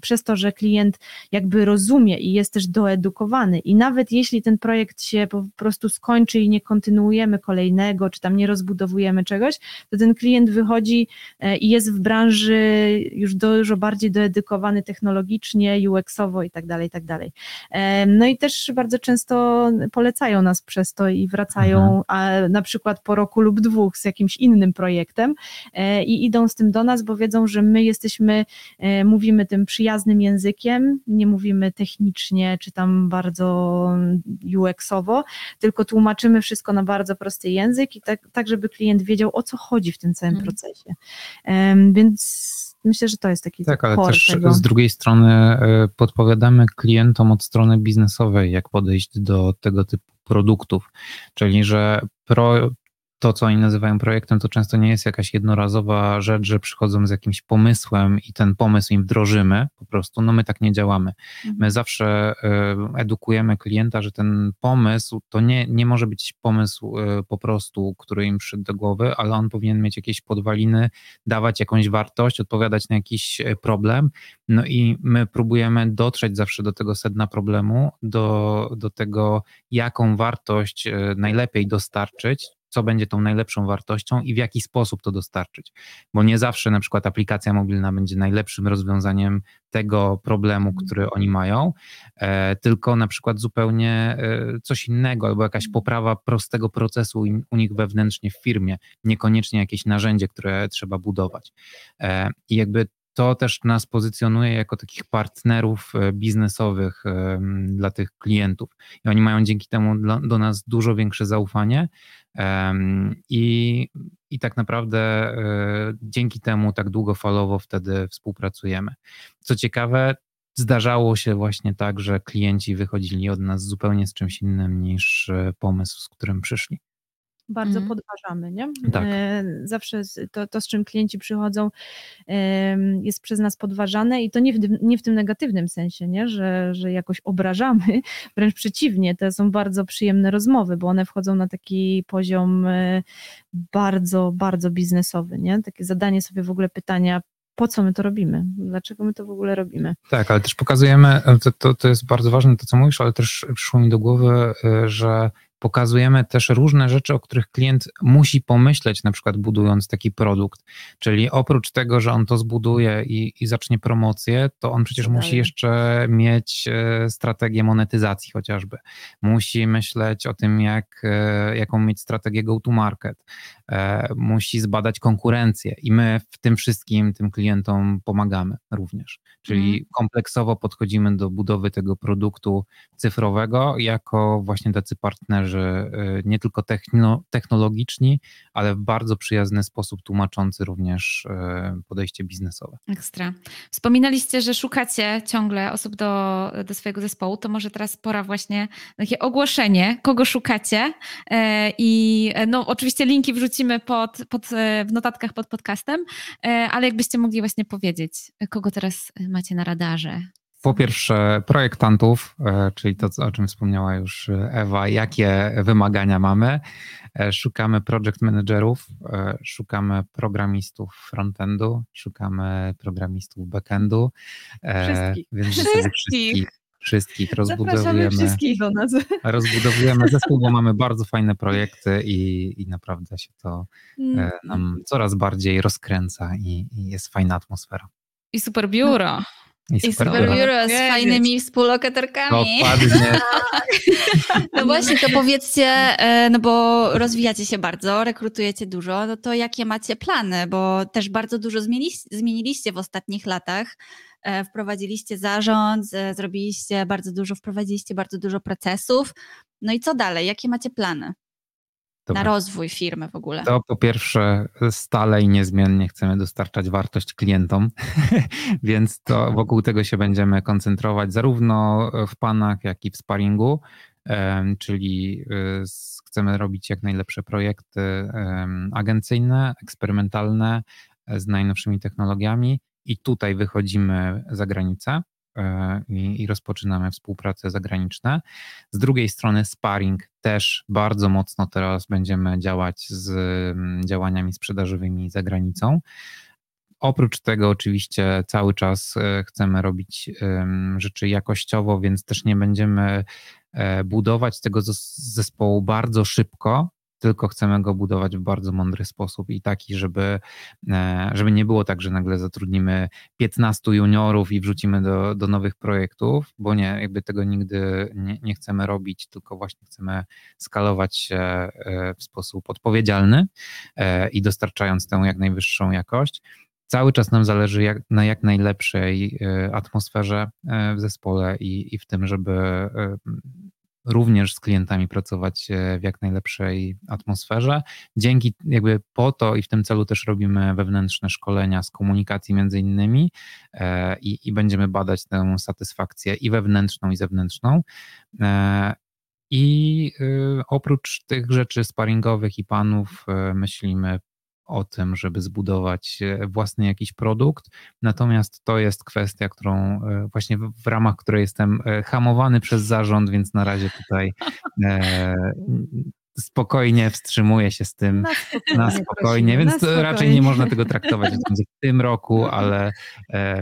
przez to, że klient jakby rozumie i jest też doedukowany i nawet jeśli ten projekt się po prostu skończy i nie kontynuujemy kolejnego, czy tam nie rozbudowujemy czegoś, to ten klient wychodzi e, i jest w branży już dużo bardziej doedukowany technologicznie, UX-owo i tak dalej, i tak dalej. No i też bardzo często polecają nas przez to i wracają a na przykład po roku lub dwóch z jakimś innym projektem e, i idą z tym do nas, bo wiedzą, że my jesteśmy, e, mówimy tym przyjaznym językiem, nie mówimy technicznie czy tam bardzo UX-owo, tylko tłumaczymy wszystko na bardzo prosty język i tak, tak żeby klient wiedział o co chodzi w tym całym Mhm. procesie. Więc myślę, że to jest taki Tak, ale też tego. z drugiej strony e, podpowiadamy klientom od strony biznesowej, jak podejść do tego typu produktów. Czyli, że pro, to, co oni nazywają projektem, to często nie jest jakaś jednorazowa rzecz, że przychodzą z jakimś pomysłem i ten pomysł im wdrożymy. Po prostu, no my tak nie działamy. My zawsze e, edukujemy klienta, że ten pomysł to nie, nie może być pomysł e, po prostu, który im przyszedł do głowy, ale on powinien mieć jakieś podwaliny, dawać jakąś wartość, odpowiadać na jakiś e, problem. No i my próbujemy dotrzeć zawsze do tego sedna problemu, do, do tego, jaką wartość najlepiej dostarczyć, co będzie tą najlepszą wartością i w jaki sposób to dostarczyć. Bo nie zawsze na przykład aplikacja mobilna będzie najlepszym rozwiązaniem tego problemu, który oni mają, e, tylko na przykład zupełnie e, coś innego, albo jakaś poprawa prostego procesu u nich wewnętrznie w firmie, niekoniecznie jakieś narzędzie, które trzeba budować. E, I jakby to też nas pozycjonuje jako takich partnerów biznesowych dla tych klientów. I oni mają dzięki temu do nas dużo większe zaufanie. I, I tak naprawdę e, dzięki temu tak długofalowo wtedy współpracujemy. Co ciekawe, zdarzało się właśnie tak, że klienci wychodzili od nas zupełnie z czymś innym niż e, pomysł, z którym przyszli. Bardzo Mhm. podważamy, nie? Tak. E, Zawsze to, to, z czym klienci przychodzą, jest przez nas podważane i to nie w, tym- nie w tym negatywnym sensie, nie? Że, że jakoś obrażamy, (laughs) wręcz przeciwnie, to są bardzo przyjemne rozmowy, bo one wchodzą na taki poziom e, bardzo, bardzo biznesowy, nie? Takie zadanie sobie w ogóle pytania, po co my to robimy? Dlaczego my to w ogóle robimy? Tak, ale też pokazujemy, to, to, to jest bardzo ważne to, co mówisz, ale też przyszło mi do głowy, że pokazujemy też różne rzeczy, o których klient musi pomyśleć, na przykład budując taki produkt. Czyli oprócz tego, że on to zbuduje i, i zacznie promocję, to on przecież musi jeszcze mieć e, strategię monetyzacji chociażby. Musi myśleć o tym, jak, e, jaką mieć strategię go-to-market. E, Musi zbadać konkurencję i my w tym wszystkim tym klientom pomagamy również. Czyli Mhm. kompleksowo podchodzimy do budowy tego produktu cyfrowego jako właśnie tacy partnerzy y, nie tylko techno, technologiczni, ale w bardzo przyjazny sposób tłumaczący również y, podejście biznesowe. Ekstra. Wspominaliście, że szukacie ciągle osób do, do swojego zespołu, to może teraz pora właśnie na takie ogłoszenie, kogo szukacie E, i e, no oczywiście linki wrzucimy pod, pod, e, w notatkach pod podcastem, e, ale jakbyście mogli właśnie powiedzieć, kogo teraz macie na radarze? Po pierwsze, projektantów, e, czyli to, co- o czym wspomniała już Ewa, jakie wymagania mamy. Szukamy project managerów, szukamy programistów frontendu, szukamy programistów backendu. Wszystkich. Więc w zasadzie Wszystkich. Wszystkich. Wszystkich Zapraszamy rozbudowujemy. wszystkich do nas. (laughs) rozbudowujemy zespół, bo mamy bardzo fajne projekty i, i naprawdę się to Mm. nam coraz bardziej rozkręca i, i jest fajna atmosfera. I super biuro. I super biuro. biuro z fajnymi współlokatorkami. Dokładnie. (laughs) No właśnie, to powiedzcie, e, no bo rozwijacie się bardzo, rekrutujecie dużo, no to jakie macie plany? Bo też bardzo dużo zmieniliście w ostatnich latach. E, Wprowadziliście zarząd, zrobiliście bardzo dużo, wprowadziliście bardzo dużo procesów. No i co dalej? Jakie macie plany Dobra. na rozwój firmy w ogóle? To po pierwsze stale i niezmiennie chcemy dostarczać wartość klientom, (laughs) więc to wokół tego się będziemy koncentrować zarówno w panach, jak i w sparingu, czyli y, chcemy robić jak najlepsze projekty agencyjne, eksperymentalne e, z najnowszymi technologiami i tutaj wychodzimy za granicę e, i, i rozpoczynamy współprace zagraniczne. Z drugiej strony sparring też bardzo mocno teraz będziemy działać z mm, działaniami sprzedażowymi za granicą. Oprócz tego oczywiście cały czas e, chcemy robić rzeczy jakościowo, więc też nie będziemy e, budować tego zes- zespołu bardzo szybko, tylko chcemy go budować w bardzo mądry sposób i taki, żeby, e, żeby nie było tak, że nagle zatrudnimy 15 juniorów i wrzucimy do, do nowych projektów, bo nie, jakby tego nigdy nie, nie chcemy robić, tylko właśnie chcemy skalować się e, w sposób odpowiedzialny e, i dostarczając tę jak najwyższą jakość. Cały czas nam zależy jak, na jak najlepszej atmosferze w zespole i, i w tym, żeby również z klientami pracować e, w jak najlepszej atmosferze. Dzięki jakby po to i w tym celu też robimy wewnętrzne szkolenia z komunikacji między innymi e, i, i będziemy badać tę satysfakcję i wewnętrzną i zewnętrzną. E, I oprócz tych rzeczy sparingowych i panów myślimy o tym, żeby zbudować e, własny jakiś produkt. Natomiast to jest kwestia, którą e, właśnie w, ramach której jestem e, hamowany przez zarząd, więc na razie tutaj spokojnie wstrzymuję się z tym na spokojnie, na spokojnie więc na spokojnie. raczej nie można tego traktować w tym roku, (laughs) ale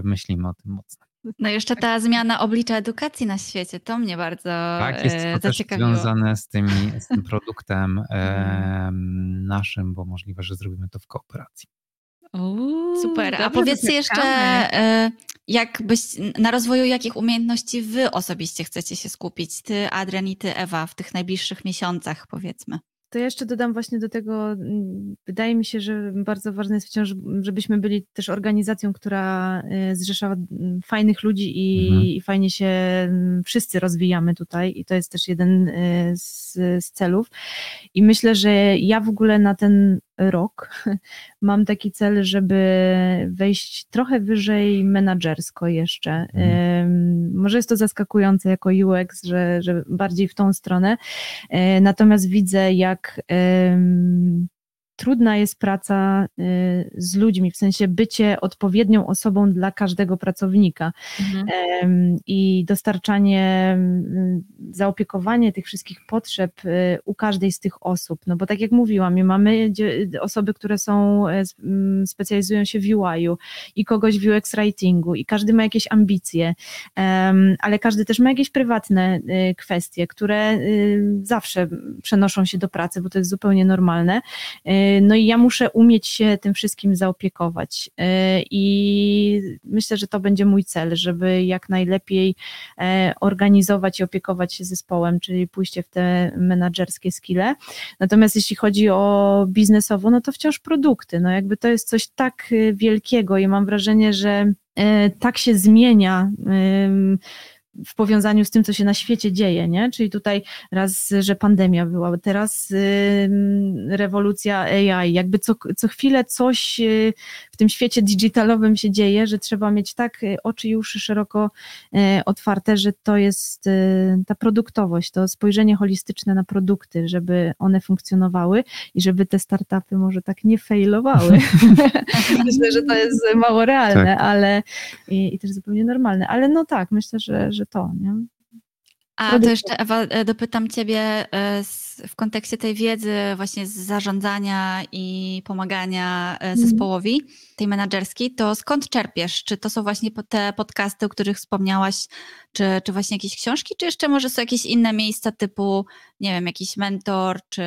myślimy o tym mocno. No jeszcze ta zmiana oblicza edukacji na świecie, to mnie bardzo Tak, jest to też związane z, tymi, z tym produktem (laughs) e, naszym, bo możliwe, że zrobimy to w kooperacji. Uuu, Super. A powiedzcie jeszcze, e, jak byś, na rozwoju jakich umiejętności wy osobiście chcecie się skupić? Ty, Adrian i ty, Ewa, w tych najbliższych miesiącach, powiedzmy. To jeszcze dodam właśnie do tego, mm, wydaje mi się, że bardzo ważne jest wciąż, żebyśmy byli też organizacją, która y, zrzesza mm, fajnych ludzi i, mhm. i fajnie się mm, wszyscy rozwijamy tutaj i to jest też jeden y, z, z celów. I myślę, że ja w ogóle na ten rok (laughs) mam taki cel, żeby wejść trochę wyżej menadżersko jeszcze. Mhm. Może jest to zaskakujące jako UX, że, że bardziej w tą stronę. E, natomiast widzę, jak trudna jest praca y, z ludźmi, w sensie bycie odpowiednią osobą dla każdego pracownika mhm. i dostarczanie, zaopiekowanie tych wszystkich potrzeb y, u każdej z tych osób. No bo tak jak mówiłam, mamy osoby, które są, e, specjalizują się w UI-u i kogoś w UX writingu i każdy ma jakieś ambicje, ale każdy też ma jakieś prywatne y, kwestie, które zawsze przenoszą się do pracy, bo to jest zupełnie normalne no i ja muszę umieć się tym wszystkim zaopiekować. E, I myślę, że to będzie mój cel, żeby jak najlepiej e, organizować i opiekować się zespołem, czyli pójście w te menadżerskie skille. Natomiast jeśli chodzi o biznesowo, no to wciąż produkty. No jakby to jest coś tak e, wielkiego i mam wrażenie, że tak się zmienia w powiązaniu z tym, co się na świecie dzieje, nie? Czyli tutaj raz, że pandemia była, teraz rewolucja AI, jakby co, co chwilę coś y, w tym świecie digitalowym się dzieje, że trzeba mieć tak y, oczy uszy szeroko y, otwarte, że to jest ta produktowość, to spojrzenie holistyczne na produkty, żeby one funkcjonowały i żeby te startupy może tak nie failowały. (laughs) (laughs) myślę, że to jest mało realne, tak. ale i, i też zupełnie normalne, ale no tak, myślę, że, że to, nie? A to jeszcze Ewa, e, dopytam Ciebie e, w kontekście tej wiedzy właśnie z zarządzania i pomagania e, mhm. zespołowi, tej menedżerskiej, to skąd czerpiesz? Czy to są właśnie te podcasty, o których wspomniałaś, czy, czy właśnie jakieś książki, czy jeszcze może są jakieś inne miejsca typu, nie wiem, jakiś mentor, czy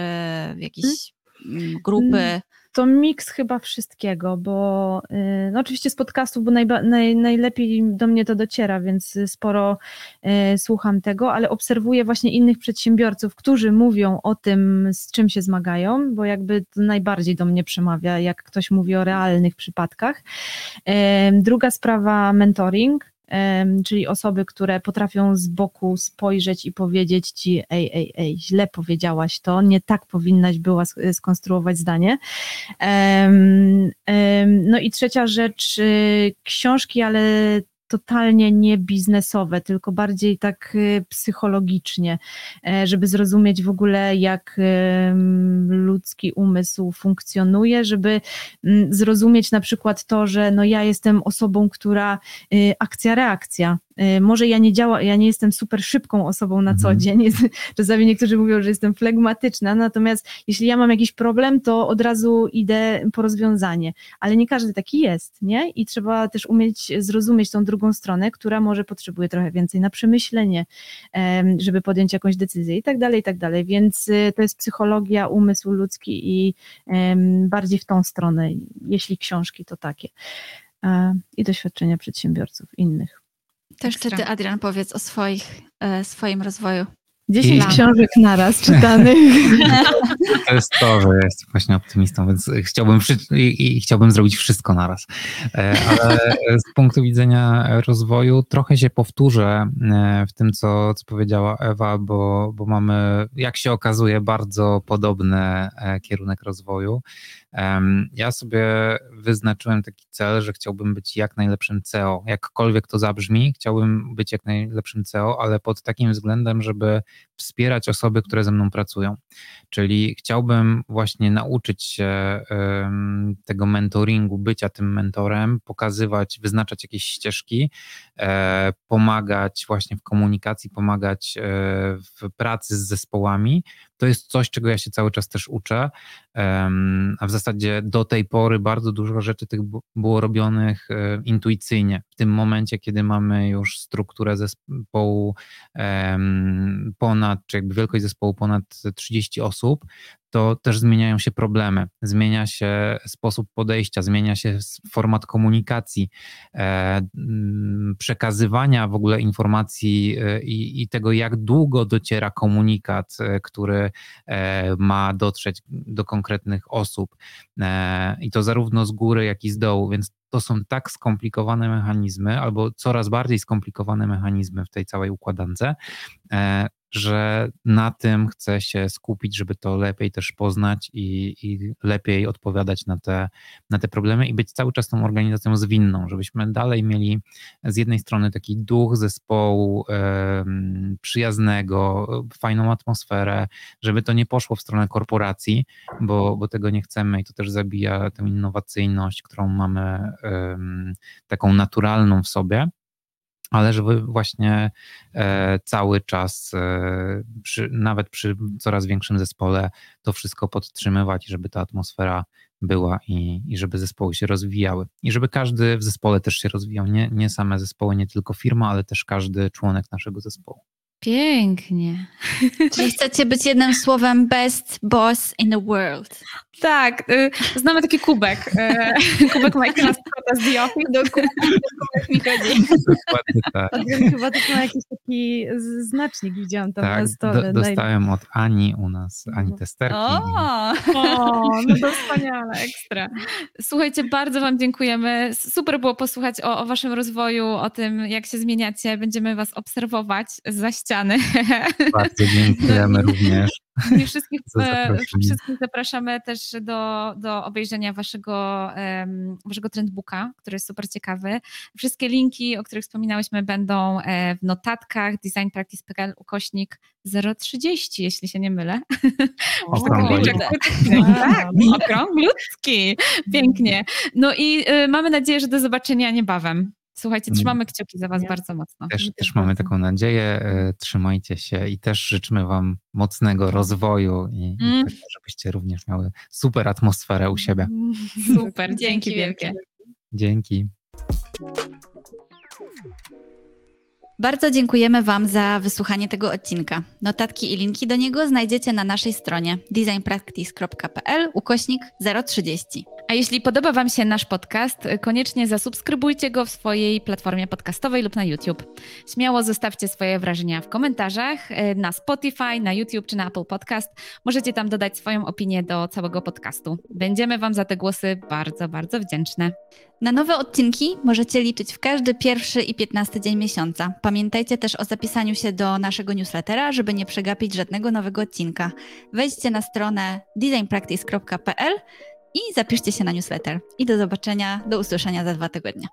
jakieś hmm? grupy? To miks chyba wszystkiego, bo y, no oczywiście z podcastów, bo najba, naj, najlepiej do mnie to dociera, więc sporo y, słucham tego, ale obserwuję właśnie innych przedsiębiorców, którzy mówią o tym, z czym się zmagają, bo jakby to najbardziej do mnie przemawia, jak ktoś mówi o realnych przypadkach. Y, druga sprawa, mentoring czyli osoby, które potrafią z boku spojrzeć i powiedzieć ci, ej, ej, ej, źle powiedziałaś to, nie tak powinnaś była skonstruować zdanie. No i trzecia rzecz, y, książki, ale totalnie nie biznesowe, tylko bardziej tak y, psychologicznie, e, żeby zrozumieć w ogóle, jak ludzki umysł funkcjonuje, żeby zrozumieć na przykład to, że no ja jestem osobą, która y, akcja-reakcja, Y, Może ja nie działa, ja nie jestem super szybką osobą na co Mhm. dzień. (laughs) Jest, czasami niektórzy mówią, że jestem flegmatyczna, natomiast jeśli ja mam jakiś problem, to od razu idę po rozwiązanie. Ale nie każdy taki jest, nie? I trzeba też umieć zrozumieć tą drugą stronę, która może potrzebuje trochę więcej na przemyślenie, em, żeby podjąć jakąś decyzję i tak dalej, i tak dalej. Więc y, to jest psychologia, umysł ludzki i bardziej w tą stronę, jeśli książki, to takie. I doświadczenia przedsiębiorców innych. To jeszcze Ekstra. ty, Adrian, powiedz o swoich, e, swoim rozwoju. 10 I- książek naraz czytanych. (laughs) To jest to, że jestem właśnie optymistą, więc chciałbym, i, i chciałbym zrobić wszystko naraz. E, Ale z punktu widzenia rozwoju trochę się powtórzę e, w tym, co, co powiedziała Ewa, bo, bo mamy, jak się okazuje, bardzo podobny e, kierunek rozwoju. Ja sobie wyznaczyłem taki cel, że chciałbym być jak najlepszym CEO. Jakkolwiek to zabrzmi, chciałbym być jak najlepszym CEO, ale pod takim względem, żeby wspierać osoby, które ze mną pracują. Czyli chciałbym właśnie nauczyć się tego mentoringu, bycia tym mentorem, pokazywać, wyznaczać jakieś ścieżki, e, pomagać właśnie w komunikacji, pomagać e, w pracy z zespołami. To jest coś, czego ja się cały czas też uczę, a w zasadzie do tej pory bardzo dużo rzeczy tych było robionych e, intuicyjnie. Tym momencie, kiedy mamy już strukturę zespołu ponad, czy jakby wielkość zespołu ponad 30 osób, to też zmieniają się problemy, zmienia się sposób podejścia, zmienia się format komunikacji, e, przekazywania w ogóle informacji e, i, i tego, jak długo dociera komunikat, e, który ma dotrzeć do konkretnych osób. I to zarówno z góry, jak i z dołu, więc to są tak skomplikowane mechanizmy, albo coraz bardziej skomplikowane mechanizmy w tej całej układance, e, że na tym chcę się skupić, żeby to lepiej też poznać i, i lepiej odpowiadać na te, na te problemy i być cały czas tą organizacją zwinną, żebyśmy dalej mieli z jednej strony taki duch zespołu em, przyjaznego, fajną atmosferę, żeby to nie poszło w stronę korporacji, bo, bo tego nie chcemy i to też zabija tę innowacyjność, którą mamy em, taką naturalną w sobie ale żeby właśnie e, cały czas, e, przy, nawet przy coraz większym zespole, to wszystko podtrzymywać żeby ta atmosfera była i, i żeby zespoły się rozwijały. I żeby każdy w zespole też się rozwijał. Nie, nie same zespoły, nie tylko firma, ale też każdy członek naszego zespołu. Pięknie. (laughs) Czyli chcecie być jednym słowem best boss in the world. Tak, y, znamy taki kubek. y, (laughs) Kubek Michaela Scotta z The Office. Dokładnie mi chodzi. Dokładnie tak. Chyba też ma jakiś taki znacznik, widziałam tam tak na stole. do, dostałem od Ani u nas, Ani Testerki. O, O, no to wspaniale. ekstra. Słuchajcie, bardzo Wam dziękujemy. Super było posłuchać o, o Waszym rozwoju, o tym, jak się zmieniacie. Będziemy Was obserwować za ściany. (laughs) Bardzo dziękujemy No i- również. (laughs) I wszystkich, e, wszystkich zapraszamy też do, do obejrzenia waszego, waszego trendbooka, który jest super ciekawy. Wszystkie linki, o których wspominałyśmy, będą e, w notatkach designpractice.pl ukośnik 030, jeśli się nie mylę. (laughs) Okrągłolutki. Tak, okrąglutki. Pięknie. No i e, mamy nadzieję, że do zobaczenia niebawem. Słuchajcie, trzymamy kciuki za was Ja. bardzo mocno. Też, też też mamy taką nadzieję. e, Trzymajcie się i też życzymy Wam mocnego rozwoju i, i Mm. tego, żebyście również miały super atmosferę u siebie. (laughs) Super, dzięki Dzięki wielkie. Dzięki. Bardzo dziękujemy Wam za wysłuchanie tego odcinka. Notatki i linki do niego znajdziecie na naszej stronie designpractice.pl ukośnik 030. A jeśli podoba Wam się nasz podcast, koniecznie zasubskrybujcie go w swojej platformie podcastowej lub na YouTube. Śmiało zostawcie swoje wrażenia w komentarzach e, na Spotify, na YouTube czy na Apple Podcast. Możecie tam dodać swoją opinię do całego podcastu. Będziemy Wam za te głosy bardzo, bardzo wdzięczne. Na nowe odcinki możecie liczyć w każdy pierwszy i 15 dzień miesiąca. Pamiętajcie też o zapisaniu się do naszego newslettera, żeby nie przegapić żadnego nowego odcinka. Wejdźcie na stronę designpractice.pl i zapiszcie się na newsletter. I do zobaczenia, do usłyszenia za dwa tygodnie.